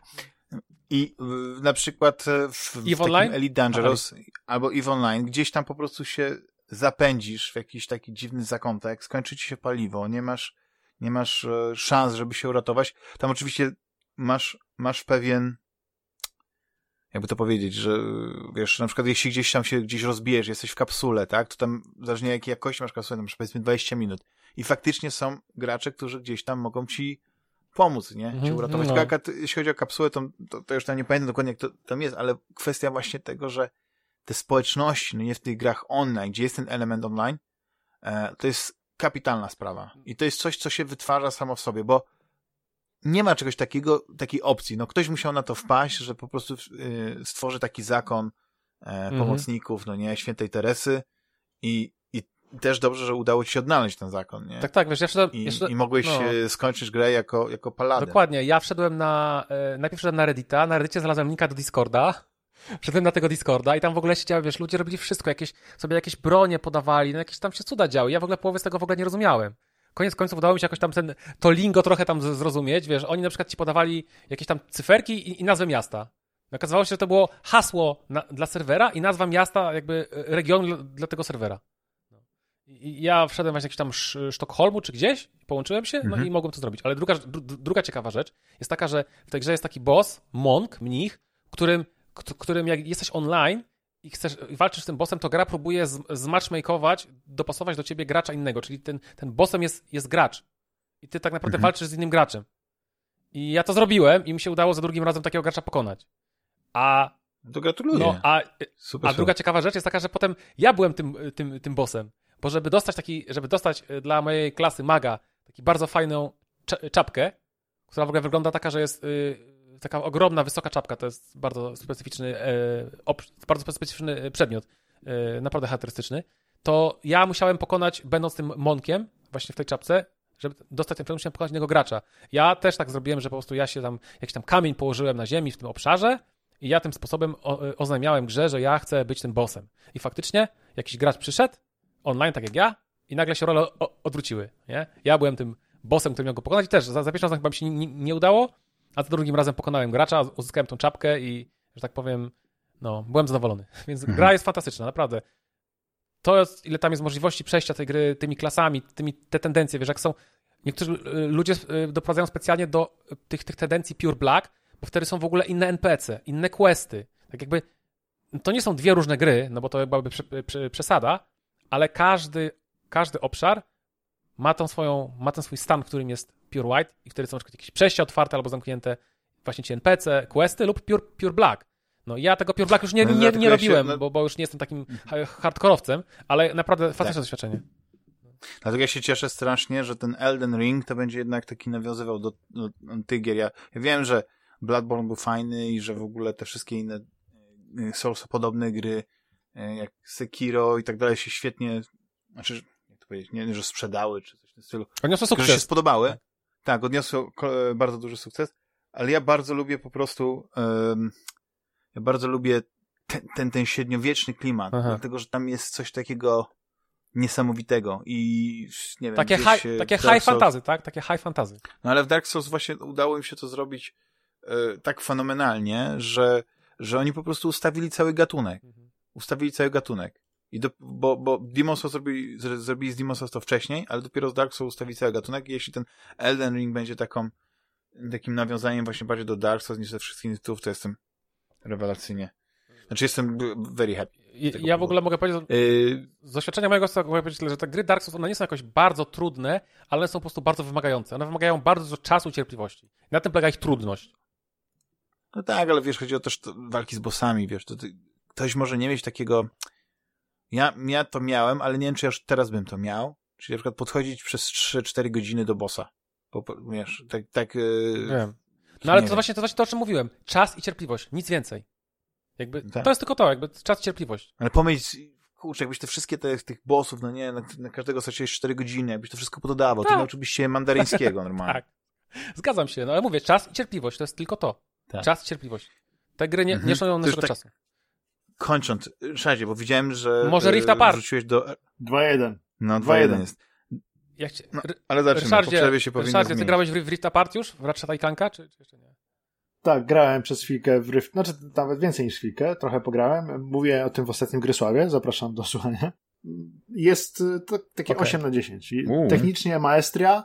I na przykład w, w takim Elite Dangerous Aha. albo EVE Online, gdzieś tam po prostu się zapędzisz w jakiś taki dziwny zakątek, skończy ci się paliwo, nie masz, nie masz e, szans, żeby się uratować. Tam oczywiście masz, masz pewien jakby to powiedzieć, że wiesz, na przykład jeśli gdzieś tam się gdzieś rozbijesz, jesteś w kapsule, tak, to tam zależnie jakiej jakości masz kapsułę, tam powiedzmy 20 minut i faktycznie są gracze, którzy gdzieś tam mogą ci pomóc, nie? Cię mhm, uratować. No. Tylko jeśli chodzi o kapsułę, to, to, to, już tam nie pamiętam dokładnie, jak to tam jest, ale kwestia właśnie tego, że te społeczności, no nie w tych grach online, gdzie jest ten element online, e, to jest kapitalna sprawa. I to jest coś, co się wytwarza samo w sobie, bo nie ma czegoś takiego, takiej opcji. No ktoś musiał na to wpaść, że po prostu y, stworzy taki zakon e, mhm. pomocników, no nie, świętej Teresy i też dobrze, że udało ci się odnaleźć ten zakon, nie? Tak, tak, wiesz, ja wszedłem... I, i mogłeś no. skończyć grę jako, jako paladyn. Dokładnie, ja wszedłem na, e, najpierw wszedłem na Reddita, na Reddicie znalazłem linka do Discorda, wszedłem na tego Discorda i tam w ogóle siedziały, wiesz, ludzie robili wszystko, jakieś, sobie jakieś bronie podawali, no jakieś tam się cuda działy, ja w ogóle połowy z tego w ogóle nie rozumiałem koniec końców udało mi się jakoś tam ten, to lingo trochę tam zrozumieć, wiesz, oni na przykład ci podawali jakieś tam cyferki i, i nazwę miasta. Okazywało się, że to było hasło na, dla serwera i nazwa miasta, jakby e, regionu dla tego serwera. Ja wszedłem właśnie jakiś tam Sztokholmu czy gdzieś, połączyłem się, no mhm. i mogłem to zrobić. Ale druga, druga ciekawa rzecz jest taka, że w tej grze jest taki boss, monk, mnich, którym, którym jak jesteś online, i chcesz walczysz z tym bossem, to gra próbuje zmatchmakeować, dopasować do ciebie gracza innego, czyli ten, ten bossem jest, jest gracz. I ty tak naprawdę mhm. walczysz z innym graczem. I ja to zrobiłem i mi się udało za drugim razem takiego gracza pokonać. A. To gratuluję. No, a, a druga ciekawa rzecz jest taka, że potem ja byłem tym, tym, tym bossem. Bo żeby dostać taki, żeby dostać e, dla mojej klasy maga taki bardzo fajną czapkę, która w ogóle wygląda taka, że jest. Yy, taka ogromna, wysoka czapka, to jest bardzo specyficzny, e, bardzo specyficzny przedmiot, e, naprawdę charakterystyczny, to ja musiałem pokonać, będąc tym monkiem, właśnie w tej czapce, żeby dostać ten przedmiot, musiałem pokonać innego gracza. Ja też tak zrobiłem, że po prostu ja się tam, jakiś tam kamień położyłem na ziemi w tym obszarze i ja tym sposobem o, e, oznajmiałem grze, że ja chcę być tym bossem. I faktycznie jakiś gracz przyszedł, online tak jak ja, i nagle się role odwróciły, nie? Ja byłem tym bossem, który miał go pokonać i też za, za pierwszym razem chyba mi się nie, nie udało, a za drugim razem pokonałem gracza, uzyskałem tą czapkę i, że tak powiem, no, byłem zadowolony. Więc mhm. gra jest fantastyczna, naprawdę. to, jest, ile tam jest możliwości przejścia tej gry tymi klasami, tymi, te tendencje, wiesz, jak są, niektórzy y, ludzie y, doprowadzają specjalnie do tych, tych tendencji pure black, bo wtedy są w ogóle inne NPC, inne questy, tak jakby to nie są dwie różne gry, no bo to byłaby przesada, ale każdy, każdy obszar ma, tą swoją, ma ten swój stan, w którym jest pure white i wtedy są na przykład jakieś przejścia otwarte albo zamknięte, właśnie ci NPC, questy lub pure, pure black. No ja tego Pure Black już nie, no, nie, nie robiłem, się, no... bo, bo już nie jestem takim hardkorowcem, ale naprawdę fantastyczne tak. doświadczenie. Dlatego ja się cieszę strasznie, że ten Elden Ring to będzie jednak taki nawiązywał do, do, do tych gier. Ja, ja wiem, że Bloodborne był fajny i że w ogóle te wszystkie inne e, Souls podobne gry jak Sekiro i tak dalej się świetnie, znaczy, jak to powiedzieć, nie że sprzedały czy coś w tym stylu. Odniosły sukces. Że się spodobały. Tak, odniosły bardzo duży sukces, ale ja bardzo lubię po prostu um, ja bardzo lubię ten, ten, ten średniowieczny klimat, Aha. dlatego, że tam jest coś takiego niesamowitego i nie wiem, Takie, high, takie high fantazy, tak? Takie high fantazy. No ale w Dark Souls właśnie udało im się to zrobić e, tak fenomenalnie, że, że oni po prostu ustawili cały gatunek. Mhm. Ustawili cały gatunek. I do, bo, bo Demon's Souls zrobili, zrobili z Demon's Souls to wcześniej, ale dopiero z Dark Souls ustawili cały gatunek i jeśli ten Elden Ring będzie taką, takim nawiązaniem właśnie bardziej do Dark Souls niż ze wszystkich tytułów, to jestem rewelacyjnie. Znaczy jestem very happy. Ja w ogóle mogę powiedzieć, yy... z doświadczenia mojego mogę powiedzieć, że te gry Dark Souls, one nie są jakoś bardzo trudne, ale one są po prostu bardzo wymagające. One wymagają bardzo dużo czasu i cierpliwości. Na tym polega ich trudność. No tak, ale wiesz, chodzi o też walki z bossami, wiesz, to ty, ktoś może nie mieć takiego... Ja, ja to miałem, ale nie wiem, czy ja już teraz bym to miał. Czyli na przykład podchodzić przez 3-4 godziny do bossa. Bo, wiesz, tak... tak yy... Wiem. No ale to właśnie, to właśnie to, o czym mówiłem. Czas i cierpliwość, nic więcej. Jakby, tak. To jest tylko to, jakby czas i cierpliwość. Ale pomyśl, kurczę, jakbyś te wszystkie te, tych bossów, no nie, na, na każdego straciłeś 4 godziny, jakbyś to wszystko pododawał, tak. to nauczyłbyś się mandaryńskiego normalnie. tak. Zgadzam się, no ale mówię, czas i cierpliwość, to jest tylko to. Tak. Czas i cierpliwość. Te gry nie, mhm. nie szanują naszego tak... czasu. Kończąc, Szadzie, bo widziałem, że Może Rift Apart. wrzuciłeś do... 2-1. No, 2-1 jest. Jak cię... no, ale zacznijmy, Ryszardzie, po przerwie się powinno Ryszardzie, ty grałeś w Rift Apart już? W Ratchet Clanka, czy, czy jeszcze nie? Tak, grałem przez chwilkę w Rift, znaczy nawet więcej niż chwilkę, trochę pograłem. Mówię o tym w ostatnim Grysławie, zapraszam do słuchania. Jest y, to takie okay. 8 na 10. Technicznie maestria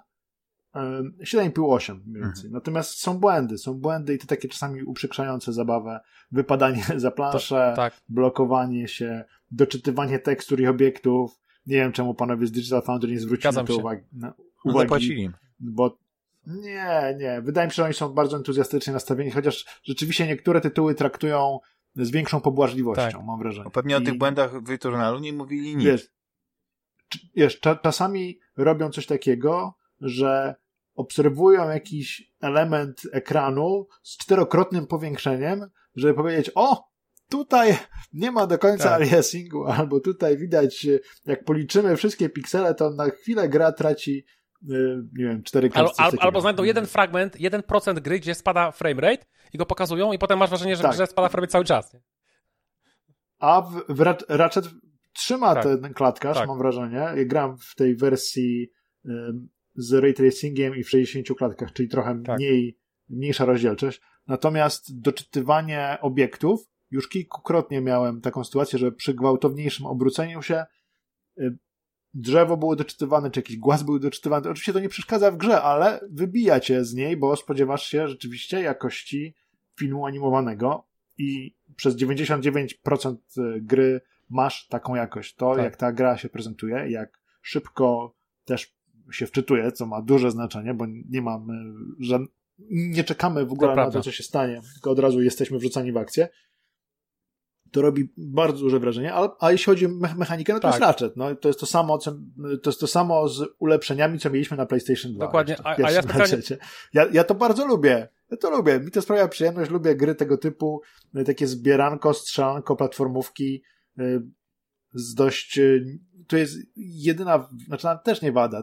7,5-8 mniej więcej. Mhm. Natomiast są błędy, są błędy i to takie czasami uprzykrzające zabawę. Wypadanie za planszę, to, tak. blokowanie się, doczytywanie tekstur i obiektów. Nie wiem, czemu panowie z Digital Foundry nie zwrócili na to uwagi. Na, no uwagi bo nie, nie. Wydaje mi się, że oni są bardzo entuzjastycznie nastawieni, chociaż rzeczywiście niektóre tytuły traktują z większą pobłażliwością, tak. mam wrażenie. Bo pewnie I... o tych błędach w Eternalu nie mówili nic. Wiesz, wiesz, czasami robią coś takiego, że obserwują jakiś element ekranu z czterokrotnym powiększeniem, żeby powiedzieć, o, tutaj nie ma do końca tak. aliasingu, albo tutaj widać, jak policzymy wszystkie piksele, to na chwilę gra traci Y, nie wiem, 4 Al, al, Albo znajdą jeden fragment, 1% gry, gdzie spada framerate i go pokazują i potem masz wrażenie, że tak. grze spada framerate cały czas. Nie? A w, w Ratchet trzyma tak. ten klatkarz, tak. mam wrażenie. Ja gram w tej wersji z ray tracingiem i w 60 klatkach, czyli trochę tak. mniej, mniejsza rozdzielczość. Natomiast doczytywanie obiektów, już kilkukrotnie miałem taką sytuację, że przy gwałtowniejszym obróceniu się y, drzewo było doczytywane, czy jakiś głaz był doczytywany. Oczywiście to nie przeszkadza w grze, ale wybija cię z niej, bo spodziewasz się rzeczywiście jakości filmu animowanego i przez 99% gry masz taką jakość. To, tak. jak ta gra się prezentuje, jak szybko też się wczytuje, co ma duże znaczenie, bo nie mamy żadnych nie czekamy w ogóle to na prawda. to, co się stanie, tylko od razu jesteśmy wrzucani w akcję to robi bardzo duże wrażenie, a, a jeśli chodzi o me mechanikę, no to tak. jest Ratchet. No, to jest to samo, co, to jest to samo z ulepszeniami, co mieliśmy na PlayStation 2. Dokładnie, a, a ja, specjalnie... ja, ja to bardzo lubię. Ja to lubię. Mi to sprawia przyjemność. Lubię gry tego typu, takie zbieranko, strzelanko, platformówki y, z dość y, to jest jedyna, znaczy też nie wada.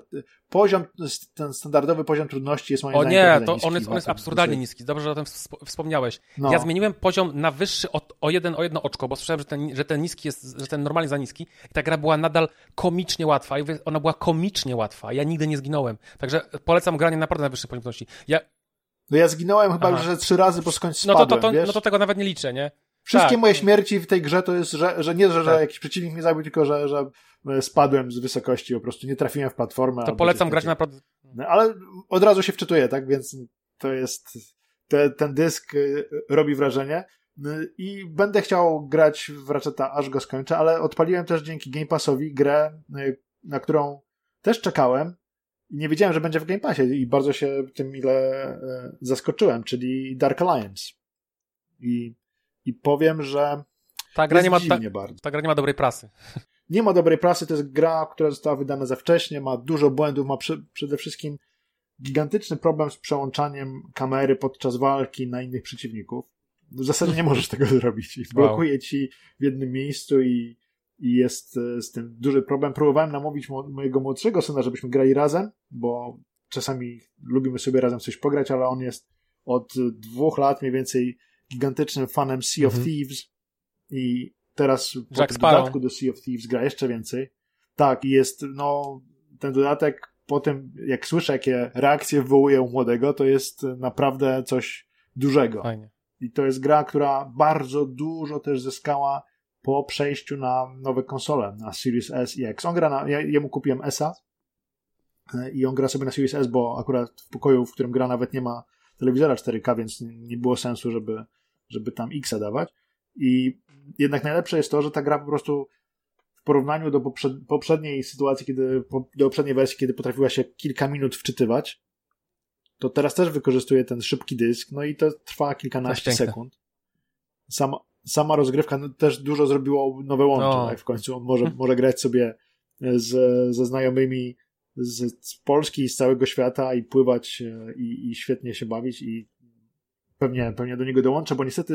Poziom, ten standardowy poziom trudności jest moim o zdaniem O nie, to on jest, on jest absurdalnie niski. Dobrze, że o tym wspomniałeś. No. Ja zmieniłem poziom na wyższy o, o, jeden, o jedno oczko, bo słyszałem, że ten, że ten niski jest, że ten normalnie za niski i ta gra była nadal komicznie łatwa. I ona była komicznie łatwa. Ja nigdy nie zginąłem. Także polecam granie naprawdę na wyższej poziom trudności. Ja... No ja zginąłem chyba Aha. już trzy razy, bo skądś spadłem, no to, to, to no to tego nawet nie liczę, nie? Wszystkie tak. moje śmierci w tej grze to jest, że, że nie, że, tak. że jakiś przeciwnik mnie zabił, tylko że, że spadłem z wysokości, po prostu nie trafiłem w platformę. To polecam grać naprawdę. No, ale od razu się wczytuję, tak? Więc to jest. Te, ten dysk e, robi wrażenie. No I będę chciał grać w Ratcheta, aż go skończę, ale odpaliłem też dzięki Game Passowi grę, e, na którą też czekałem i nie wiedziałem, że będzie w Game Passie i bardzo się tym ile zaskoczyłem, czyli Dark Alliance. I i powiem, że ta gra, nie ma, ta, ta gra nie ma dobrej prasy. Nie ma dobrej prasy, to jest gra, która została wydana za wcześnie, ma dużo błędów, ma przy, przede wszystkim gigantyczny problem z przełączaniem kamery podczas walki na innych przeciwników. W zasadzie nie możesz tego zrobić. Blokuje wow. ci w jednym miejscu i, i jest e, z tym duży problem. Próbowałem namówić mo mojego młodszego syna, żebyśmy grali razem, bo czasami lubimy sobie razem coś pograć, ale on jest od dwóch lat mniej więcej gigantycznym fanem Sea of mhm. Thieves i teraz Jack po dodatku do Sea of Thieves gra jeszcze więcej. Tak, i jest, no, ten dodatek po tym, jak słyszę, jakie reakcje wywołuje u młodego, to jest naprawdę coś dużego. Fajnie. I to jest gra, która bardzo dużo też zyskała po przejściu na nowe konsole, na Series S i X. On gra na, ja jemu kupiłem S-a i on gra sobie na Series S, bo akurat w pokoju, w którym gra nawet nie ma telewizora 4K, więc nie było sensu, żeby, żeby tam X dawać. I jednak najlepsze jest to, że ta gra po prostu w porównaniu do poprzedniej sytuacji, kiedy, do poprzedniej wersji, kiedy potrafiła się kilka minut wczytywać, to teraz też wykorzystuje ten szybki dysk, no i to trwa kilkanaście sekund. Sama, sama rozgrywka no, też dużo zrobiło nowe łącze, no. tak? W końcu on może, może grać sobie z, ze znajomymi z, Polski i z całego świata i pływać e, i, i świetnie się bawić i pewnie, pewnie do niego dołączę, bo niestety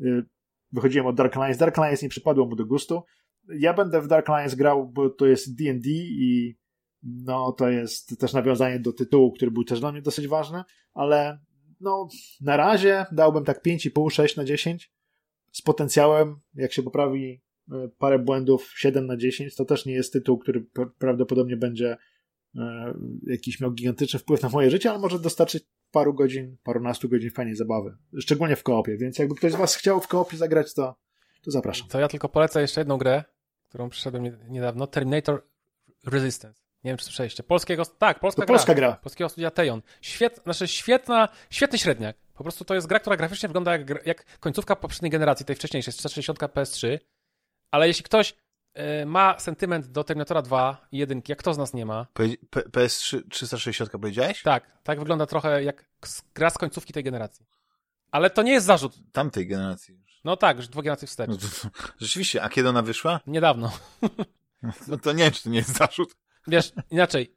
y, wychodziłem od Dark Alliance. Dark Alliance nie przypadło mu do gustu. Ja będę w Dark Alliance grał, bo to jest D&D i no to jest też nawiązanie do tytułu, który był też dla mnie dosyć ważny, ale no na razie dałbym tak 5,5, 6 na 10 z potencjałem, jak się poprawi y, parę błędów 7 na 10, to też nie jest tytuł, który prawdopodobnie będzie E, jakiś miał gigantyczny wpływ na moje życie, ale może dostarczyć paru godzin, parunastu godzin fajnej zabawy. Szczególnie w koopie, więc jakby ktoś z was chciał w koopie zagrać, to, to zapraszam. To ja tylko polecę jeszcze jedną grę, którą przyszedłem niedawno, Terminator Resistance. Nie wiem, czy słyszeliście. Polskiego, tak, polska to gra. polska gra. Polskiego studia Tejon. Świet, znaczy świetna, świetny średniak. Po prostu to jest gra, która graficznie wygląda jak, jak końcówka poprzedniej generacji, tej wcześniejszej, 360 PS3. Ale jeśli ktoś E, ma sentyment do Terminatora 2 i 1, jak kto z nas nie ma. PS3 360 powiedziałeś? Tak, tak wygląda trochę jak gra z końcówki tej generacji. Ale to nie jest zarzut. Tamtej generacji. No tak, już dwie generacje wstecz. No to, rzeczywiście, a kiedy ona wyszła? Niedawno. No to nie wiem, czy to nie jest zarzut. Wiesz, inaczej,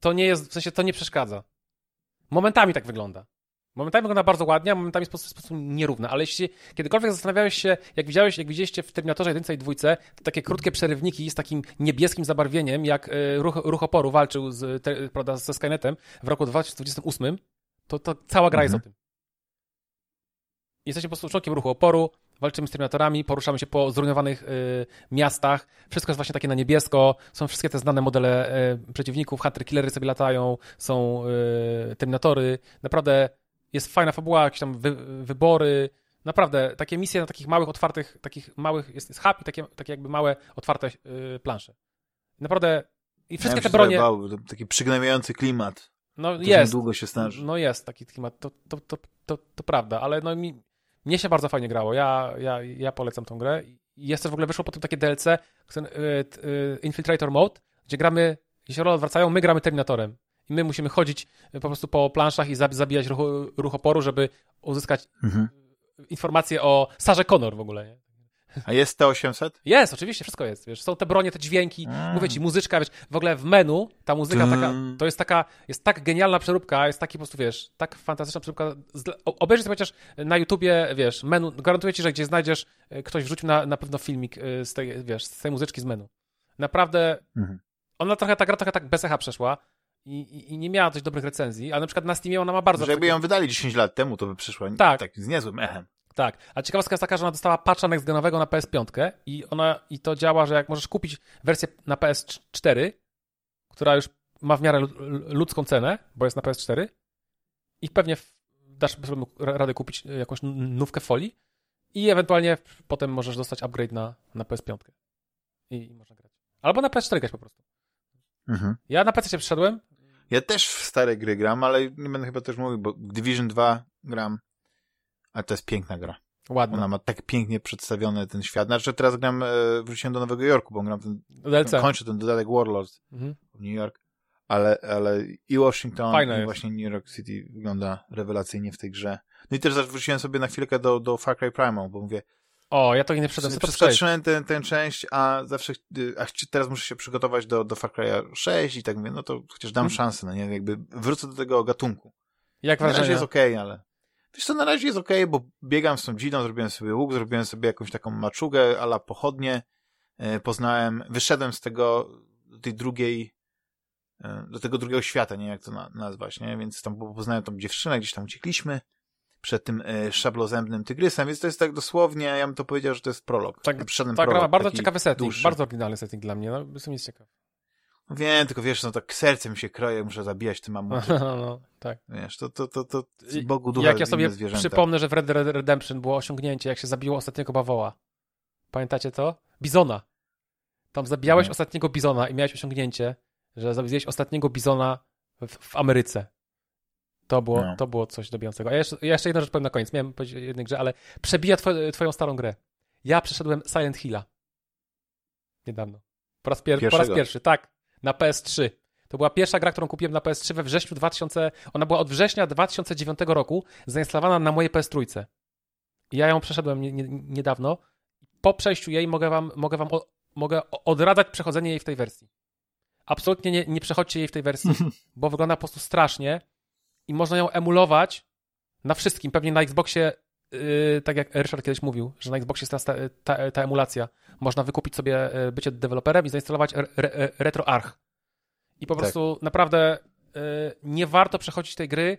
to nie jest, w sensie to nie przeszkadza. Momentami tak wygląda. Momentami wygląda bardzo ładnie, a momentami w sposób, sposób nierówny, ale jeśli kiedykolwiek zastanawiałeś się, jak widziałeś, jak widzieliście w Terminatorze 1 i 2, to takie krótkie przerywniki z takim niebieskim zabarwieniem, jak e, ruch, ruch oporu walczył z, te, prawda, ze Skynetem w roku 2028, to, to cała gra mhm. jest o tym. Jesteśmy po prostu członkiem ruchu oporu, walczymy z Terminatorami, poruszamy się po zrujnowanych y, miastach, wszystko jest właśnie takie na niebiesko, są wszystkie te znane modele y, przeciwników, hunter killery sobie latają, są y, Terminatory, naprawdę jest fajna fabuła, jakieś tam wy, wybory, naprawdę, takie misje na takich małych, otwartych, takich małych, jest, jest happy, takie, takie jakby małe, otwarte yy, plansze. Naprawdę, i wszystkie ja te bronie... Bał, taki przygnębiający klimat. No jest. długo się starzy. No jest taki klimat, to, to, to, to, to prawda, ale no mi, mnie się bardzo fajnie grało, ja, ja, ja polecam tą grę. I jest też w ogóle, wyszło potem takie DLC, y, y, Infiltrator Mode, gdzie gramy, jeśli role odwracają, my gramy Terminatorem. I my musimy chodzić e, po prostu po planszach i zabijać ruch, ruch oporu, żeby uzyskać mhm. informacje o Sarze Connor w ogóle, nie? A jest T800? Jest, oczywiście, wszystko jest, wiesz, są te bronie, te dźwięki, mm. mówię ci, muzyczka, wiesz, w ogóle w menu ta muzyka taka, to jest taka, jest tak genialna przeróbka, jest taki po prostu, wiesz, tak fantastyczna przeróbka, obejrzyj sobie chociaż na YouTubie, wiesz, menu, gwarantuję ci, że gdzie znajdziesz, e, ktoś wrzucił na, na pewno filmik e, z tej, wiesz, z tej muzyczki z menu. Naprawdę, mhm. ona trochę, ta gra trochę tak bez echa przeszła, i, i, i, nie miała dość dobrych recenzji, ale na przykład na Steamie ona ma bardzo... Że jakby ją wydali 10 lat temu, to by przyszła tak. tak z niezłym echem. Tak, a ciekawostka jest taka, że ona dostała patcha nextgenowego na PS5 i ona, i to działa, że jak możesz kupić wersję na PS4, która już ma w miarę ludzką cenę, bo jest na PS4 i pewnie dasz radę kupić jakąś nówkę folii I ewentualnie potem możesz dostać upgrade na, na PS5. I, I można grać. Albo na PS4 grać po prostu. Mhm. Ja na PC przyszedłem. Ja też w stare gry gram, ale nie będę chyba też mówił, bo Division 2 gram, ale to jest piękna gra. Ładna. Ona ma tak pięknie przedstawiony ten świat. Znaczy teraz gram, e, wróciłem do Nowego Jorku, bo gram ten, DLC. kończę ten dodatek Warlords Mhm. w New York, ale, ale i Washington, Fajne i jest. właśnie New York City wygląda rewelacyjnie w tej grze. No i też wróciłem sobie na chwilkę do, do Far Cry Primal, bo mówię, O, ja to nie przyszedłem. Co to przeskoczyłem tę tę część, a zawsze, a teraz muszę się przygotować do, do Far Cry'a 6 i tak mówię, no to chociaż dam Mhm. szansę, no nie, jakby wrócę do tego gatunku. Jak Na razie jest okej, ale wiesz co, na razie jest okej, bo biegam z tą dzidą, zrobiłem sobie łuk, zrobiłem sobie jakąś taką maczugę, ala pochodnie, e, poznałem, wyszedłem z tego, do tej drugiej, e, do tego drugiego świata, nie wiem jak to na, nazwać, nie, więc tam po- poznałem tą dziewczynę, gdzieś tam uciekliśmy przed tym e, szablozębnym tygrysem, więc to jest tak dosłownie, ja bym to powiedział, że to jest prolog. Tak, Przyszedłem Tak, prolog, bardzo ciekawy setting, dłuższy. bardzo oryginalny setting dla mnie, no, jestem jest ciekaw. Wiem, tylko wiesz, no tak serce mi się kroje, muszę zabijać te mamuty, no, tak. wiesz, to, to, to, to Bogu ducha Jak ja sobie zwierzęta. przypomnę, że w Red Dead Redemption było osiągnięcie, jak się zabiło ostatniego bawoła. Pamiętacie to? Bizona. Tam zabijałeś Nie. ostatniego bizona i miałeś osiągnięcie, że zabiłeś ostatniego bizona w, w Ameryce. To było, No. to było coś dobijającego. A ja jeszcze, ja jeszcze jedną rzecz powiem na koniec. Miałem powiedzieć o jednej grze, ale przebija two, twoją starą grę. Ja przeszedłem Silent Hilla. Niedawno. Po raz, pier, po raz pierwszy, tak. Na PS3. To była pierwsza gra, którą kupiłem na PS3 we wrześniu 2000. Ona była od września 2009 roku zainstalowana na mojej PS3. I ja ją przeszedłem nie, nie, niedawno. Po przejściu jej mogę wam, mogę wam o, mogę odradzać przechodzenie jej w tej wersji. Absolutnie nie, nie przechodźcie jej w tej wersji, bo wygląda po prostu strasznie i można ją emulować na wszystkim. Pewnie na Xboxie, yy, tak jak Ryszard kiedyś mówił, że na Xboxie jest teraz ta, ta, ta emulacja. Można wykupić sobie yy, bycie deweloperem i zainstalować re, re, RetroArch. I po Tak. prostu naprawdę yy, nie warto przechodzić tej gry,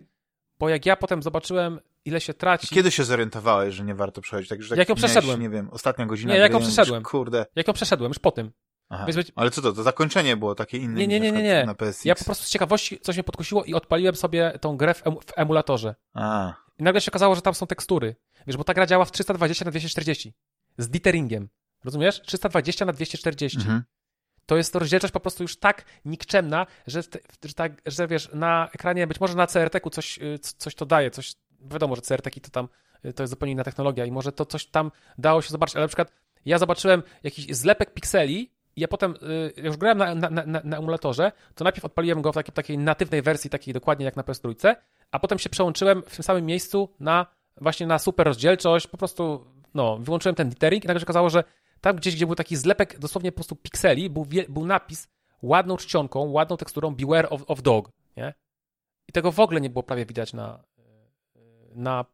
bo jak ja potem zobaczyłem, ile się traci. Kiedy się zorientowałeś, że nie warto przechodzić? Tak, że tak Jak ją przeszedłem. Nie wiem, ostatnia godzina. Nie, jak ją przeszedłem. Kurde. Jak ją przeszedłem, już po tym. Aha. Być- Ale co to? To zakończenie było takie inne Nie, nie, nie, nie, nie. na PSX. Ja po prostu z ciekawości coś mnie podkusiło i odpaliłem sobie tą grę w, em w emulatorze. A, I nagle się okazało, że tam są tekstury. Wiesz, bo ta gra działa w 320 na 240 Z diteringiem. Rozumiesz? 320 na 240 mhm. To jest to rozdzielczość po prostu już tak nikczemna, że, te, że, tak, że wiesz, na ekranie, być może na CRT-ku coś, y, coś to daje, coś, wiadomo, że CRT-ki to tam, y, to jest zupełnie inna technologia i może to coś tam dało się zobaczyć, ale na przykład ja zobaczyłem jakiś zlepek pikseli i ja potem, y, jak już grałem na, na, na, na emulatorze, to najpierw odpaliłem go w takiej, takiej natywnej wersji, takiej dokładnie jak na PS3, a potem się przełączyłem w tym samym miejscu na właśnie na super rozdzielczość, po prostu, no, wyłączyłem ten dithering i nagle się okazało, że tam gdzieś, gdzie był taki zlepek dosłownie po prostu pikseli, był, był napis ładną czcionką, ładną teksturą Beware of, of Dog, nie? I tego w ogóle nie było prawie widać na, na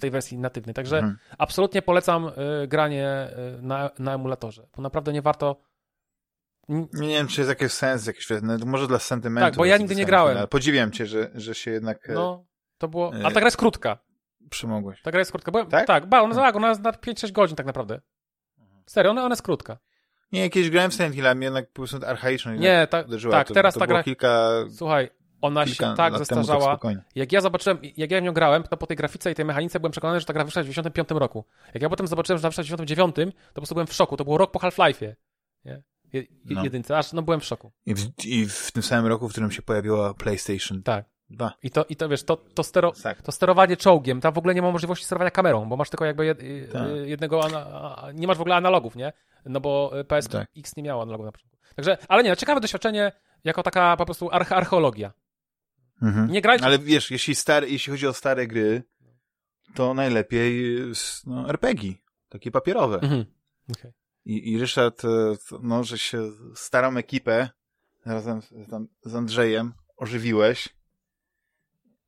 tej wersji natywnej. Także Mhm. absolutnie polecam y, granie y, na, na emulatorze, bo naprawdę nie warto. Nie wiem, czy jest jakiś sens, jakiś, no, może dla sentymentu. Tak, bo ja nigdy nie grałem. Ale podziwiam cię, że, że się jednak e, No, to było. E, A ta gra jest krótka. przymogłeś. Ta gra jest krótka. Byłem, Tak? tak? ba, ona, tak, ona jest na 5-6 godzin tak naprawdę. Serio, ona, ona jest krótka. Nie, kiedyś grałem w Silent Hill, a mnie jednak po prostu archaiczną Nie, ta, uderzyła. tak, to, teraz to ta gra. kilka, Słuchaj, ona się tak temu zestarzała. Tak. Jak ja zobaczyłem, jak ja w nią grałem, to po tej grafice i tej mechanice byłem przekonany, że ta gra wyszła w 95 roku. Jak ja potem zobaczyłem, że ona wyszła w 99, to po prostu byłem w szoku. To był rok po Half-Life'ie. Nie? Je, No. Jedynce, aż no byłem w szoku. I w, I w tym samym roku, w którym się pojawiła PlayStation Tak. 2. I to, i to wiesz, to, to, stero, Tak. to sterowanie czołgiem, tam w ogóle nie ma możliwości sterowania kamerą, bo masz tylko jakby jed, y, Tak. y, jednego, ana, nie masz w ogóle analogów, nie? No bo y, PSX Tak. nie miało analogów na początku. Także, ale nie, no, ciekawe doświadczenie, jako taka po prostu arche, archeologia. Mhm. Nie grajcie, Ale wiesz, jeśli, stare, jeśli chodzi o stare gry, to najlepiej no, RPG, takie papierowe. Mhm. Okej. I, I Ryszard, e, no, że się starą ekipę razem z, tam z Andrzejem ożywiłeś.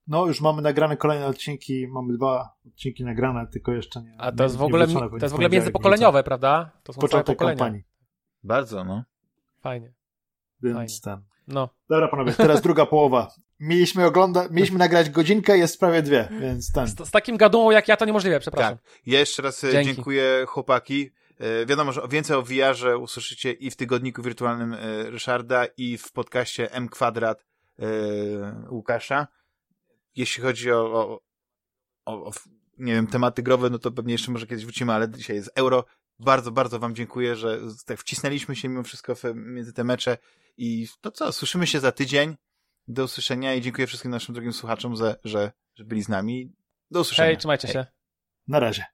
No, już mamy nagrane kolejne odcinki, mamy dwa odcinki nagrane, tylko jeszcze nie. A to jest w ogóle, to jest w ogóle międzypokoleniowe, prawda? To są Początek kampanii, Bardzo, no. Fajnie. więc ten. No. Dobra, panowie, teraz druga połowa. Mieliśmy oglądać, mieliśmy nagrać godzinkę, jest prawie dwie, więc ten. Z, z takim gadułą jak ja to niemożliwe, przepraszam. Tak. Ja jeszcze raz e, Dzięki. dziękuję chłopaki. E, Wiadomo, że więcej o VR-ze usłyszycie i w tygodniku wirtualnym e, Ryszarda i w podcaście M Kwadrat e, Łukasza. Jeśli chodzi o, o, o, o nie wiem, tematy growe, no to pewnie jeszcze może kiedyś wrócimy, ale dzisiaj jest euro. Bardzo, bardzo wam dziękuję, że tak wcisnęliśmy się mimo wszystko między te mecze i to co, słyszymy się za tydzień. Do usłyszenia i dziękuję wszystkim naszym drugim słuchaczom, za, że, że byli z nami. Do usłyszenia. Hej, trzymajcie Hej. się. Na razie.